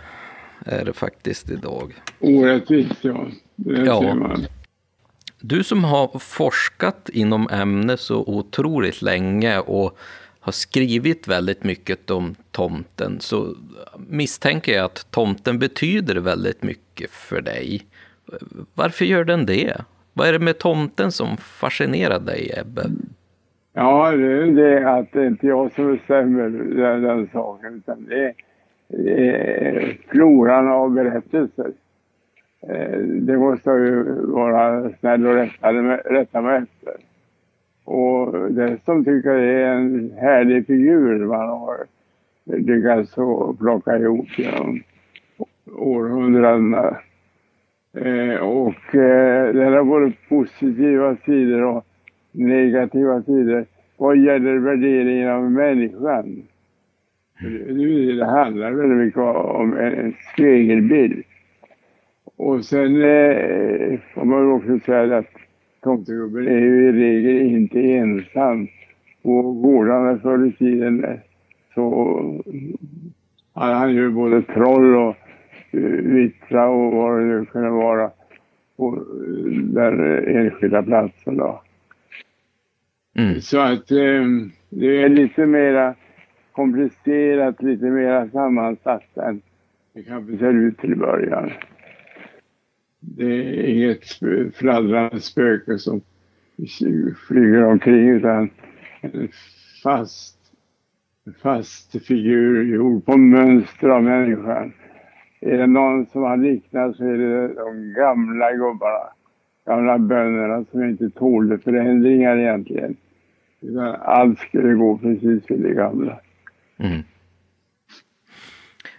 Är det faktiskt idag. Orättvist ja. Det Ja. ser man. Du som har forskat inom ämnet så otroligt länge och har skrivit väldigt mycket om tomten så misstänker jag att tomten betyder väldigt mycket för dig. Varför gör den det? Vad är det med tomten som fascinerar dig, Ebbe? Ja, det är det att det är inte jag som bestämmer den, den saken utan det är, det är floran av berättelser. Eh, det måste jag ju vara snäll och rätta, mig- rätta mig efter. Och dessutom tycker jag det är en härlig figur man har lyckats plocka ihop genom århundradena. Eh, och eh, den har både positiva sidor och negativa sidor vad gäller värderingen av människan. Det, det handlar väldigt mycket om en, spegelbild. Och sen eh, får man också säga att tomtegubben är ju i regel inte ensam. På gårdarna förr i tiden så hade han ju både troll och uh, vittra och vad det nu kunde vara på den enskilda platsen då. Mm. Så att eh, det är lite mera komplicerat, lite mera sammansatt än det kanske ser ut till början. Det är inget fladdrande spöke som flyger omkring utan en fast, fast figur gjord på mönster av människan. Är det någon som har liknat så är det de gamla gubbarna, gamla bönderna som inte tålde förändringar egentligen. Allt skulle gå precis vid det gamla. Mm.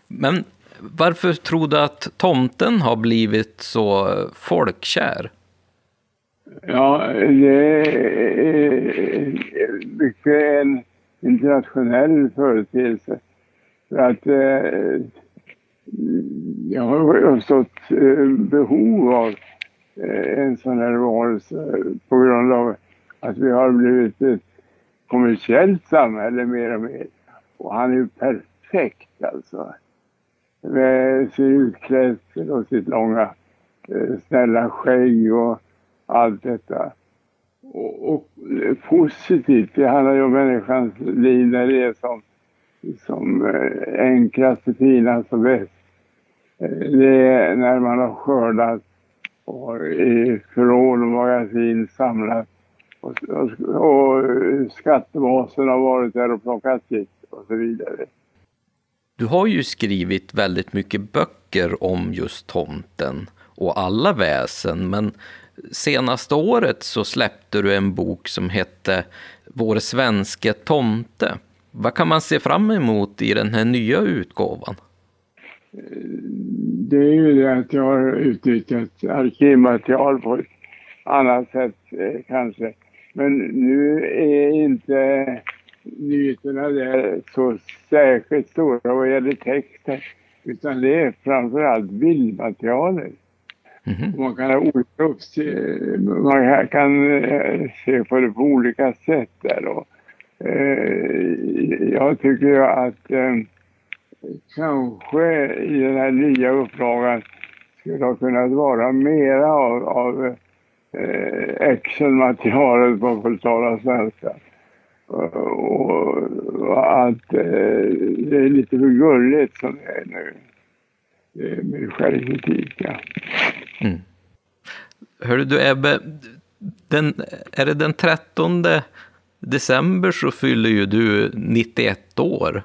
Men varför tror du att tomten har blivit så folkkär? Ja, det är mycket en internationell företeelse. För att eh, jag har uppstått eh, behov av eh, en sån här varelse på grund av att vi har blivit ett kommersiellt samhälle mer och mer. Och han är ju perfekt alltså. Med sin utklädsel och sitt långa eh, snälla skägg och allt detta. Och, och eh, positivt, det handlar ju om människans liv när det är som, som eh, enklast, finast och bäst. Det är när man har skördat och i förråd och magasin samlat och, och, och skattebasen har varit där och plockat sitt och så vidare. Du har ju skrivit väldigt mycket böcker om just tomten och alla väsen, men senaste året så släppte du en bok som hette Vår svenske tomte. Vad kan man se fram emot i den här nya utgåvan? Det är ju det att jag har utnyttjat arkivmaterial på ett annat sätt eh, kanske. Men nu är inte nyheterna där så särskilt stora vad gäller texten. Utan det är framförallt bildmaterialet. Mm -hmm. Man kan ha olika man kan eh, se på det på olika sätt där. Och, eh, jag tycker att eh, kanske i den här nya upplagan skulle ha kunnat vara mera av, av eh, actionmaterialet på tala svenska. Och, och att eh, det är lite för gulligt som det är nu. Det är min självkritik, ja. Mm. Hörru du Ebbe, den, är det den 13 december så fyller ju du 91 år.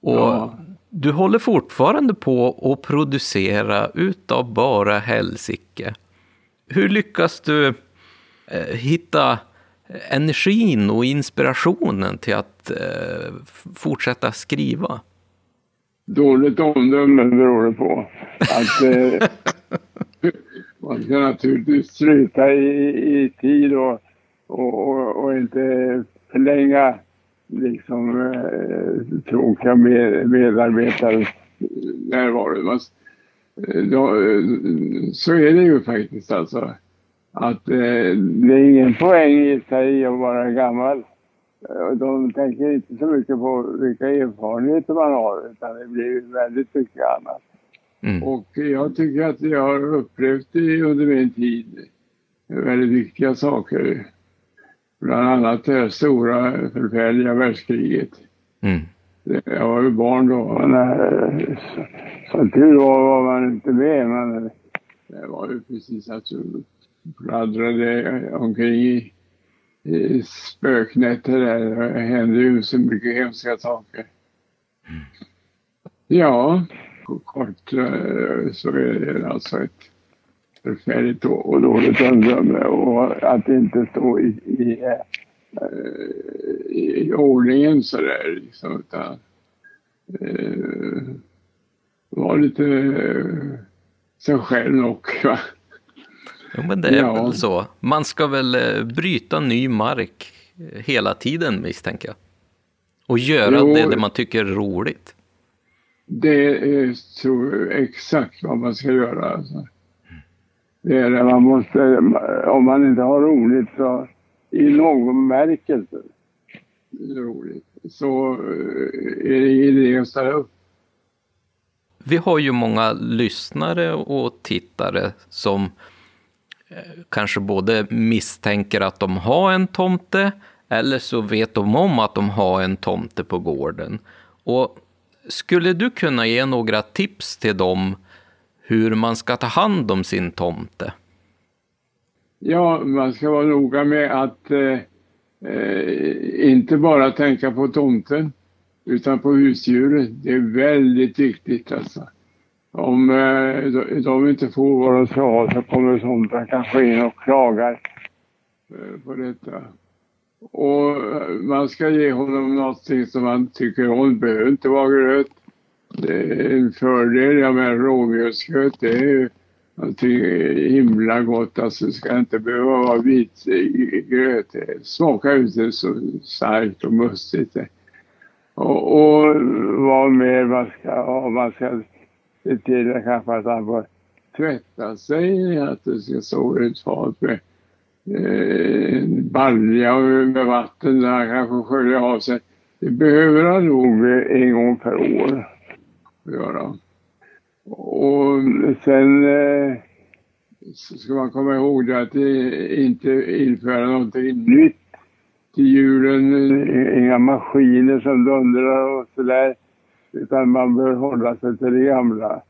Och ja. du håller fortfarande på att producera utav bara helsike. Hur lyckas du eh, hitta energin och inspirationen till att eh, fortsätta skriva? Dåligt omdöme beror det på. Att, eh, man ska naturligtvis sluta i, i tid och, och, och, och inte förlänga liksom eh, tråkiga med, medarbetares närvaro. Eh, då, eh, så är det ju faktiskt alltså. Att eh, det är ingen poäng i sig att vara gammal. Eh, de tänker inte så mycket på vilka erfarenheter man har utan det blir väldigt mycket annat. Mm. Och jag tycker att jag har upplevt det under min tid väldigt viktiga saker. Bland annat det stora förfärliga världskriget. Mm. Jag var ju barn då. När, så tur var, var man inte med men det var ju precis att du fladdrade omkring i, i spöknätter där. Det hände ju så mycket hemska saker. Mm. Ja, kort eh, så är det alltså ett förfärligt och dåligt omdöme och att inte stå i, i, eh, i ordningen sådär liksom utan eh, vara lite eh, sig själv nog. Va? Jo, men det är ja. väl så. Man ska väl bryta ny mark hela tiden misstänker jag. Och göra Jo. det, det man tycker är roligt. Det är tror jag, exakt vad man ska göra. Alltså. Det är det man måste, om man inte har roligt så i någon bemärkelse roligt så eh, är det idé att ställa upp. Vi har ju många lyssnare och tittare som eh, kanske både misstänker att de har en tomte eller så vet de om att de har en tomte på gården. Och skulle du kunna ge några tips till dem hur man ska ta hand om sin tomte? Ja, man ska vara noga med att eh, eh, inte bara tänka på tomten utan på husdjuret. Det är väldigt viktigt alltså. Om eh, de, inte får vad de ska ha så kommer tomten kanske in och klagar eh, på detta. Och eh, man ska ge honom någonting som han tycker om. Det behöver inte vara gröt. Det är en fördel. Jag menar råmjölksgröt det är det är himla gott. Alltså det ska inte behöva vara vit gröt. Det smakar inte så starkt och mustigt. Och, och vad mer man ska ha. Man ska se till att kanske att han får tvätta sig. Att det ska stå ett fat med eh, en balja med vatten där han kanske sköljer av sig. Det behöver han nog en gång per år göra. Och sen eh, så ska man komma ihåg det att eh, inte införa någonting nytt till julen. Eh, inga maskiner som dundrar och sådär. Utan man bör hålla sig till det gamla.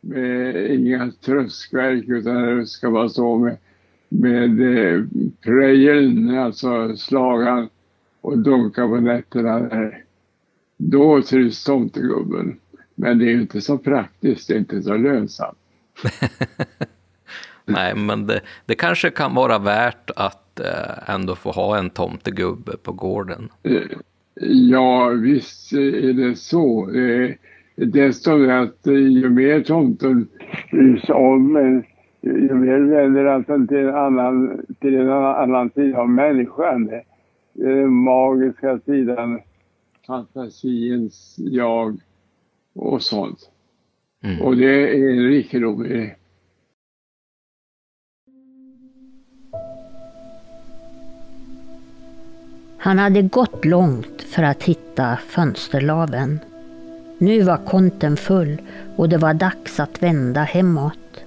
Med inga tröskverk utan det ska vara så med, med eh, prejeln, alltså slagan och dunka på nätterna där. Då trivs tomtegubben. Men det är ju inte så praktiskt, det är inte så lönsamt. Nej, men det, det kanske kan vara värt att eh, ändå få ha en tomtegubbe på gården. Eh, Ja, visst är det så. Eh, Dessutom att ju mer tomten bryr sig om, ju mer vänder han till en annan, till en annan sida av människan. Den magiska sidan, fantasiens jag och sånt. Mm. Och det är en rikedom i det. Han hade gått långt för att hitta fönsterlaven. Nu var konten full och det var dags att vända hemåt.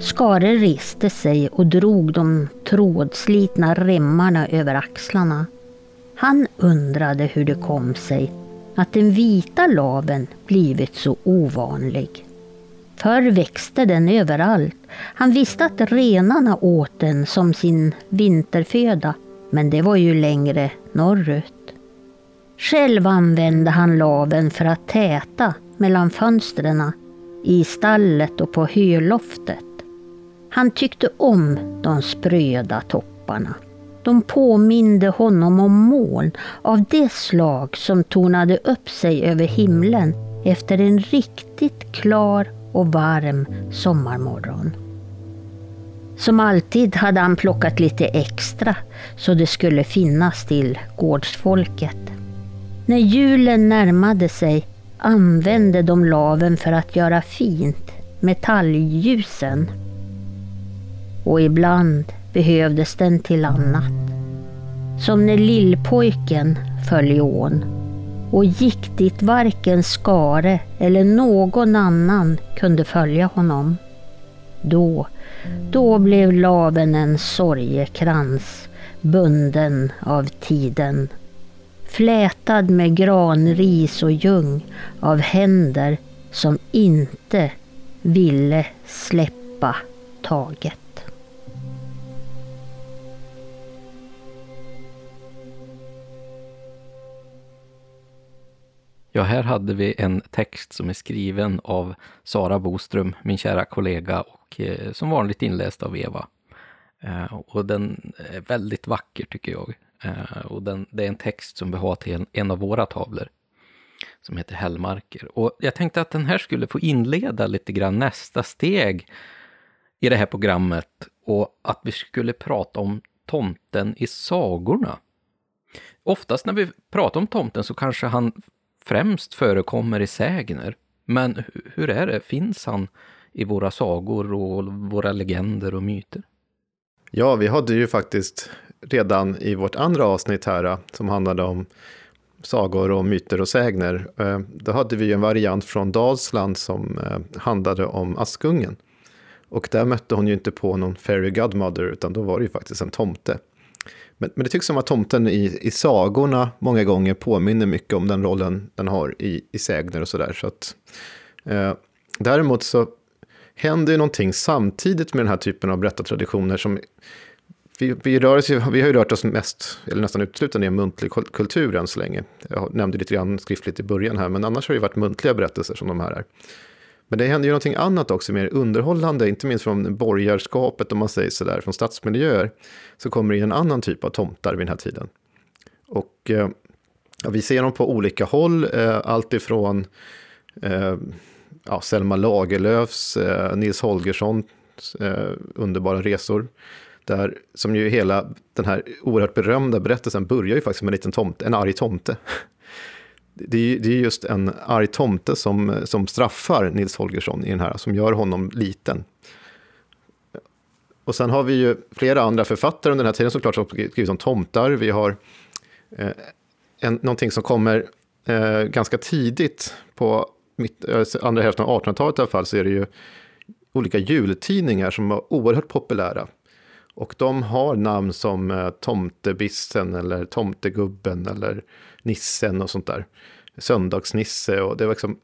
Skare reste sig och drog de trådslitna remmarna över axlarna. Han undrade hur det kom sig att den vita laven blivit så ovanlig. Förr växte den överallt. Han visste att renarna åt den som sin vinterföda, men det var ju längre norrut. Själv använde han laven för att täta mellan fönstren i stallet och på höloftet. Han tyckte om de spröda topparna. De påminde honom om moln av det slag som tornade upp sig över himlen efter en riktigt klar och varm sommarmorgon. Som alltid hade han plockat lite extra så det skulle finnas till gårdsfolket. När julen närmade sig använde de laven för att göra fint med talgljusen. Och ibland behövdes den till annat. Som när lillpojken föll i ån och gick dit varken Skare eller någon annan kunde följa honom. Då, då blev laven en sorgekrans bunden av tiden. Flätad med granris och ljung av händer som inte ville släppa taget. Ja, här hade vi en text som är skriven av Sara Boström, min kära kollega, och eh, som vanligt inläst av Eva. Eh, och den är väldigt vacker tycker jag. Eh, och den, det är en text som vi har till en, en av våra tavlor, som heter Hällmarker. Och jag tänkte att den här skulle få inleda lite grann nästa steg i det här programmet och att vi skulle prata om tomten i sagorna. Oftast när vi pratar om tomten så kanske han främst förekommer i sägner. Men hur är det, finns han i våra sagor och våra legender och myter? Ja, vi hade ju faktiskt redan i vårt andra avsnitt här äh, som handlade om sagor och myter och sägner. Äh, då hade vi ju en variant från Dalsland som äh, handlade om Askungen. Och där mötte hon ju inte på någon fairy godmother utan då var det ju faktiskt en tomte. Men, men det tycks som att tomten i, i sagorna många gånger påminner mycket om den rollen den har i, i sägner och sådär. Så att, eh, däremot så händer ju någonting samtidigt med den här typen av berättartraditioner som vi, vi, rör oss, vi har ju rört oss mest, eller nästan uteslutande i muntlig kultur än så länge. Jag nämnde lite grann skriftligt i början här, men annars har det ju varit muntliga berättelser som de här är. Men det händer ju någonting annat också, mer underhållande, inte minst från borgarskapet, om man säger sådär, från stadsmiljöer, så kommer det in en annan typ av tomtar vid den här tiden. Och eh, vi ser dem på olika håll, eh, allt ifrån eh, ja, Selma Lagerlöfs, eh, Nils Holgerssons eh, underbara resor, där, som ju hela den här oerhört berömda berättelsen börjar ju faktiskt med en liten tomte, en arg tomte. Det är, det är just en arg tomte som, som straffar Nils Holgersson i den här, som gör honom liten. Och sen har vi ju flera andra författare under den här tiden såklart som skrivit om tomtar. Vi har eh, en, någonting som kommer eh, ganska tidigt på mitt, eh, andra hälften av 1800-talet i alla fall, så är det ju olika jultidningar som var oerhört populära. Och de har namn som eh, Tomtebissen eller Tomtegubben eller Nissen och sånt där. Söndagsnisse och det var liksom...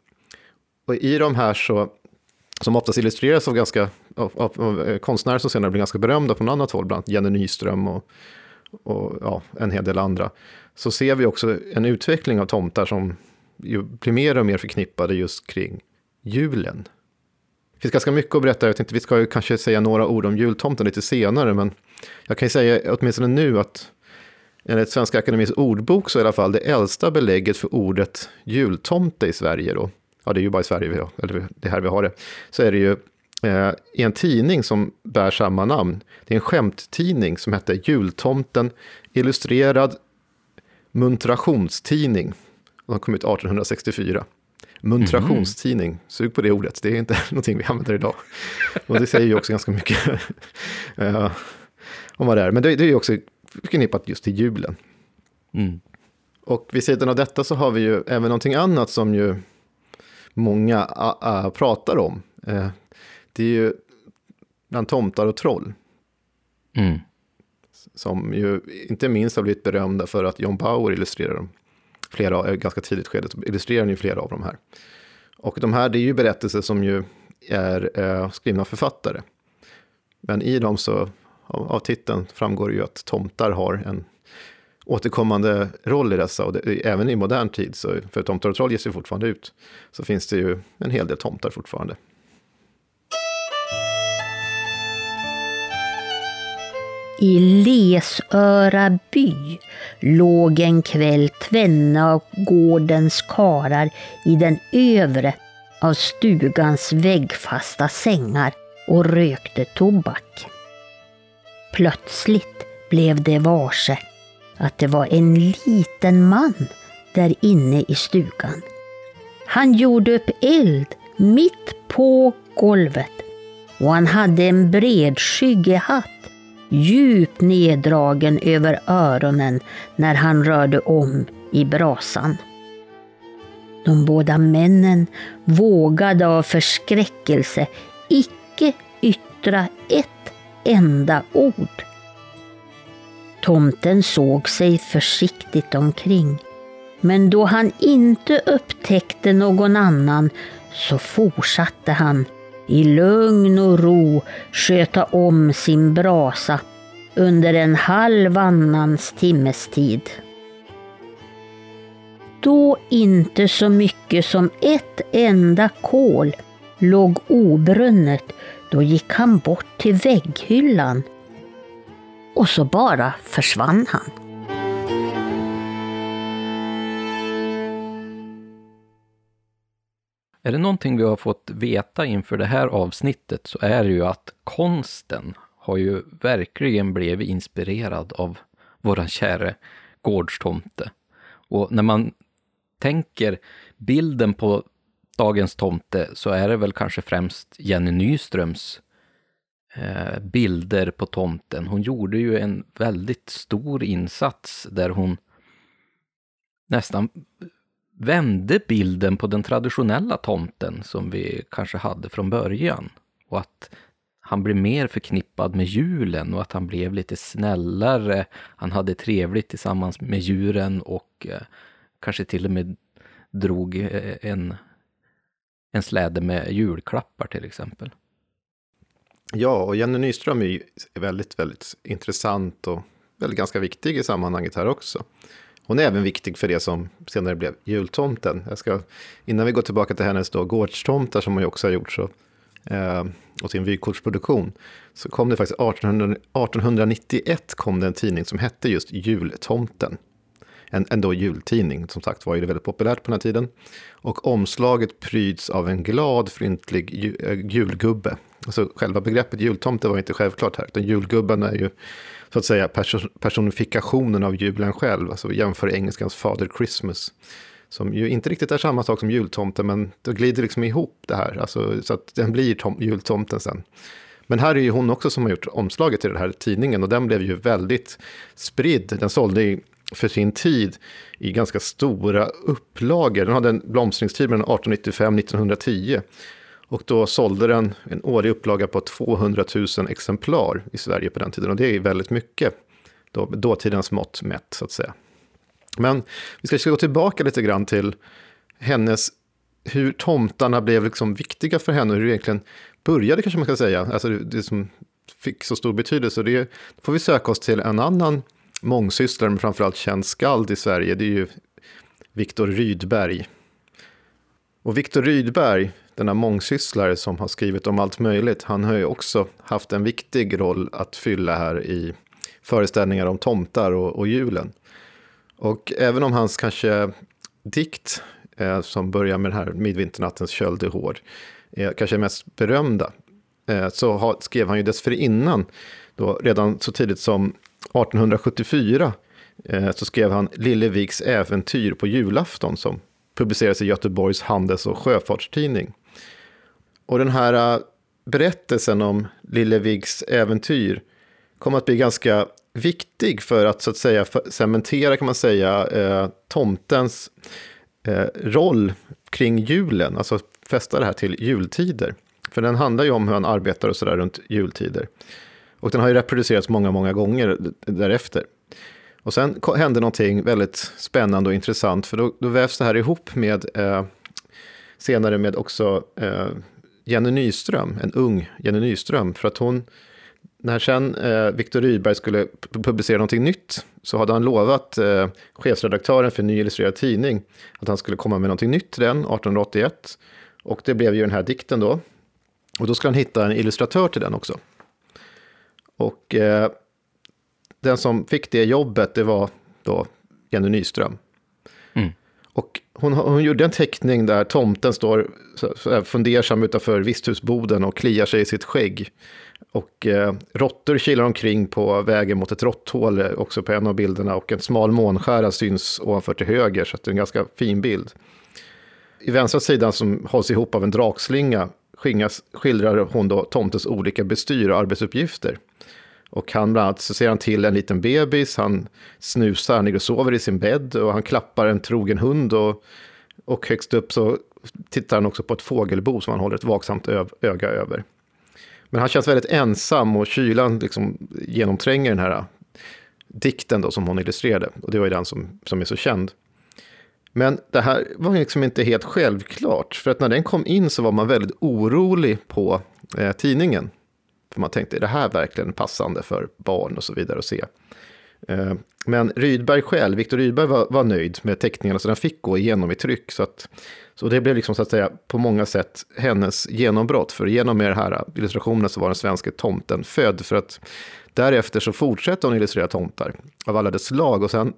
Och i de här så, som oftast illustreras av, ganska, av, av, av eh, konstnärer som senare blir ganska berömda från annat håll, bland annat Jenny Nyström och, och ja, en hel del andra, så ser vi också en utveckling av tomtar som ju blir mer och mer förknippade just kring julen. Det finns ganska mycket att berätta, jag tänkte vi ska ju kanske säga några ord om jultomten lite senare, men jag kan ju säga åtminstone nu att enligt Svenska Akademiens ordbok så är i alla fall det äldsta belägget för ordet jultomte i Sverige då, ja det är ju bara i Sverige, vi har, eller det här vi har det, så är det ju eh, i en tidning som bär samma namn. Det är en skämttidning som hette Jultomten, illustrerad muntrationstidning. Den kom ut 1864. Muntrationstidning, sug på det ordet, det är inte någonting vi använder idag. Och det säger ju också ganska mycket eh, om vad det är. Men det, det är ju också förknippat just till julen. Mm. Och vid sidan av detta så har vi ju även någonting annat som ju många a, a, pratar om. Eh, det är ju bland tomtar och troll. Mm. Som ju inte minst har blivit berömda för att John Bauer illustrerar dem. Flera, av- ganska tidigt skede illustrerar han ju flera av de här. Och de här, det är ju berättelser som ju är eh, skrivna av författare. Men i dem så, av, av titeln framgår ju att tomtar har en återkommande roll i dessa. Och det, även i modern tid, så, för tomtar och troll ges ju fortfarande ut, så finns det ju en hel del tomtar fortfarande. I Lesöra by låg en kväll tvenne av gårdens karar i den övre av stugans väggfasta sängar och rökte tobak. Plötsligt blev det varse att det var en liten man där inne i stugan. Han gjorde upp eld mitt på golvet och han hade en bred hatt djupt neddragen över öronen när han rörde om i brasan. De båda männen vågade av förskräckelse icke yttra ett enda ord. Tomten såg sig försiktigt omkring, men då han inte upptäckte någon annan så fortsatte han i lugn och ro sköta om sin brasa under en halv annans timmes tid. Då inte så mycket som ett enda kol låg obrunnet, då gick han bort till vägghyllan. Och så bara försvann han. Är det någonting vi har fått veta inför det här avsnittet så är det ju att konsten har ju verkligen blivit inspirerad av våran käre gårdstomte. Och när man tänker bilden på dagens tomte så är det väl kanske främst Jenny Nyströms eh, bilder på tomten. Hon gjorde ju en väldigt stor insats där hon nästan vände bilden på den traditionella tomten som vi kanske hade från början. Och att han blev mer förknippad med julen och att han blev lite snällare. Han hade trevligt tillsammans med djuren och eh, kanske till och med drog eh, en, en släde med julklappar till exempel. Ja, och Jenny Nyström är ju väldigt, väldigt intressant och väldigt ganska viktig i sammanhanget här också. Hon är även viktig för det som senare blev jultomten. Jag ska, innan vi går tillbaka till hennes då gårdstomtar som hon ju också har gjort så, eh, och sin vykortsproduktion, så kom det faktiskt 1800, 1891 kom det en tidning som hette just Jultomten. En, en då jultidning, som sagt var ju det väldigt populärt på den här tiden. Och omslaget pryds av en glad, fryntlig ju, äh, julgubbe. Alltså själva begreppet jultomte var inte självklart här, utan julgubben är ju så att säga personifikationen av julen själv, alltså jämför engelskans Father Christmas. Som ju inte riktigt är samma sak som jultomten, men det glider liksom ihop det här, alltså, så att den blir tom, jultomten sen. Men här är ju hon också som har gjort omslaget till den här tidningen och den blev ju väldigt spridd. Den sålde för sin tid i ganska stora upplagor. Den hade en blomstringstid mellan 1895-1910 då sålde den en årlig upplaga på 200 000 exemplar i Sverige på den tiden. Och det är väldigt mycket, då, dåtidens mått mätt så att säga. Men vi ska gå tillbaka lite grann till hennes, hur tomtarna blev liksom viktiga för henne och hur det egentligen började kanske man ska säga. Alltså det, det som fick så stor betydelse. Det får vi söka oss till en annan mångsysslare, men framförallt känd skald i Sverige. Det är ju Viktor Rydberg. Och Viktor Rydberg, denna mångsysslare som har skrivit om allt möjligt, han har ju också haft en viktig roll att fylla här i föreställningar om tomtar och, och julen. Och även om hans kanske dikt, eh, som börjar med den här Midvinternattens köld är hård, är kanske mest berömda, eh, så har, skrev han ju dessförinnan, då, redan så tidigt som 1874, eh, så skrev han Lilleviks äventyr på julafton som publicerades i Göteborgs Handels och Sjöfartstidning. Och den här äh, berättelsen om Lilleviks äventyr kom att bli ganska viktig för att så att säga cementera kan man säga eh, tomtens eh, roll kring julen, alltså fästa det här till jultider. För den handlar ju om hur han arbetar och sådär runt jultider. Och den har ju reproducerats många, många gånger därefter. Och sen hände någonting väldigt spännande och intressant, för då, då vävs det här ihop med eh, senare med också eh, Jenny Nyström, en ung Jenny Nyström, för att hon, när sen eh, Viktor Rydberg skulle publicera någonting nytt, så hade han lovat eh, chefredaktören för en ny illustrerad tidning att han skulle komma med någonting nytt till den 1881. Och det blev ju den här dikten då. Och då skulle han hitta en illustratör till den också. Och eh, den som fick det jobbet, det var då Jenny Nyström. Mm. Och hon, hon gjorde en teckning där tomten står så, fundersam utanför visthusboden och kliar sig i sitt skägg. Och eh, råttor kilar omkring på vägen mot ett råtthål eh, också på en av bilderna. Och en smal månskära syns ovanför till höger, så det är en ganska fin bild. I vänstra sidan som hålls ihop av en drakslinga skildrar hon då tomtens olika bestyr och arbetsuppgifter. Och han bland annat så ser han till en liten bebis, han snusar, han ligger och sover i sin bädd och han klappar en trogen hund. Och, och högst upp så tittar han också på ett fågelbo som han håller ett vaksamt öga över. Men han känns väldigt ensam och kylan liksom genomtränger den här äh, dikten då som hon illustrerade. Och det var ju den som, som är så känd. Men det här var liksom inte helt självklart. För att när den kom in så var man väldigt orolig på eh, tidningen. För man tänkte, är det här verkligen passande för barn och så vidare att se? Eh, men Rydberg själv, Viktor Rydberg var, var, nöjd med teckningarna så den fick gå igenom i tryck. Så, att, så det blev liksom så att säga på många sätt hennes genombrott. För genom den här illustrationen så var den svenska tomten född. För att därefter så fortsatte hon illustrera tomtar av alla dess slag. Och sen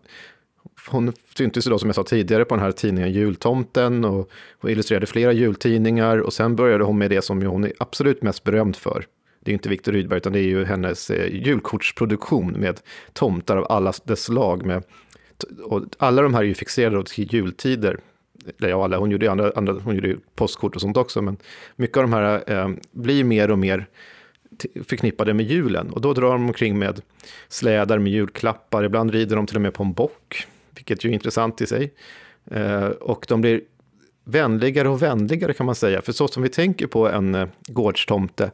hon syntes då som jag sa tidigare på den här tidningen Jultomten och, och illustrerade flera jultidningar. Och sen började hon med det som hon är absolut mest berömd för det är inte Viktor Rydberg, utan det är ju hennes eh, julkortsproduktion med tomtar av alla dess slag med och alla de här är ju fixerade till jultider. Eller ja, alla, hon gjorde ju andra, andra, hon gjorde ju postkort och sånt också, men mycket av de här eh, blir mer och mer förknippade med julen. Och då drar de omkring med slädar med julklappar, ibland rider de till och med på en bock, vilket ju är intressant i sig. Eh, och de blir vänligare och vänligare kan man säga, för så som vi tänker på en eh, gårdstomte,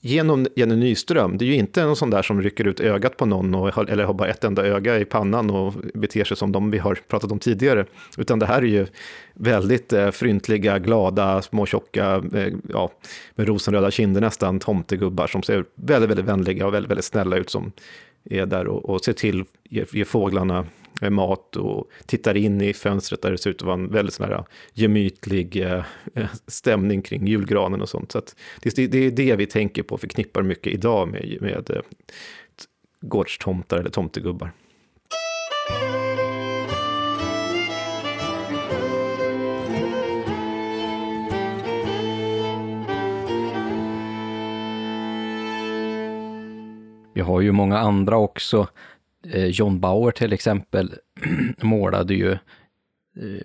genom Jenny Nyström, det är ju inte någon sån där som rycker ut ögat på någon och, eller har bara ett enda öga i pannan och beter sig som de vi har pratat om tidigare, utan det här är ju väldigt eh, fryntliga, glada, små tjocka, eh, ja, med rosenröda kinder nästan, tomtegubbar som ser väldigt, väldigt vänliga och väldigt, väldigt snälla ut som är där och, och ser till, ger, ger fåglarna Eh, mat och tittar in i fönstret där det ser ut att vara en väldigt sån här gemytlig eh, eh, stämning kring julgranen och sånt. Så det, det, är det vi tänker på, förknippar mycket idag med, med eh, gårdstomtar eller tomtegubbar. Vi har ju många andra också Eh, John Bauer till exempel målade ju eh,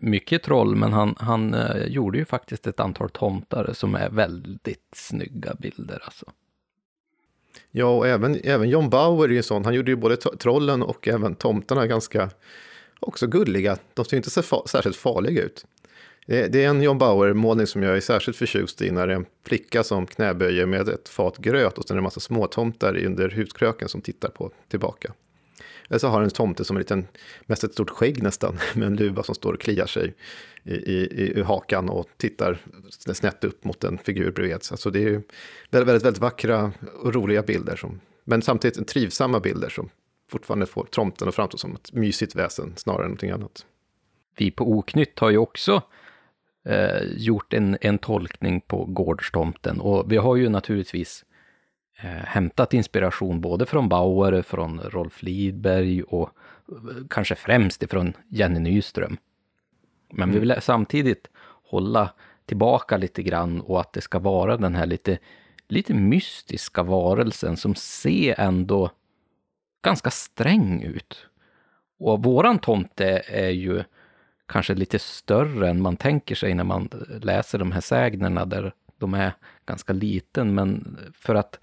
mycket troll, men han, han eh, gjorde ju faktiskt ett antal tomtar som är väldigt snygga bilder. Alltså. Ja, och även, även John Bauer är ju sån. Han gjorde ju både trollen och även tomtarna ganska också gulliga. De ser inte så fa särskilt farliga ut. Det, det är en John Bauer-målning som jag är särskilt förtjust i när det är en flicka som knäböjer med ett fat gröt och sen är det en massa småtomtar under huskröken som tittar på tillbaka. Eller så har en tomte som är liten, mest ett stort skägg nästan, med en luva som står och kliar sig i, i, i hakan och tittar snett upp mot en figur bredvid. Så det är ju väldigt, väldigt, väldigt vackra och roliga bilder, som, men samtidigt trivsamma bilder som fortfarande får tomten att framstå som ett mysigt väsen snarare än någonting annat. Vi på Oknytt har ju också eh, gjort en, en tolkning på gårdstomten och vi har ju naturligtvis hämtat inspiration både från Bauer, från Rolf Lidberg och eh, kanske främst ifrån Jenny Nyström. Men mm. vi vill samtidigt hålla tillbaka lite grann och att det ska vara den här lite, lite mystiska varelsen som ser ändå ganska sträng ut. Och våran tomte är ju kanske lite större än man tänker sig när man läser de här sägnerna där de är ganska liten, men för att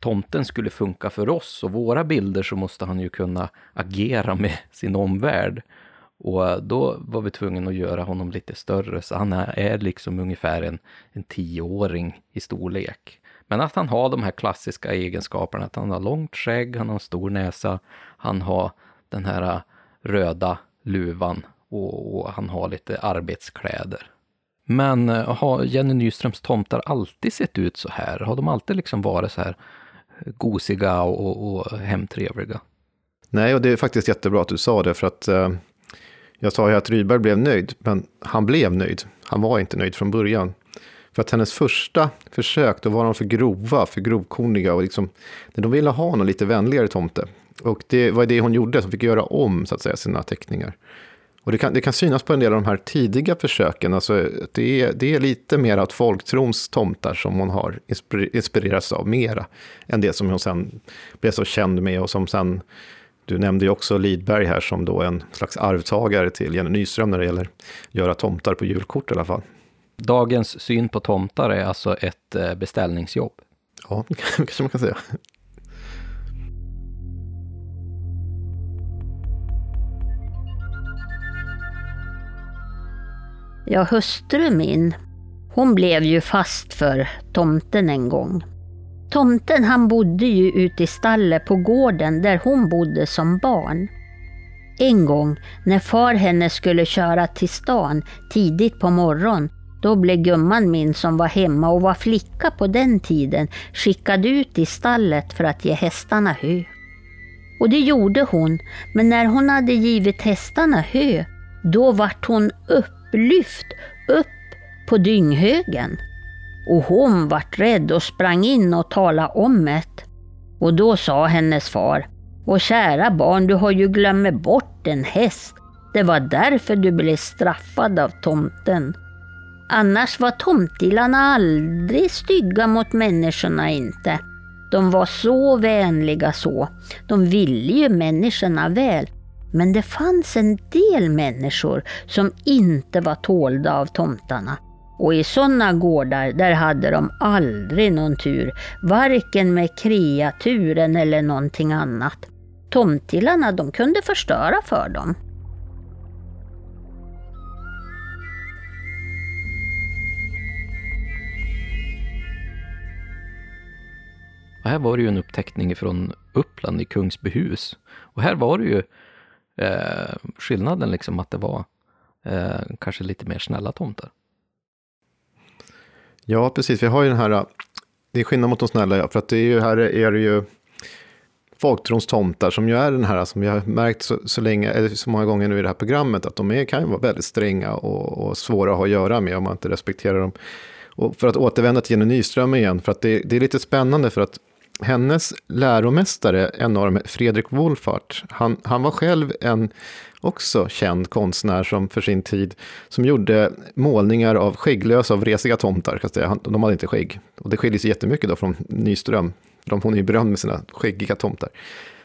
tomten skulle funka för oss och våra bilder så måste han ju kunna agera med sin omvärld. Och då var vi tvungna att göra honom lite större, så han är liksom ungefär en, en tioåring i storlek. Men att han har de här klassiska egenskaperna, att han har långt skägg, han har en stor näsa, han har den här röda luvan och, och han har lite arbetskläder. Men eh, har Jenny Nyströms tomtar alltid sett ut så här? Har de alltid liksom varit så här gosiga och, och hemtrevliga. Nej, och det är faktiskt jättebra att du sa det, för att eh, jag sa ju att Rydberg blev nöjd, men han blev nöjd. Han var inte nöjd från början. För att hennes första försök, då var de för grova, för grovkorniga och liksom, de ville ha någon lite vänligare tomte. Och det var det hon gjorde, som fick göra om så att säga, sina teckningar. Och det kan, det kan synas på en del av de här tidiga försöken. Alltså, det, är, det är lite mer att folktrons tomtar som hon har inspirerats av mera. Än det som hon sen blev så känd med och som sen du nämnde ju också Lidberg här som då en slags arvtagare till Jenny Nyström när det gäller att göra tomtar på julkort i alla fall. Dagens syn på tomtar är alltså ett eh, beställningsjobb. Ja, kanske man kan säga. Ja, hustru min, hon blev ju fast för tomten en gång. Tomten han bodde ju ute i stallet på gården där hon bodde som barn. En gång när far henne skulle köra till stan tidigt på morgon, då blev gumman min som var hemma och var flicka på den tiden skickad ut i stallet för att ge hästarna hö. Och det gjorde hon, men när hon hade givit hästarna hö, då vart hon upp upplyft upp på dynghögen. Och hon vart rädd och sprang in och talade om det. Och då sa hennes far, och kära barn, du har ju glömt bort en häst. Det var därför du blev straffad av tomten. Annars var tomtillarna aldrig stygga mot människorna inte. De var så vänliga så. De ville ju människorna väl. Men det fanns en del människor som inte var tålda av tomtarna. Och i sådana gårdar, där hade de aldrig någon tur, varken med kreaturen eller någonting annat. Tomtillarna, de kunde förstöra för dem. Och här var det ju en upptäckning från Uppland i Kungsbyhus. Och här var det ju eh, skillnaden liksom att det var eh, kanske lite mer snälla tomtar. Ja, precis. Vi har ju den här, det är skillnad mot de snälla, för att det är ju, här är det ju folktrons tomtar som ju är den här, som vi har märkt så, så, länge, eller så många gånger nu i det här programmet, att de är, kan ju vara väldigt stränga och, och svåra att ha att göra med om man inte respekterar dem. Och för att återvända till Jenny Nyström igen, för att det, det är lite spännande för att hennes läromästare, en av dem, Fredrik Wolfart, han, han var själv en också känd konstnär som för sin tid, som gjorde målningar av skägglösa och vresiga tomtar. Kan säga. De hade inte skägg. Och det skiljer sig jättemycket då från Nyström. De, hon är ju berömd med sina skäggiga tomtar.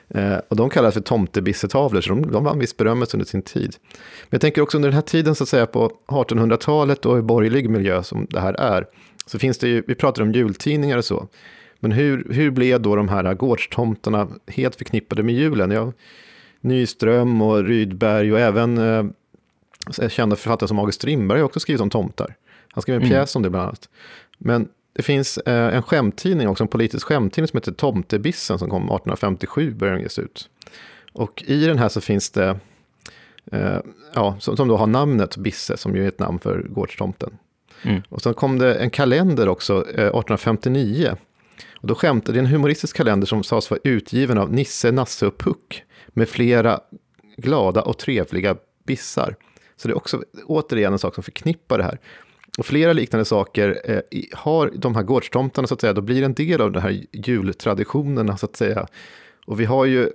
Eh, och de kallas för tomtebissetavlor, så de, de vann viss berömmelse under sin tid. Men jag tänker också under den här tiden, så att säga, på 1800-talet och i borgerlig miljö som det här är, så finns det ju, vi pratar om jultidningar och så, men hur, hur blev då de här gårdstomtarna helt förknippade med julen? Ja, Nyström och Rydberg och även eh, kända författare som August Strindberg har också skrivit om tomtar. Han skrev en mm. pjäs om det bland annat. Men det finns eh, en skämttidning också, en politisk skämttidning som heter Tomtebissen som kom 1857, började ges ut. Och i den här så finns det, eh, ja, som, som, då har namnet Bisse, som ju är ett namn för gårdstomten. Mm. Och sen kom det en kalender också, eh, 1859. Och då skämtade, det är en humoristisk kalender som sades vara utgiven av Nisse, Nasse och Puck med flera glada och trevliga bissar. Så det är också återigen en sak som förknippar det här. Och flera liknande saker eh, har de här gårdstomtarna, så att säga, då blir en del av de här jultraditionerna, så att säga. Och vi har ju,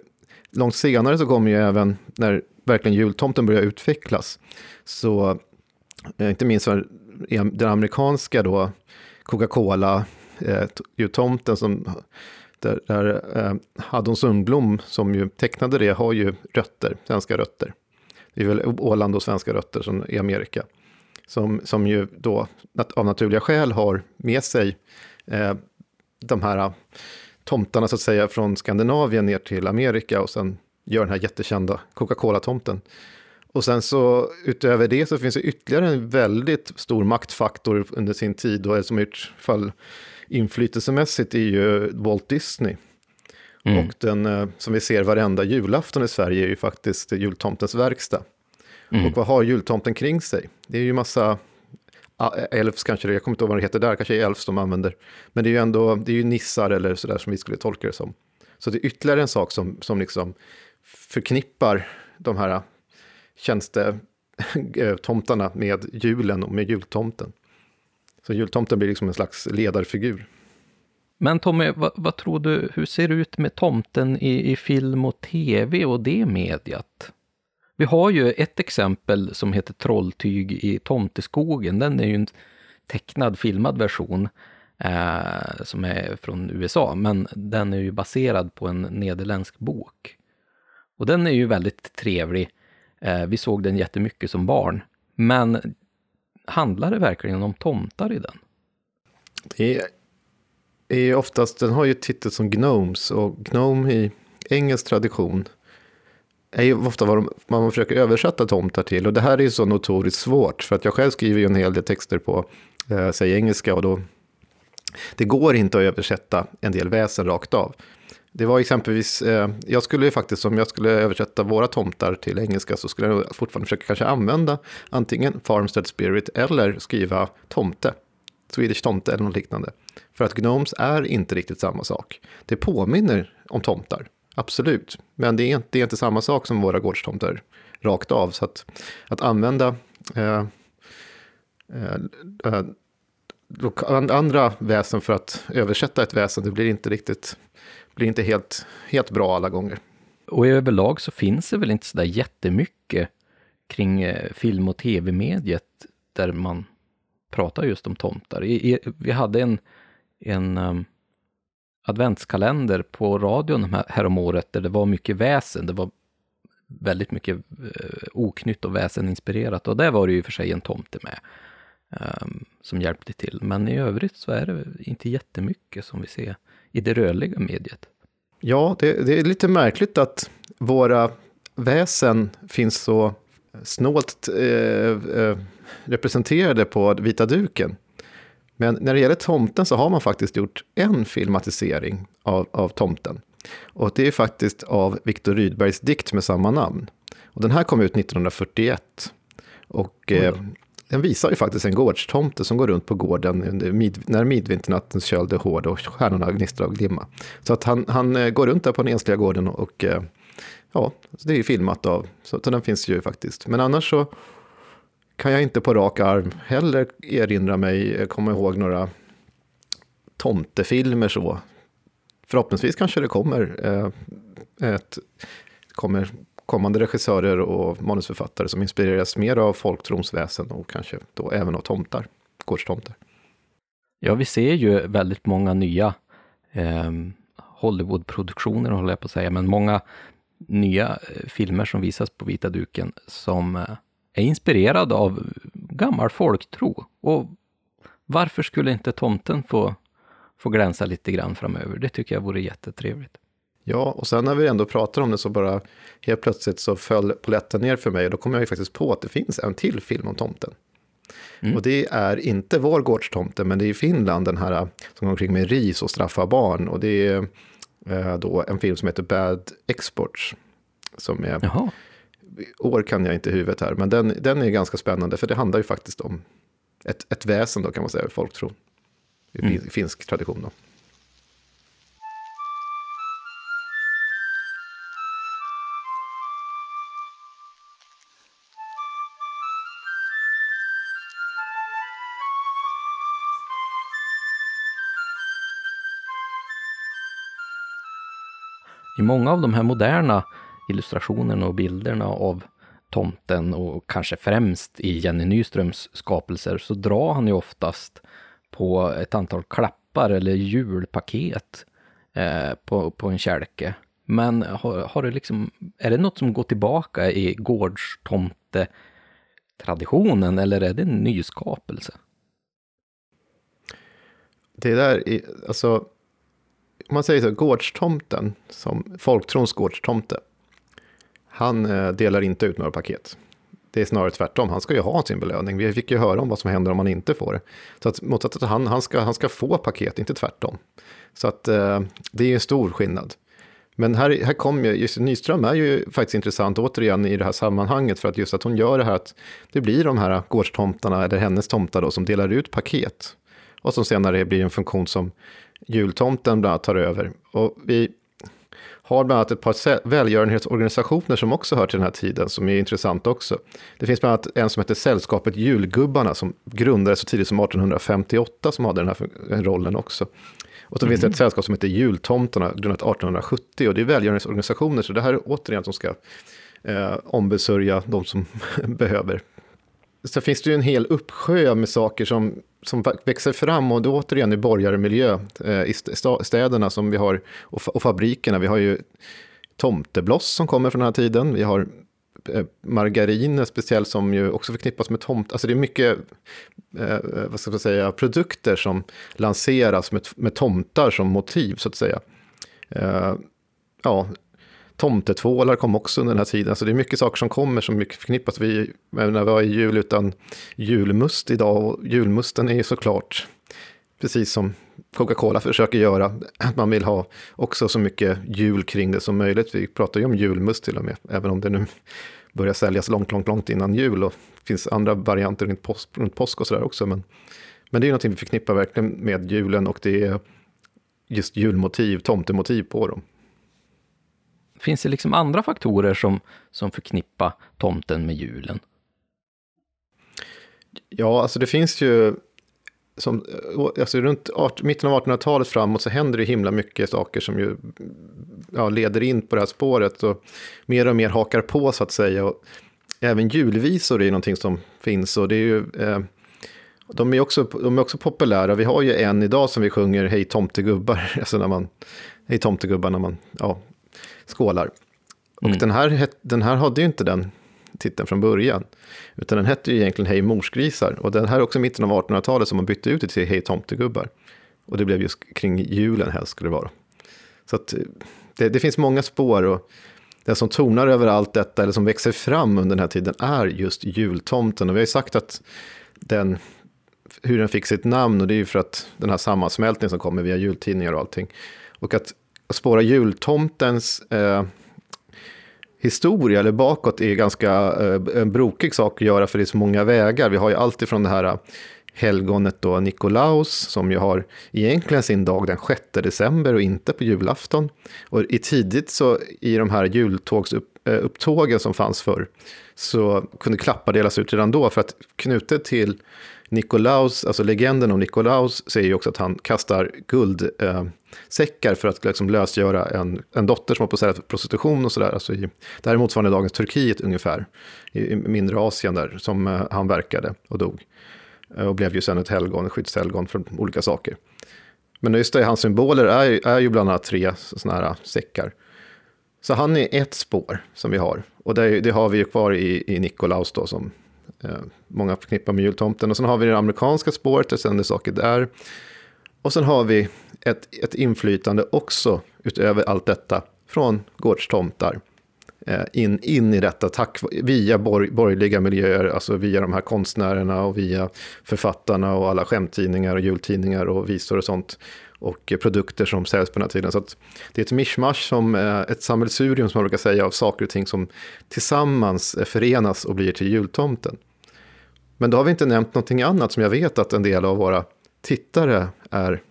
långt senare så kommer ju även, när verkligen jultomten börjar utvecklas, så eh, inte minst den amerikanska då, Coca-Cola, eh, jultomten som där, där eh, Haddon Sundblom, som ju tecknade det, har ju rötter, svenska rötter. Det är väl Åland och svenska rötter som i Amerika. Som, som ju då av naturliga skäl har med sig eh, de här eh, tomtarna så att säga från Skandinavien ner till Amerika och sen gör den här jättekända Coca-Cola-tomten. Och sen så utöver det så finns det ytterligare en väldigt stor maktfaktor under sin tid, och som i fall inflytelsemässigt är ju Walt Disney. Mm. Och den eh, som vi ser varenda julafton i Sverige är ju faktiskt jultomtens verkstad. Mm. Och vad har jultomten kring sig? Det är ju massa Elfs kanske det, jag kommer inte ihåg vad det heter där, kanske är Elfs de använder. Men det är ju ändå, det är ju nissar eller sådär som vi skulle tolka det som. Så det är ytterligare en sak som, som liksom förknippar de här tjänstetomtarna med julen och med jultomten. Så jultomten blir liksom en slags ledarfigur. Men Tommy, vad, vad, tror du, hur ser det ut med tomten i, i film och tv och det mediet? Vi har ju ett exempel som heter Trolltyg i Tomteskogen. Den är ju en tecknad, filmad version eh, som är från USA, men den är ju baserad på en nederländsk bok. Och den är ju väldigt trevlig. Eh, vi såg den jättemycket som barn. Men handlar det verkligen om tomtar i den? Det är oftast, den har ju titel som Gnomes och Gnome i engelsk tradition är ju ofta vad de, man försöker översätta tomtar till. Och det här är ju så notoriskt svårt, för att jag själv skriver ju en hel del texter på, eh, säg engelska, och då, det går inte att översätta en del väsen rakt av. Det var exempelvis, eh, jag skulle ju faktiskt, om jag skulle översätta våra tomtar till engelska, så skulle jag fortfarande försöka kanske använda antingen Farmstead Spirit eller skriva tomte. Swedish tomte eller något liknande. För att gnomes är inte riktigt samma sak. Det påminner om tomtar, absolut. Men det är inte, det är inte samma sak som våra gårdstomtar rakt av. Så att, att använda eh, eh, eh andra väsen för att översätta ett väsen, det blir inte riktigt blir inte helt, helt bra alla gånger. Och överlag så finns det väl inte sådär jättemycket kring eh, film och tv-mediet där man pratar just om tomtar. I, i, vi hade en, en um, adventskalender på radion här, om året där det var mycket väsen. Det var väldigt mycket uh, oknytt och väseninspirerat. Och där var det ju för sig en tomte med um, som hjälpte till. Men i övrigt så är det inte jättemycket som vi ser i det rörliga mediet. Ja, det, det är lite märkligt att våra väsen finns så snålt eh, eh, representerade på vita duken. Men när det gäller tomten så har man faktiskt gjort en filmatisering av, av tomten. Och det är faktiskt av Viktor Rydbergs dikt med samma namn. Och den här kom ut 1941. Och eh, den visar ju faktiskt en gårdstomte som går runt på gården mid, när midvinternattens köld är hård och stjärnorna gnistrar och glimma. Så att han, han eh, går runt där på den ensliga gården och, eh, ja, det är ju filmat av, så, så den finns ju faktiskt. Men annars så kan jag inte på rak arm heller erinra mig, eh, komma ihåg några tomtefilmer så. Förhoppningsvis kanske det kommer, eh, ett, kommer kommande regissörer och manusförfattare som inspireras mer av folktronsväsen och kanske då även av tomtar, gårdstomtar. Ja, vi ser ju väldigt många nya eh, Hollywoodproduktioner, håller jag på att säga, men många nya eh, filmer som visas på vita duken som eh, är inspirerade av gammal folktro. Och varför skulle inte tomten få, få glänsa lite grann framöver? Det tycker jag vore jättetrevligt. Ja, och sen när vi ändå pratar om det så bara helt plötsligt så föll polletten ner för mig och då kom jag ju faktiskt på att det finns en till film om tomten. Mm. Och det är inte vår gårdstomte, men det är i Finland den här som går omkring med ris och straffar barn. Och det är eh, då en film som heter Bad Exports. Som är, Jaha. år kan jag inte i huvudet här, men den, den är ganska spännande för det handlar ju faktiskt om ett, ett väsen då kan man säga, folktro. I mm. finsk tradition då. I många av de här moderna illustrationerna och bilderna av tomten och kanske främst i Jenny Nyströms skapelser så drar han ju oftast på ett antal klappar eller julpaket eh, på, på en kälke. Men har, har det liksom, är det något som går tillbaka i gårdstomte-traditionen eller är det en nyskapelse? Det där, är, alltså om man säger så, gårdstomten, som folktrons gårdstomte, han eh, delar inte ut några paket. Det är snarare tvärtom, han ska ju ha sin belöning. Vi fick ju höra om vad som händer om han inte får det. Så att mot att han, han, ska, han ska få paket, inte tvärtom. Så att eh, det är en stor skillnad. Men här, här kom ju, just Nyström är ju faktiskt intressant återigen i det här sammanhanget för att just att hon gör det här att det blir de här gårdstomtarna, eller hennes tomtar då, som delar ut paket. Och som senare blir en funktion som jultomten bland annat tar över. Och vi har bland annat ett par välgörenhetsorganisationer som också hör till den här tiden, som är intressant också. Det finns bland annat en som heter Sällskapet Julgubbarna, som grundades så tidigt som 1858, som hade den här rollen också. Och så mm. finns det ett mm. sällskap som heter Jultomtarna, grundat 1870, och det är välgörenhetsorganisationer, så det här är återigen som ska eh, ombesörja de som behöver så finns det ju en hel uppsjö med saker som, som växer fram och då återigen i borgarmiljö eh, i städerna som vi har och, fabrikerna. Vi har ju tomtebloss som kommer från den här tiden. Vi har eh, margariner margarin speciellt som ju också förknippas med tomt. Alltså det är mycket eh, eh vad ska jag säga, produkter som lanseras med, med tomtar som motiv så att säga. Eh, ja, Tomtetvålar kom också under den här tiden. Så det är mycket saker som kommer som mycket förknippas. Vi, när vi har jul utan julmust idag. Och julmusten är ju såklart, precis som Coca-Cola försöker göra, att man vill ha också så mycket jul kring det som möjligt. Vi pratar ju om julmust till och med, även om det nu börjar säljas långt, långt, långt innan jul. Och det finns andra varianter runt påsk, runt påsk och sådär också. Men, men det är någonting vi förknippar verkligen med julen och det är just julmotiv, tomtemotiv på dem. Finns det liksom andra faktorer som, som förknippar tomten med julen? Ja, alltså det finns ju, som, alltså runt art, mitten av 1800-talet framåt så händer det himla mycket saker som ju ja, leder in på det här spåret och mer och mer hakar på så att säga. Och även julvisor är ju någonting som finns och det är ju eh, de är, också, de är också populära. Vi har ju en idag som vi sjunger Hej tomtegubbar, alltså när man, Hej tomtegubbar när man ja, skålar. Och Mm. den, här, den här hade ju inte den titeln från början. Utan den hette ju egentligen Hej morsgrisar. Och den här är också mitten av 1800-talet som man bytte ut det till Hej tomtegubbar. Och det blev just kring julen helst skulle det vara. Så att eh, det, det finns många spår och det som tonar över allt detta, eller som växer fram under den här tiden, är just jultomten. Och vi har ju sagt att den, hur den fick sitt namn, och det är ju för att den här sammansmältningen som kommer via jultidningar och allting. Och att spåra jultomtens eh, historia eller bakåt är ganska eh, en brokig sak att göra för det är så många vägar. Vi har ju allt ifrån det här helgonet då Nikolaus som ju har egentligen sin dag den 6 december och inte på julafton. Och i tidigt så i de här jultågsupptågen eh, som fanns förr så kunde klappar delas ut redan då för att knutet till Nikolaus, alltså legenden om Nikolaus, säger ju också att han kastar guld. eh, säckar för att liksom lösgöra en, en dotter som har på sälja prostitution och sådär. Alltså i, det här är motsvarande dagens Turkiet ungefär, i, i mindre Asien där, som eh, han verkade och dog. Eh, och blev ju sen ett helgon, ett skyddshelgon för olika saker. Men just det, hans symboler är, ju- är ju bland annat tre sådana här säckar. Så han är ett spår som vi har. Och det, det har vi ju kvar i, i Nikolaus då som eh, många förknippar med jultomten. Och sen har vi det amerikanska spåret, det sänder saker där. Och sen har vi ett, ett inflytande också utöver allt detta från gårdstomtar. eh, In, in i detta tack, via borg, borgerliga miljöer, alltså via de här konstnärerna och via författarna och alla skämttidningar och jultidningar och visor och sånt. Och produkter som säljs på den här tiden. Så att det är ett mischmasch, som, eh, ett sammelsurium som man brukar säga, av saker och ting som tillsammans förenas och blir till jultomten. Men då har vi inte nämnt någonting annat som jag vet att en del av våra tittare är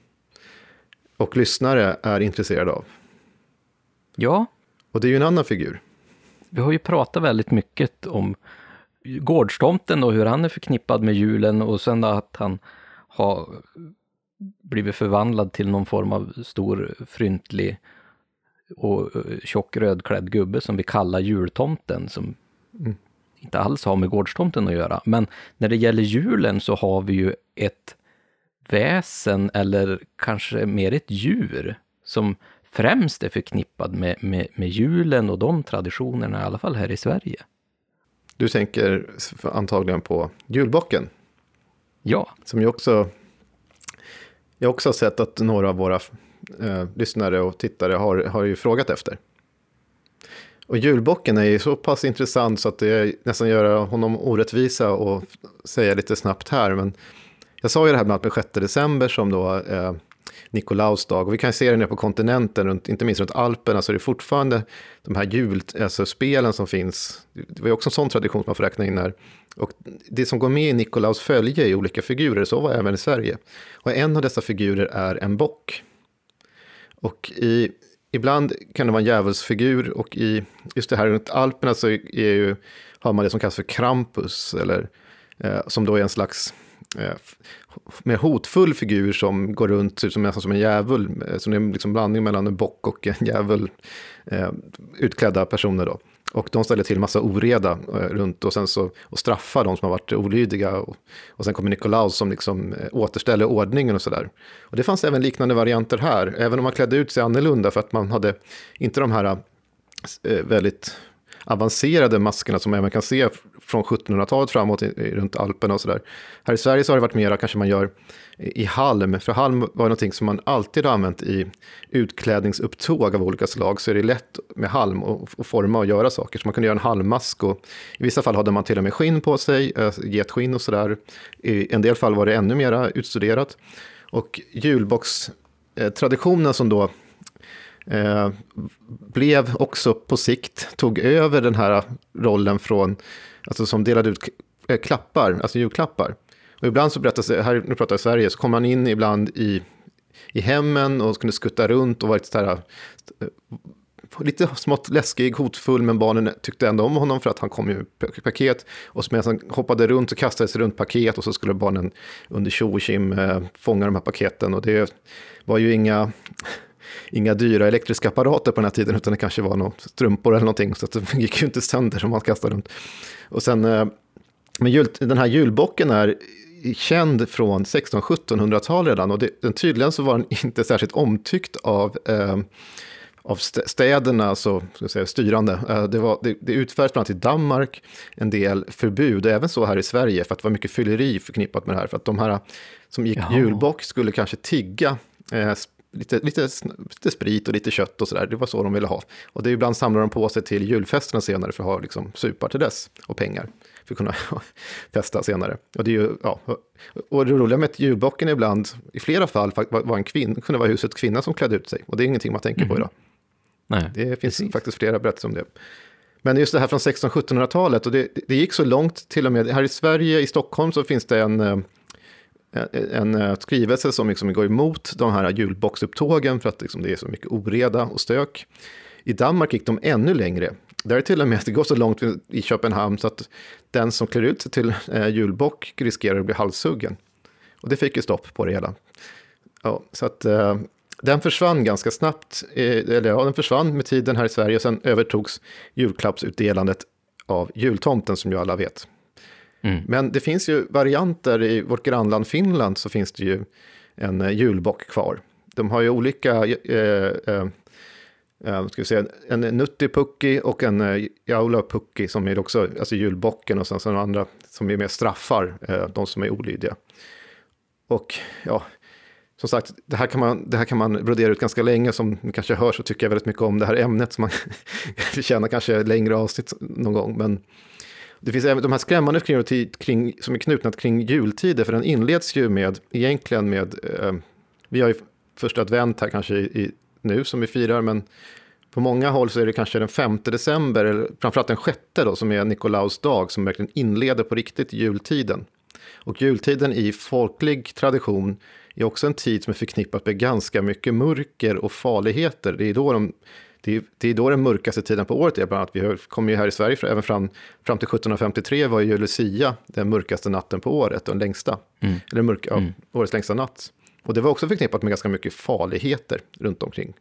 och lyssnare är intresserade av. Ja, Och det är ju en annan figur. vi har ju pratat väldigt mycket om gårdstomten och hur han är förknippad med julen och sen att han har blivit förvandlad till någon form av stor fryntlig och eh, tjock rödklädd gubbe som vi kallar jultomten som inte alls har med gårdstomten att göra. Men när det gäller julen så har vi ju ett väsen eller kanske mer ett djur som främst är förknippad med, med, med julen och de traditionerna, i alla fall här i Sverige. Du tänker antagligen på julbocken, Ja, som ju också... Jag också har sett att några av våra eh, lyssnare och tittare har, har ju frågat efter. Och julbocken är ju så pass intressant så att det nästan gör honom orättvisa och säga lite snabbt här. Men jag sa ju det här med, med 6 december som då eh, Nikolaus dag. Och vi kan se det nere på kontinenten, runt, inte minst runt Alperna, så är det fortfarande de här julspelen alltså spelen som finns. Det var ju också en sån tradition som man får räkna in här. Och det som går med i Nikolaus följe är olika figurer, så var det även i Sverige. Och en av dessa figurer är en bock. Och i, ibland kan det vara en djävulsfigur och i just det här runt Alperna så är ju, har man det som kallas för Krampus, eller, eh, som då är en slags Eh, mer hotfull figur som går runt ser ut som, nästan som en djävul. Eh, så det är en liksom blandning mellan en bock och en djävul. Eh, utklädda personer då. Och de ställer till massa oreda eh, runt och, sen så, och straffar de som har varit olydiga. Och, och sen kommer Nikolaus som liksom eh, återställer ordningen och sådär. Och det fanns även liknande varianter här, även om man klädde ut sig annorlunda för att man hade inte de här eh, väldigt avancerade maskerna som man även kan se från 1700-talet framåt runt Alperna och sådär. Här i Sverige så har det varit mera kanske man gör i, halm, för halm var någonting som man alltid har använt i utklädningsupptåg av olika slag, så är det lätt med halm att forma och göra saker. Så man kunde göra en halmmask och i vissa fall hade man till och med skinn på sig, eh, getskinn och sådär. I en del fall var det ännu mera utstuderat. Och julboxtraditionen som då Eh, blev också på sikt, tog över den här rollen från, alltså som delade ut eh, klappar, alltså julklappar. Och ibland så berättas det, här, nu pratar jag Sverige, så kom han in ibland i, i hemmen och kunde skutta runt och varit så här, eh, lite smått läskig, hotfull, men barnen tyckte ändå om honom för att han kom i paket. Och så medan han hoppade runt och kastade sig runt paket och så skulle barnen under tjo och kim eh, fånga de här paketen. Och det var ju inga inga dyra elektriska apparater på den här tiden, utan det kanske var några strumpor eller någonting, så att det gick ju inte sönder som man kastade runt. Och sen, men jul, den här julbocken är känd från 1600-1700-tal redan, och det, den, tydligen så var den inte särskilt omtyckt av, eh, av städerna, så ska jag säga, styrande. Eh, det, var, det, det utfärdades bland annat i Danmark en del förbud, även så här i Sverige, för att det var mycket fylleri förknippat med det här. För att de här som gick Jaha. julbock skulle kanske tigga eh, lite, lite, lite sprit och lite kött och sådär. Det var så de ville ha. Och det är ibland samlar de på sig till julfesterna senare för att ha liksom, supar till dess och pengar för att kunna festa senare. Och det, är ju, ja, och det roliga med julbocken ibland, i flera fall, var en kvinna, kunde vara huset kvinna som klädde ut sig. Och det är ingenting man tänker mm. på mhm. idag. Nej, det finns precis. faktiskt flera berättelser om det. Men just det här från 1600-1700-talet, och det, det gick så långt till och med, här i Sverige, i Stockholm, så finns det en, eh, en eh, skrivelse som liksom går emot de här julbocksupptågen för att liksom det är så mycket oreda och stök. I Danmark gick de ännu längre. Där är till och med, det går så långt i Köpenhamn så att den som klär ut sig till eh, julbock riskerar att bli halshuggen. Och det fick ju stopp på det hela. Ja, så att eh, den försvann ganska snabbt, eh, eller ja, den försvann med tiden här i Sverige och sen övertogs julklappsutdelandet av jultomten som ju alla vet. Mm. Men det finns ju varianter, i vårt grannland Finland så finns det ju en eh, julbock kvar. De har ju olika eh, eh, eh ska vi säga, en Nuttipukki och en eh, Jaulapukki som är också alltså julbocken och sen så andra som är mer straffar eh, de som är olydiga. Och ja, som sagt, det här kan man, det här kan man brodera ut ganska länge. Som ni kanske hör så tycker jag väldigt mycket om det här ämnet. Som man förtjänar kanske längre avsnitt någon gång. Men det finns även de här skrämmande kring, kring, som är knutna kring jultider. För den inleds ju med, egentligen med, eh, vi har ju första advent här kanske i, i nu som vi firar, men på många håll så är det kanske den 5 december, eller framförallt den 6 då, som är Nikolaus dag, som verkligen inleder på riktigt jultiden. Och jultiden i folklig tradition är också en tid som är förknippat med ganska mycket mörker och farligheter. Det är då, de, det är, det är då den mörkaste tiden på året är. Bland annat, vi kommer ju här i Sverige, även fram, fram till 1753 var ju Lucia den mörkaste natten på året, den längsta. Mm. Eller mörk, ja, mm. årets längsta natt. Och det var också förknippat med ganska mycket farligheter runt omkring.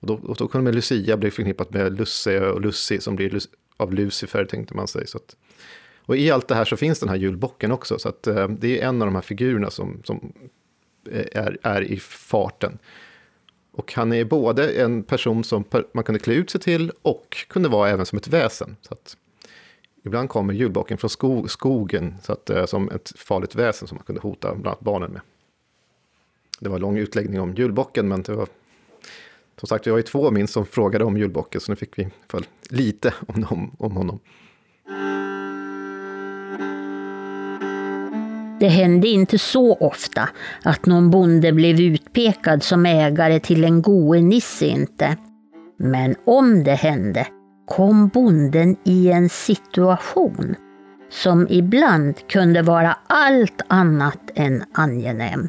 Och då, och då kunde Lucia bli förknippat med Lusse och Lucy som blir av Lucifer tänkte man sig. Så att, och i allt det här så finns den här julbocken också. Så att, eh, det är en av de här figurerna som, som eh, är, är i farten. Och han är både en person som man kunde klä ut sig till och kunde vara även som ett väsen. Så att, ibland kommer julbocken från sko skogen så att, eh, som ett farligt väsen som man kunde hota bland annat barnen med. Det var en lång utläggning om julbocken, men det var som sagt, vi var ju två minst som frågade om julbocken, så nu fick vi lite om, dem, om honom. Det hände inte så ofta att någon bonde blev utpekad som ägare till en goe nisse inte. Men om det hände kom bonden i en situation som ibland kunde vara allt annat än angenäm.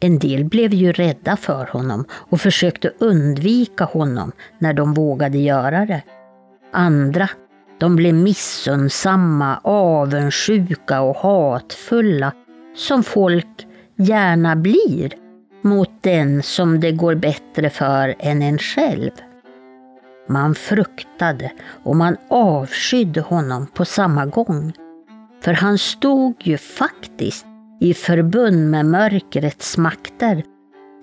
En del blev ju rädda för honom och försökte undvika honom när de vågade göra det. Andra, de blev missunnsamma, avundsjuka och hatfulla, som folk gärna blir mot den som det går bättre för än en själv. Man fruktade och man avskydde honom på samma gång. För han stod ju faktiskt i förbund med mörkrets makter.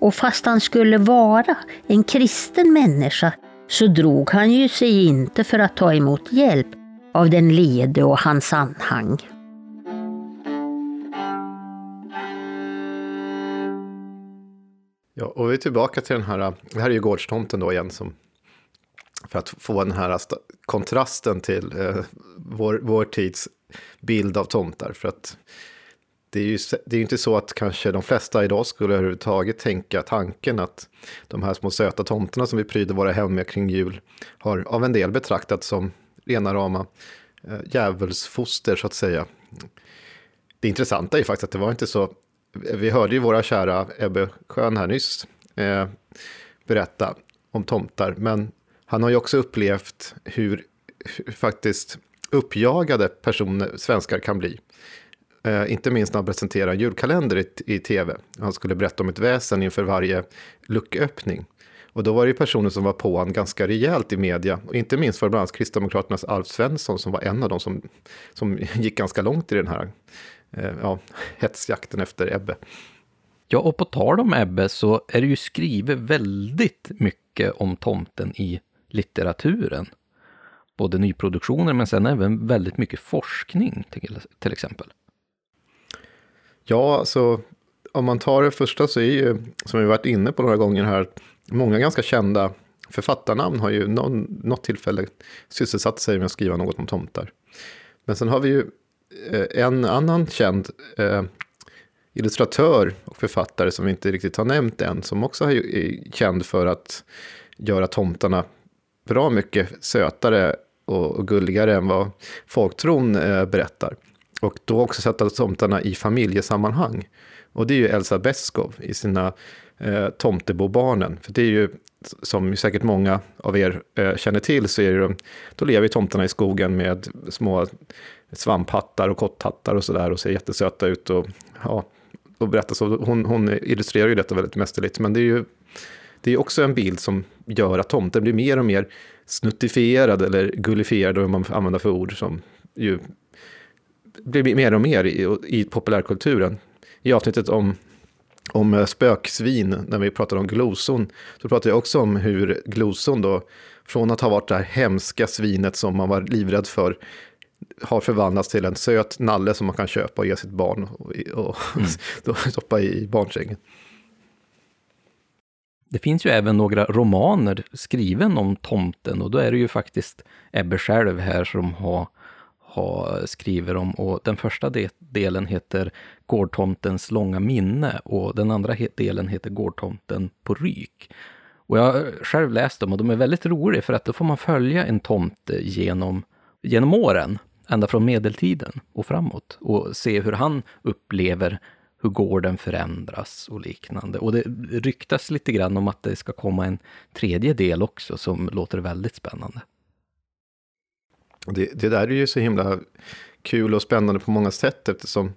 Och fast han skulle vara en kristen människa så drog han ju sig inte för att ta emot hjälp av den lede och hans anhang. Ja, och vi är tillbaka till den här, det här är ju gårdstomten då igen, som, för att få den här kontrasten till eh, vår, vår tids bild av tomtar. För att det är ju det är inte så att kanske de flesta idag skulle överhuvudtaget tänka tanken att de här små söta tomterna som vi pryder våra hem med kring jul har av en del betraktats som rena rama eh, djävulsfoster så att säga. Det intressanta är ju faktiskt att det var inte så, vi hörde ju våra kära Ebbe Schön här nyss eh, berätta om tomtar, men han har ju också upplevt hur, hur faktiskt uppjagade personer, svenskar kan bli. Eh, inte minst när han presenterade en julkalender i, i tv. Han skulle berätta om ett väsen inför varje lucköppning. Och då var det ju personer som var på honom ganska rejält i media. Och inte minst var det bland annat Kristdemokraternas Alf Svensson som var en av dem som, som gick ganska långt i den här eh, ja, hetsjakten efter Ebbe. Ja, och på tal om Ebbe så är det ju skrivet väldigt mycket mycket om tomten i litteraturen. Både nyproduktioner men sen även väldigt mycket forskning till, till exempel. Ja, alltså om man tar det första så är ju, som vi varit inne på några gånger här, många ganska kända författarnamn har ju någon, något tillfälle sysselsatt sig med att skriva något om tomtar. Men sen har vi ju eh, en annan känd eh, illustratör och författare som vi inte riktigt har nämnt än, som också är känd för att göra tomtarna bra mycket sötare och gulligare än vad folktron eh, berättar. Och då också sätta tomtarna i familjesammanhang. Och det är ju Elsa Beskow i sina eh, Tomtebobarnen. För det är ju, som säkert många av er eh, känner till, så är det, då lever tomtarna i skogen med små svamphattar och kotthattar och sådär och ser jättesöta ut. Och, ja, och berättar så. Hon, hon illustrerar ju detta väldigt mästerligt, men det är ju det är också en bild som gör att tomten blir mer och mer snuttifierad eller gullifierad, om man använder för ord som ju blir mer och mer i, i populärkulturen. I avsnittet om, om spöksvin, när vi pratade om gloson, så pratade jag också om hur gloson då, från att ha varit det här hemska svinet som man var livrädd för, har förvandlats till en söt nalle som man kan köpa och ge sitt barn och, och mm. stoppa i barnsängen. Det finns ju även några romaner skriven om tomten och då är det ju faktiskt Ebbe själv här som har, ha, skriver om och den första delen heter Gårdtomtens långa minne och den andra delen heter Gårdtomten på ryk. Och jag har själv läst dem och de är väldigt roliga för att då får man följa en tomte genom, genom åren, ända från medeltiden och framåt och se hur han upplever hur gården förändras och liknande. Och det ryktas lite grann om att det ska komma en tredje del också som låter väldigt spännande. Det, det där är ju så himla kul och spännande på många sätt eftersom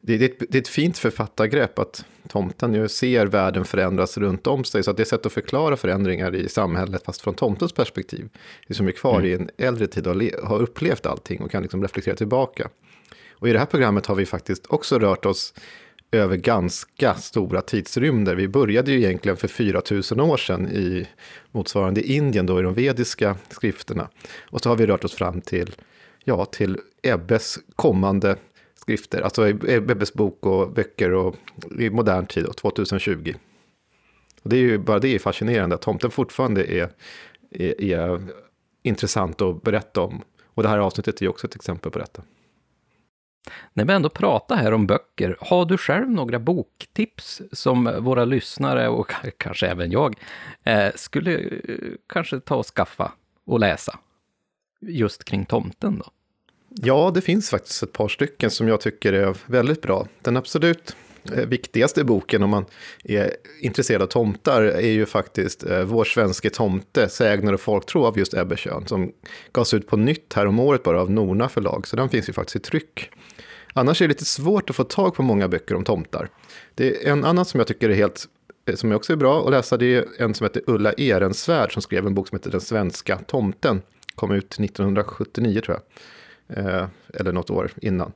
det, det, det är ett fint författargrepp att tomten ju ser världen förändras runt om sig. Så det är ett sätt att förklara förändringar i samhället fast från tomtens perspektiv. Det som är kvar mm. i en äldre tid och har upplevt allting och kan liksom reflektera tillbaka. Och i det här programmet har vi faktiskt också rört oss över ganska stora tidsrymder. Vi började ju egentligen för 4000 år sedan i motsvarande Indien, då i de vediska skrifterna. Och så har vi rört oss fram till, ja, till Ebbes kommande skrifter, alltså Ebbes bok och böcker och i modern tid, då, 2020. Och det är ju bara det är fascinerande att tomten fortfarande är, är, är intressant att berätta om. Och det här avsnittet är ju också ett exempel på detta. När vi ändå pratar här om böcker, har du själv några boktips som våra lyssnare och kanske även jag eh, skulle eh, kanske ta och skaffa och läsa? Just kring tomten då? Ja, det finns faktiskt ett par stycken som jag tycker är väldigt bra. Den absolut eh, viktigaste boken om man är intresserad av tomtar är ju faktiskt Vår svenske tomte, sägner och folktro av just Ebbe Schön, som gavs ut på nytt här om året bara av Norna förlag, så den finns ju faktiskt i tryck. Annars är det lite svårt att få tag på många böcker om tomtar. Det är en annan som jag tycker är helt eh, som också är bra att läsa, det är en som heter Ulla Ehrensvärd som skrev en bok som heter Den svenska tomten. Kom ut 1979 tror jag. Eh, eller något år innan.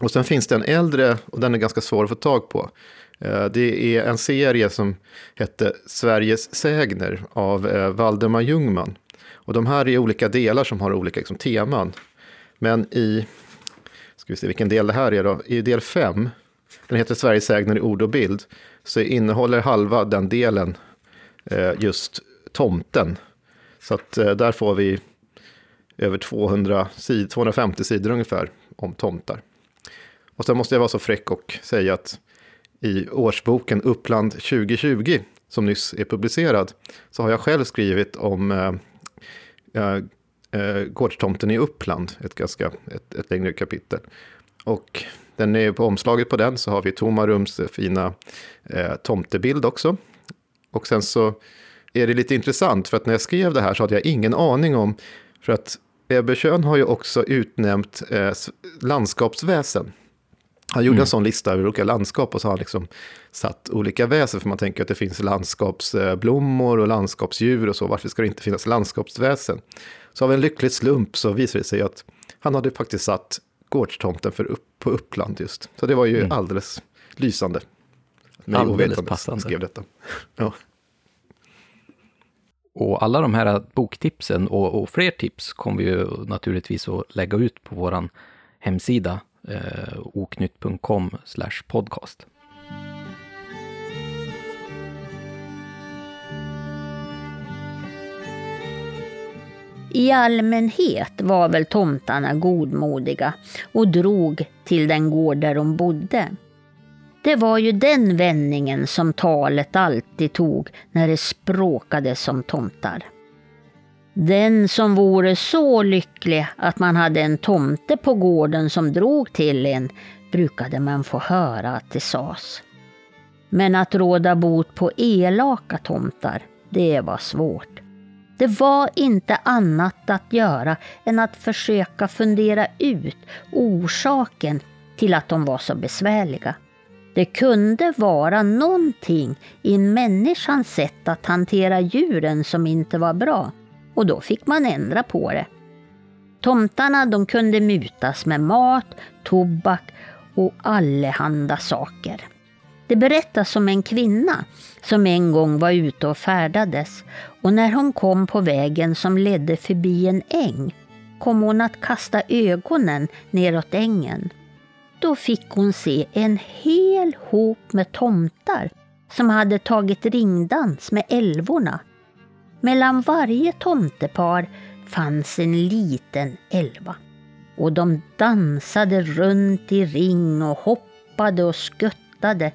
Och sen finns det en äldre, och den är ganska svår att få tag på. Eh, det är en serie som hette Sveriges sägner av eh, Valdemar Ljungman. Och de här är olika delar som har olika liksom, teman. Men i Ska vi se vilken del det här är då. I del 5, den heter Sveriges sägner i ord och bild, så innehåller halva den delen eh, just tomten. Så att eh, där får vi över 200 sid, 250 sidor ungefär om tomtar. Och sen måste jag vara så fräck och säga att i årsboken Uppland 2020, som nyss är publicerad, så har jag själv skrivit om eh, eh eh, Gårdstomten i Uppland, ett, ganska, ett, ett längre kapitel. Och den är på omslaget på den så har vi Tomarums fina eh, tomtebild också. Och sen så är det lite intressant för att när jag skrev det här så hade jag ingen aning om, för att Ebbe har ju också utnämnt eh, landskapsväsen. Han gjorde mm. en sån lista över olika landskap och så har han liksom satt olika väsen, för man tänker att det finns landskapsblommor och landskapsdjur och så, varför ska det inte finnas landskapsväsen? Så av en lycklig slump så visade det sig att han hade faktiskt satt gårdstomten för upp, på Uppland just. Så det var ju mm. alldeles lysande. Alldeles passande. skrev detta. ja. Och alla de här boktipsen och, och fler tips kommer vi ju naturligtvis att lägga ut på vår hemsida eh, oknytt.com podcast. I allmänhet var väl tomtarna godmodiga och drog till den gård där de bodde. Det var ju den vändningen som talet alltid tog när det språkades som tomtar. Den som vore så lycklig att man hade en tomte på gården som drog till en, brukade man få höra att det sades. Men att råda bot på elaka tomtar, det var svårt. Det var inte annat att göra än att försöka fundera ut orsaken till att de var så besvärliga. Det kunde vara någonting i människans sätt att hantera djuren som inte var bra och då fick man ändra på det. Tomtarna de kunde mutas med mat, tobak och allehanda saker. Det berättas om en kvinna som en gång var ute och färdades och när hon kom på vägen som ledde förbi en äng kom hon att kasta ögonen neråt ängen. Då fick hon se en hel hop med tomtar som hade tagit ringdans med älvorna. Mellan varje tomtepar fanns en liten älva. Och de dansade runt i ring och hoppade och skuttade.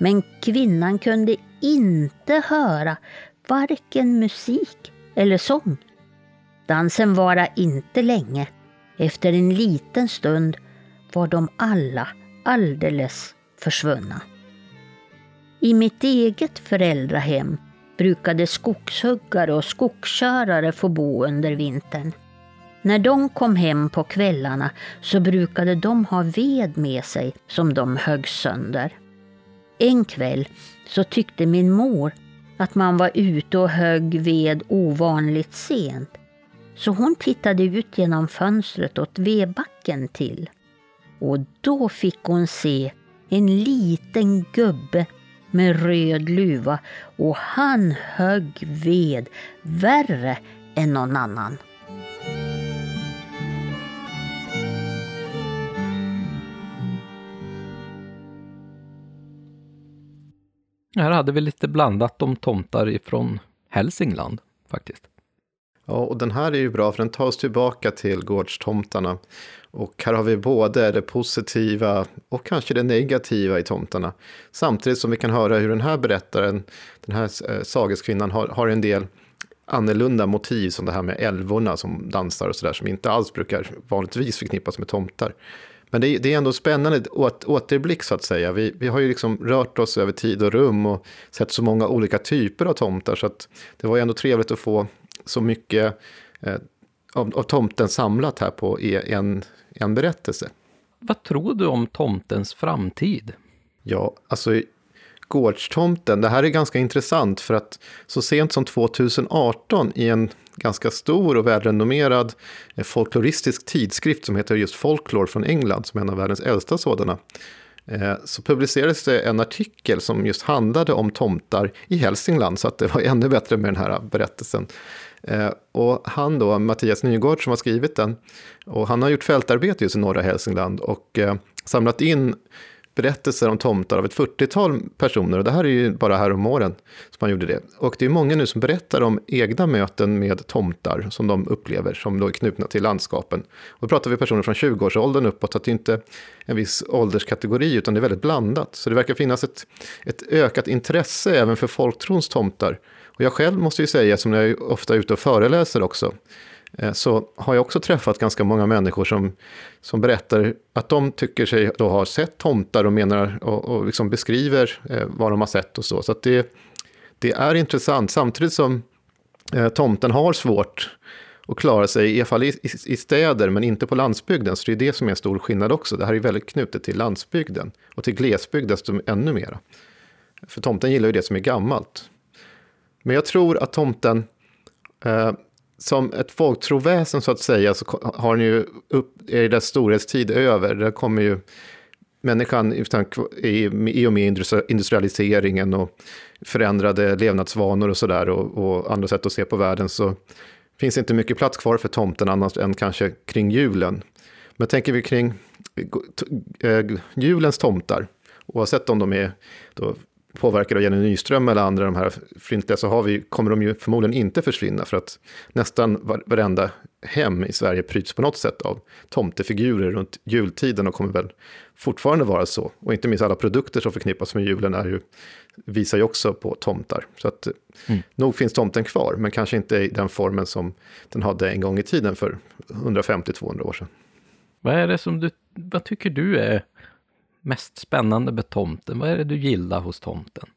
Men kvinnan kunde inte höra varken musik eller sång. Dansen varade inte länge. Efter en liten stund var de alla alldeles försvunna. I mitt eget föräldrahem brukade skogshuggare och skogskörare få bo under vintern. När de kom hem på kvällarna så brukade de ha ved med sig som de högg sönder. En kväll så tyckte min mor att man var ute och högg ved ovanligt sent. Så hon tittade ut genom fönstret åt vedbacken till. Och då fick hon se en liten gubbe med röd luva och han högg ved värre än någon annan. Här hade vi lite blandat om tomtar ifrån Hälsingland faktiskt. Ja, och den här är ju bra för den tar oss tillbaka till gårdstomtarna. Och här har vi både det positiva och kanske det negativa i tomtarna. Samtidigt som vi kan höra hur den här berättaren, den här eh, sageskvinnan, har, har en del annorlunda motiv som det här med älvorna som dansar och sådär som inte alls brukar vanligtvis förknippas med tomtar. Men det är, det är ändå spännande åt, återblick så att säga. Vi, vi har ju liksom rört oss över tid och rum och sett så många olika typer av tomtar så att det var ju ändå trevligt att få så mycket eh, av, av tomten samlat här på en, en berättelse. Vad tror du om tomtens framtid? Ja, alltså gårdstomten, det här är ganska intressant för att så sent som 2018 i en ganska stor och välrenommerad eh, folkloristisk tidskrift som heter just Folklore från England, som är en av världens äldsta sådana, eh, så publicerades det en artikel som just handlade om tomtar i Hälsingland, så att det var ännu bättre med den här berättelsen. Eh, och han då, Mattias Nygård som har skrivit den, och han har gjort fältarbete just i norra Hälsingland och samlat in berättelser om tomtar av ett 40-tal personer. Och det här är ju bara här om åren som man gjorde det. Och det är många nu som berättar om egna möten med tomtar som de upplever, som då är knutna till landskapen. Och då pratar vi personer från 20-årsåldern uppåt, så att det inte en viss ålderskategori, utan det är väldigt blandat. Så det verkar finnas ett, ett ökat intresse även för folktrons tomtar. Och jag själv måste ju säga, som jag är ofta ute och föreläser också, Eh, så har jag också träffat ganska många människor som, som berättar att de tycker sig då ha sett tomtar och menar och, och liksom beskriver eh, vad de har sett och så. Så det, det är intressant, samtidigt som eh, tomten har svårt att klara sig, i alla fall i, i, i, städer, men inte på landsbygden. Så det är det som är en stor skillnad också. Det här är väldigt knutet till landsbygden och till glesbygd desto ännu mera. För tomten gillar ju det som är gammalt. Men jag tror att tomten eh, som ett folktroväsen så att säga så har ni ju upp, är dess storhetstid över. Där kommer ju människan utan, i, i och med industrialiseringen och förändrade levnadsvanor och sådär och, och andra sätt att se på världen så finns inte mycket plats kvar för tomten annars än kanske kring julen. Men tänker vi kring eh, julens tomtar, oavsett om de är då påverkade av Jenny Nyström eller andra de här fryntliga så har vi, kommer de ju förmodligen inte försvinna för att nästan varenda hem i Sverige pryds på något sätt av tomtefigurer runt jultiden och kommer väl fortfarande vara så. Och inte minst alla produkter som förknippas med julen är ju, visar ju också på tomtar. Så att mm. nog finns tomten kvar, men kanske inte i den formen som den hade en gång i tiden för 150-200 år sedan. Vad är det som du, vad tycker du är mest spännande med tomten? Vad är det du gillar hos tomten?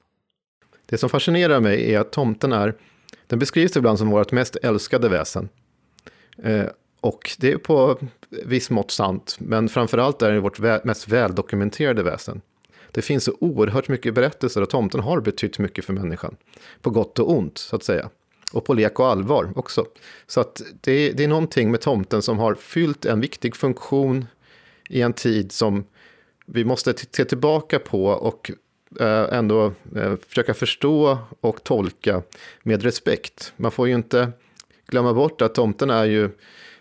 Det som fascinerar mig är att tomten är, den beskrivs ibland som vårt mest älskade väsen. Eh, och det är på viss mått sant, men framförallt är det vårt vä mest väldokumenterade väsen. Det finns så oerhört mycket berättelser och tomten har betytt mycket för människan. På gott och ont, så att säga. Och på lek och allvar också. Så att det, det är någonting med tomten som har fyllt en viktig funktion i en tid som vi måste se tillbaka på och eh, ändå eh, försöka förstå och tolka med respekt. Man får ju inte glömma bort att tomten är ju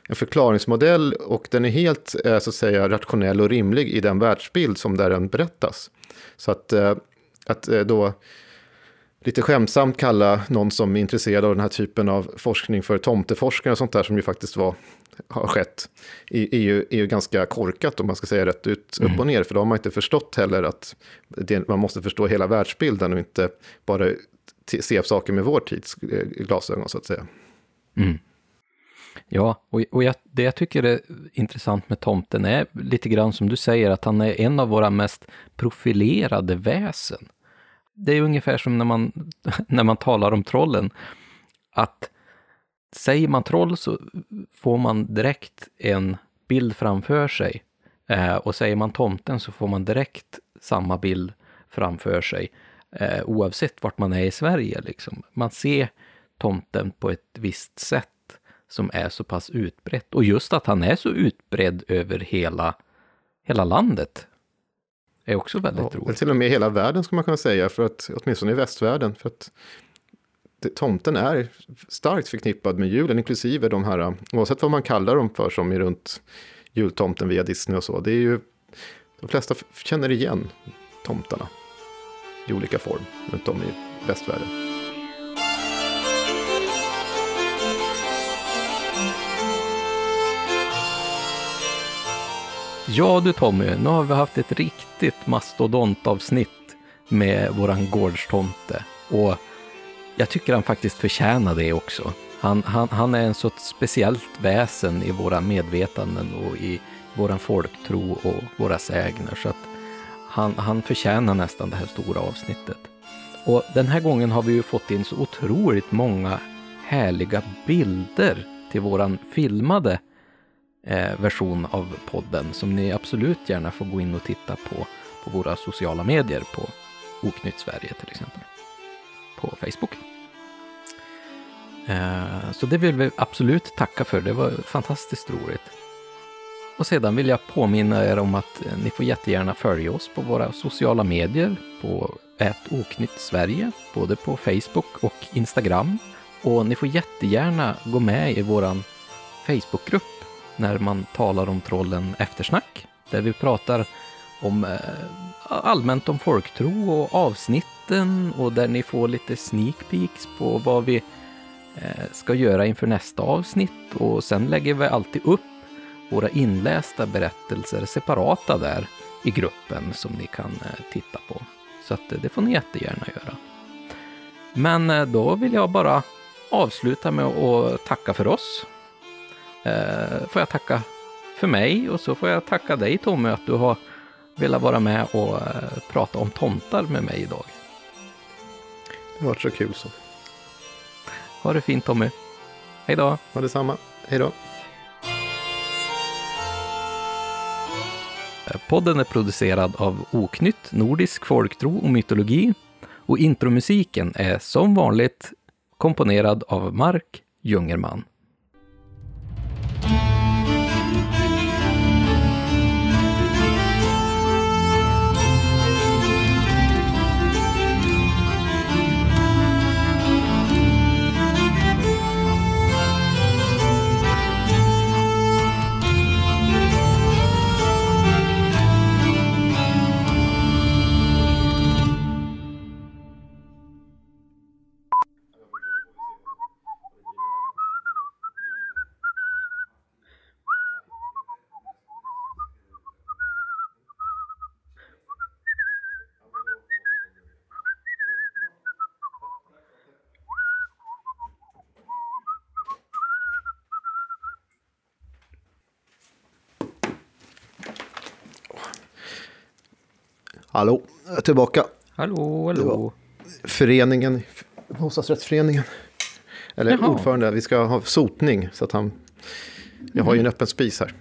en förklaringsmodell och den är helt eh, så att säga, rationell och rimlig i den världsbild som där den berättas. Så att, att då lite skämtsamt kalla någon som är intresserad av den här typen av forskning för tomteforskare och sånt där som ju faktiskt var har skett är, är, ju, är ju ganska korkat om man ska säga rätt ut, mm. upp och ner. För då har man inte förstått heller att det, man måste förstå hela världsbilden och inte bara se saker med vår tids eh, glasögon så att säga. Mm. Ja, och, och jag, det jag tycker är intressant med tomten är lite grann som du säger, att han är en av våra mest profilerade väsen. Det är ungefär som när man, när man talar om trollen, att säger man troll så får man direkt en bild framför sig. Eh, och säger man tomten så får man direkt samma bild framför sig. Eh, oavsett vart man är i Sverige. Liksom. Man ser tomten på ett visst sätt som är så pass utbrett. Och just att han är så utbredd över hela, hela landet är också väldigt ja, roligt. Till och med hela världen ska man kunna säga, för att, åtminstone i västvärlden. För att tomten är starkt förknippad med julen, inklusive de här, oavsett vad man kallar dem för, som är runt jultomten via Disney och så. Det är ju, de flesta känner igen tomtarna i olika form runt om i västvärlden. Ja du Tommy, nu har vi haft ett riktigt mastodontavsnitt med våran gårdstomte. Och jag tycker han faktiskt förtjänar det också. Han, han, han är en så speciellt väsen i våra medvetanden och i våran folktro och våra sägner. Så att han, han förtjänar nästan det här stora avsnittet. Och den här gången har vi ju fått in så otroligt många härliga bilder till våran filmade eh, version av podden som ni absolut gärna får gå in och titta på på våra sociala medier på Oknytt Sverige till exempel på Facebook. Eh, så det vill vi absolut tacka för, det var fantastiskt roligt. Och sedan vill jag påminna er om att eh, ni får jättegärna följa oss på våra sociala medier på oknytt Sverige, både på Facebook och Instagram. Och ni får jättegärna gå med i vår Facebookgrupp när man talar om trollen eftersnack, där vi pratar om eh, allmänt om folktro och avsnitten och där ni får lite sneak peeks på vad vi Eh, ska göra inför nästa avsnitt och sen lägger vi alltid upp våra inlästa berättelser separata där i gruppen som ni kan eh, titta på. Så att eh, det får ni jättegärna göra. Men då vill jag bara avsluta med att tacka för oss. Får jag tacka för mig och så får jag tacka dig Tommy att du har velat vara med och prata om tomtar med mig idag. Det har varit så kul så. Ha det fint Tommy. Hej då. Ha detsamma. Hej då. Podden är producerad av Oknytt, Nordisk folktro och mytologi och intromusiken är som vanligt komponerad av Mark Jungerman. Hallå, jag är tillbaka. Hallå, hallå. Föreningen, bostadsrättsföreningen. Eller Jaha. ordförande, vi ska ha sotning. Så att han, jag har ju en öppen spis här.